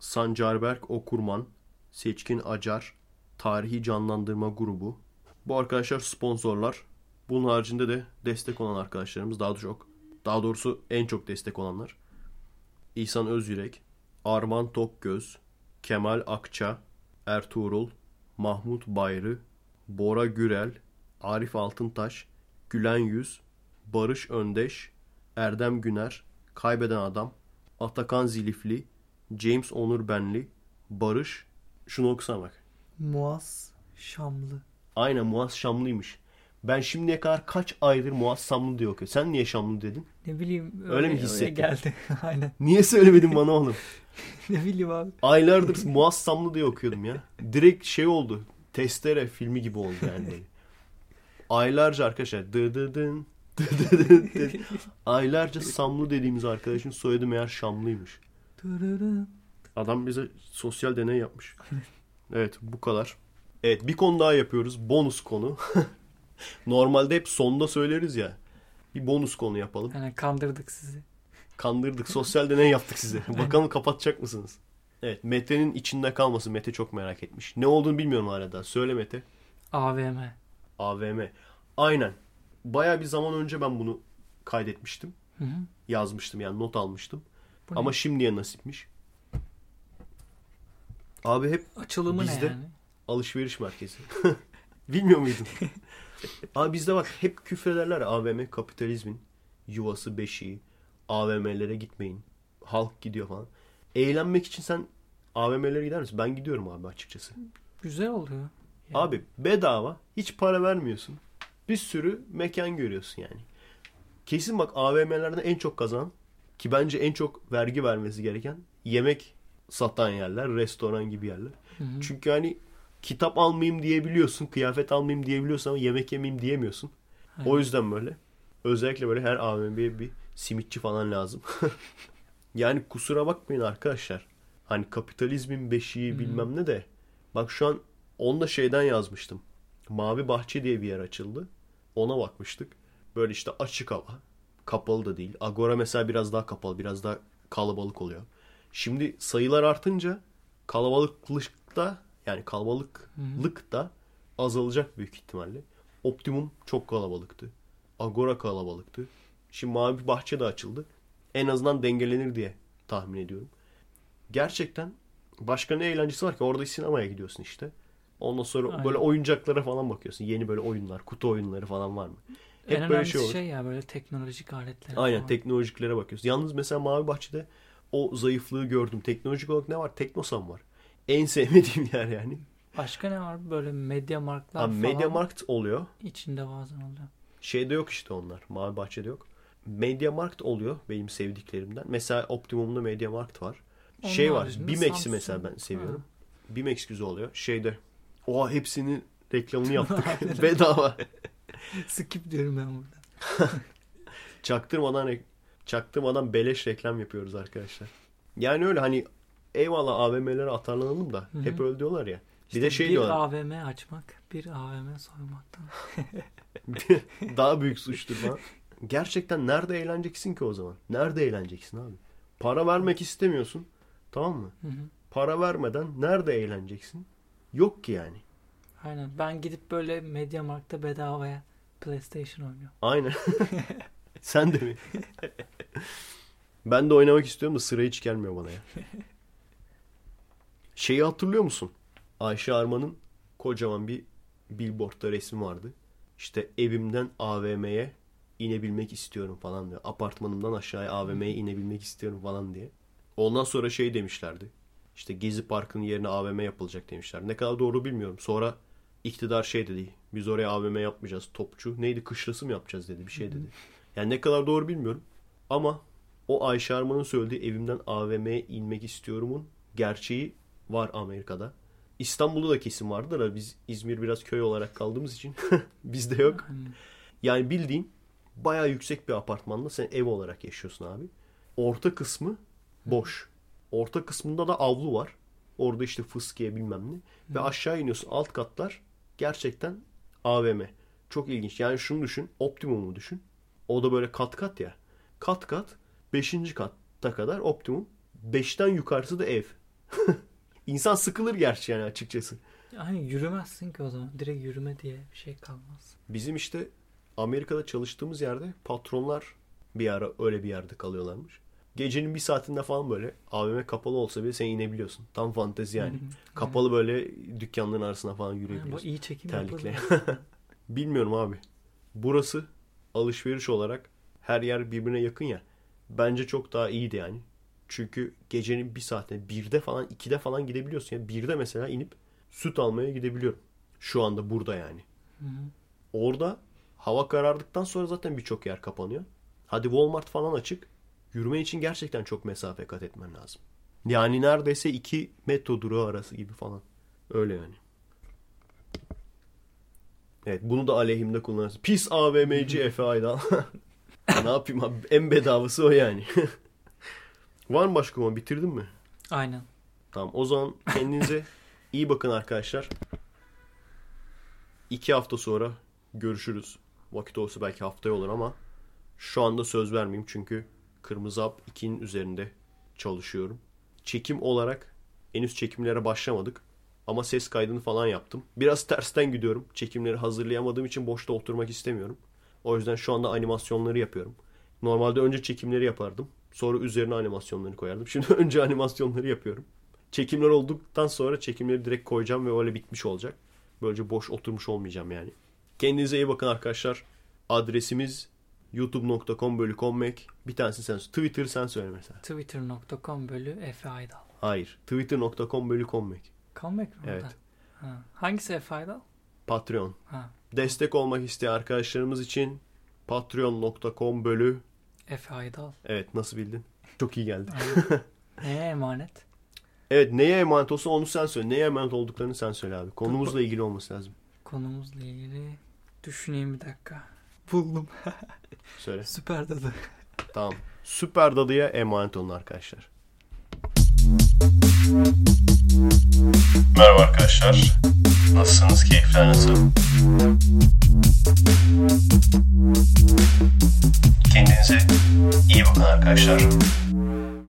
B: Sancarberk Okurman, Seçkin Acar, Tarihi Canlandırma Grubu. Bu arkadaşlar sponsorlar. Bunun haricinde de destek olan arkadaşlarımız daha çok. Daha doğrusu en çok destek olanlar. İhsan Özyürek, Arman Tokgöz, Kemal Akça, Ertuğrul, Mahmut Bayrı, Bora Gürel, Arif Altıntaş, Gülen Yüz, Barış Öndeş, Erdem Güner, Kaybeden Adam, Atakan Zilifli, James Onur Benli, Barış, şunu okusana bak.
C: Muaz Şamlı.
B: Aynen Muaz Şamlıymış. Ben şimdiye kadar kaç aydır Muaz Şamlı diye okuyor. Sen niye Şamlı dedin?
C: Ne bileyim öyle,
B: Öyle mi
C: öyle
B: hissettin?
C: geldi. <laughs> Aynen.
B: Niye söylemedin bana oğlum? <laughs>
C: ne bileyim abi.
B: Aylardır Muaz Şamlı diye okuyordum ya. Direkt şey oldu. Testere filmi gibi oldu yani. Aylarca arkadaşlar dı dı dın dı dı dın dı. <laughs> Aylarca Samlı dediğimiz arkadaşın soyadı meğer Şamlıymış. Adam bize sosyal deney yapmış. <laughs> Evet bu kadar. Evet bir konu daha yapıyoruz. Bonus konu. <laughs> Normalde hep sonda söyleriz ya. Bir bonus konu yapalım.
C: Yani kandırdık sizi.
B: Kandırdık. Sosyal deney yaptık size. <laughs> Bakalım kapatacak mısınız? Evet Mete'nin içinde kalması. Mete çok merak etmiş. Ne olduğunu bilmiyorum hala daha. Söyle Mete.
C: AVM.
B: AVM. Aynen. Baya bir zaman önce ben bunu kaydetmiştim.
C: Hı hı.
B: Yazmıştım yani not almıştım.
C: Bu ne?
B: Ama şimdiye nasipmiş. Abi hep
C: açılımı
B: bizde-
C: ne yani?
B: alışveriş merkezi. <laughs> Bilmiyor muydun? <laughs> Abi bizde bak hep küfrederler AVM kapitalizmin yuvası beşiği. AVM'lere gitmeyin. Halk gidiyor falan. Eğlenmek için sen AVM'lere gider misin? Ben gidiyorum abi açıkçası.
C: Güzel oluyor. Yani
B: Abi bedava hiç para vermiyorsun. Bir sürü mekan görüyorsun yani. Kesin bak AVM'lerde en çok kazanan ki bence en çok vergi vermesi gereken yemek satan yerler, restoran gibi yerler.
C: Hı hı.
B: Çünkü hani kitap almayayım diyebiliyorsun, kıyafet almayayım diyebiliyorsun ama yemek yemeyeyim diyemiyorsun.
C: Aynen.
B: O yüzden böyle özellikle böyle her AVM'ye bir simitçi falan lazım. <laughs> yani kusura bakmayın arkadaşlar. Hani kapitalizmin beşiği bilmem ne de. Bak şu an onu da şeyden yazmıştım. Mavi Bahçe diye bir yer açıldı. Ona bakmıştık. Böyle işte açık hava. Kapalı da değil. Agora mesela biraz daha kapalı, biraz daha kalabalık oluyor. Şimdi sayılar artınca kalabalıklıkta yani kalabalıklık da azalacak büyük ihtimalle. Optimum çok kalabalıktı. Agora kalabalıktı. Şimdi Mavi Bahçe de açıldı. En azından dengelenir diye tahmin ediyorum. Gerçekten başka ne eğlencesi var ki? Orada sinemaya gidiyorsun işte. Ondan sonra
C: Aynen.
B: böyle oyuncaklara falan bakıyorsun. Yeni böyle oyunlar, kutu oyunları falan var mı? Hep
C: en
B: böyle şey
C: şey,
B: olur.
C: ya böyle teknolojik aletler.
B: Aynen
C: falan.
B: teknolojiklere bakıyorsun. Yalnız mesela Mavi Bahçe'de o zayıflığı gördüm. Teknolojik olarak ne var? Teknosan var. En <laughs> sevmediğim yer yani.
C: Başka ne var? Böyle Media Markt'lar
B: Abi
C: falan.
B: Media Markt oluyor.
C: içinde bazen oluyor.
B: Şeyde yok işte onlar. Mavi Bahçe'de yok. Mediamarkt oluyor benim sevdiklerimden. Mesela Optimum'da Mediamarkt var.
C: Onun
B: şey var. Bimex'i mesela ben seviyorum.
C: Ha.
B: Bimex güzel oluyor. Şeyde oha hepsinin reklamını <laughs> yaptık. <laughs> Bedava. <laughs>
C: Skip diyorum ben burada. <laughs>
B: Çaktırmadan çaktırmadan beleş reklam yapıyoruz arkadaşlar. Yani öyle hani eyvallah AVM'lere atarlanalım da
C: Hı hı.
B: hep öyle diyorlar ya. Bir
C: İşte
B: de şey
C: bir
B: diyorlar.
C: AVM açmak, bir AVM soymaktan. <laughs>
B: Daha büyük suçtur. Gerçekten nerede eğleneceksin ki o zaman? Nerede eğleneceksin abi? Para vermek istemiyorsun. Tamam mı?
C: Hı hı.
B: Para vermeden nerede eğleneceksin? Yok ki yani.
C: Aynen. Ben gidip böyle Mediamarkt'ta bedavaya PlayStation oynuyorum.
B: Aynen. <laughs> Sen de mi? ben de oynamak istiyorum da sıra hiç gelmiyor bana ya. Şeyi hatırlıyor musun? Ayşe Arman'ın kocaman bir billboardda resmi vardı. İşte evimden AVM'ye inebilmek istiyorum falan diyor. Apartmanımdan aşağıya AVM'ye inebilmek istiyorum falan diye. Ondan sonra şey demişlerdi. İşte Gezi Parkı'nın yerine AVM yapılacak demişler. Ne kadar doğru bilmiyorum. Sonra iktidar şey dedi. Biz oraya AVM yapmayacağız. Topçu neydi kışlası mı yapacağız dedi. Bir şey dedi. Yani ne kadar doğru bilmiyorum. Ama o Ayşe Arman'ın söylediği evimden AVM'ye inmek istiyorumun gerçeği var Amerika'da. İstanbul'da da kesin vardır da biz İzmir biraz köy olarak kaldığımız için <laughs> bizde yok.
C: Hani
B: Yani bildiğin bayağı yüksek bir apartmanda sen ev olarak yaşıyorsun abi. Orta kısmı boş. Orta kısmında da avlu var. Orada işte fıskiye bilmem ne. Ve aşağı iniyorsun. Alt katlar gerçekten AVM. Çok ilginç. Yani şunu düşün. Optimum'u düşün. O da böyle kat kat ya. Kat kat. Beşinci katta kadar optimum. Beşten yukarısı da ev. <laughs> İnsan sıkılır gerçi yani açıkçası.
C: hani yürümezsin ki o zaman. Direkt yürüme diye bir şey kalmaz.
B: Bizim işte Amerika'da çalıştığımız yerde patronlar bir ara öyle bir yerde kalıyorlarmış. Gecenin bir saatinde falan böyle AVM kapalı olsa bile sen inebiliyorsun. Tam fantezi yani. Kapalı böyle dükkanların arasına falan yürüyebiliyorsun.
C: iyi çekim
B: Terlikle. <laughs> Bilmiyorum abi. Burası alışveriş olarak her yer birbirine yakın ya. Bence çok daha iyiydi yani. Çünkü gecenin bir saatine birde falan ikide falan gidebiliyorsun. Yani birde mesela inip süt almaya gidebiliyorum. Şu anda burada yani.
C: Hı hı.
B: Orada hava karardıktan sonra zaten birçok yer kapanıyor. Hadi Walmart falan açık. Yürüme için gerçekten çok mesafe kat etmen lazım. Yani neredeyse iki metro durağı arası gibi falan. Öyle yani. Evet bunu da aleyhimde kullanırsın. Pis AVM'ci Efe Aydal. <laughs> ne yapayım abi en bedavası o yani. <laughs> Var mı başka konu bitirdin mi?
C: Aynen.
B: Tamam o zaman kendinize <laughs> iyi bakın arkadaşlar. İki hafta sonra görüşürüz. Vakit olsa belki haftaya olur ama şu anda söz vermeyeyim çünkü Kırmızı Hap 2'nin üzerinde çalışıyorum. Çekim olarak henüz çekimlere başlamadık. Ama ses kaydını falan yaptım. Biraz tersten gidiyorum. Çekimleri hazırlayamadığım için boşta oturmak istemiyorum. O yüzden şu anda animasyonları yapıyorum. Normalde önce çekimleri yapardım. Sonra üzerine animasyonları koyardım. <laughs> Şimdi önce animasyonları yapıyorum. Çekimler olduktan sonra çekimleri direkt koyacağım ve öyle bitmiş olacak. Böylece boş oturmuş olmayacağım yani. Kendinize iyi bakın arkadaşlar. Adresimiz youtube.com bölü kommek. Bir tanesi sen Twitter sen söyle mesela.
C: Twitter.com bölü Efe Aydal.
B: Hayır. Twitter.com bölü kommek.
C: Comeback mi?
B: Evet.
C: Ha. Hangisi Efe Aydal?
B: Patreon.
C: Ha.
B: Destek olmak isteyen arkadaşlarımız için patreon.com bölü
C: Efe Aydal.
B: Evet nasıl bildin? Çok iyi geldi. <laughs>
C: Neye emanet?
B: Evet neye emanet olsa onu sen söyle. Neye emanet olduklarını sen söyle abi. Konumuzla ilgili olması lazım.
C: Konumuzla ilgili düşüneyim bir dakika. Buldum. <laughs>
B: Söyle.
C: Süper dadı.
B: Tamam. Süper Dadı'ya emanet olun arkadaşlar.
A: Merhaba arkadaşlar. Nasılsınız? Keyifler nasıl? Kendinize iyi bakın arkadaşlar.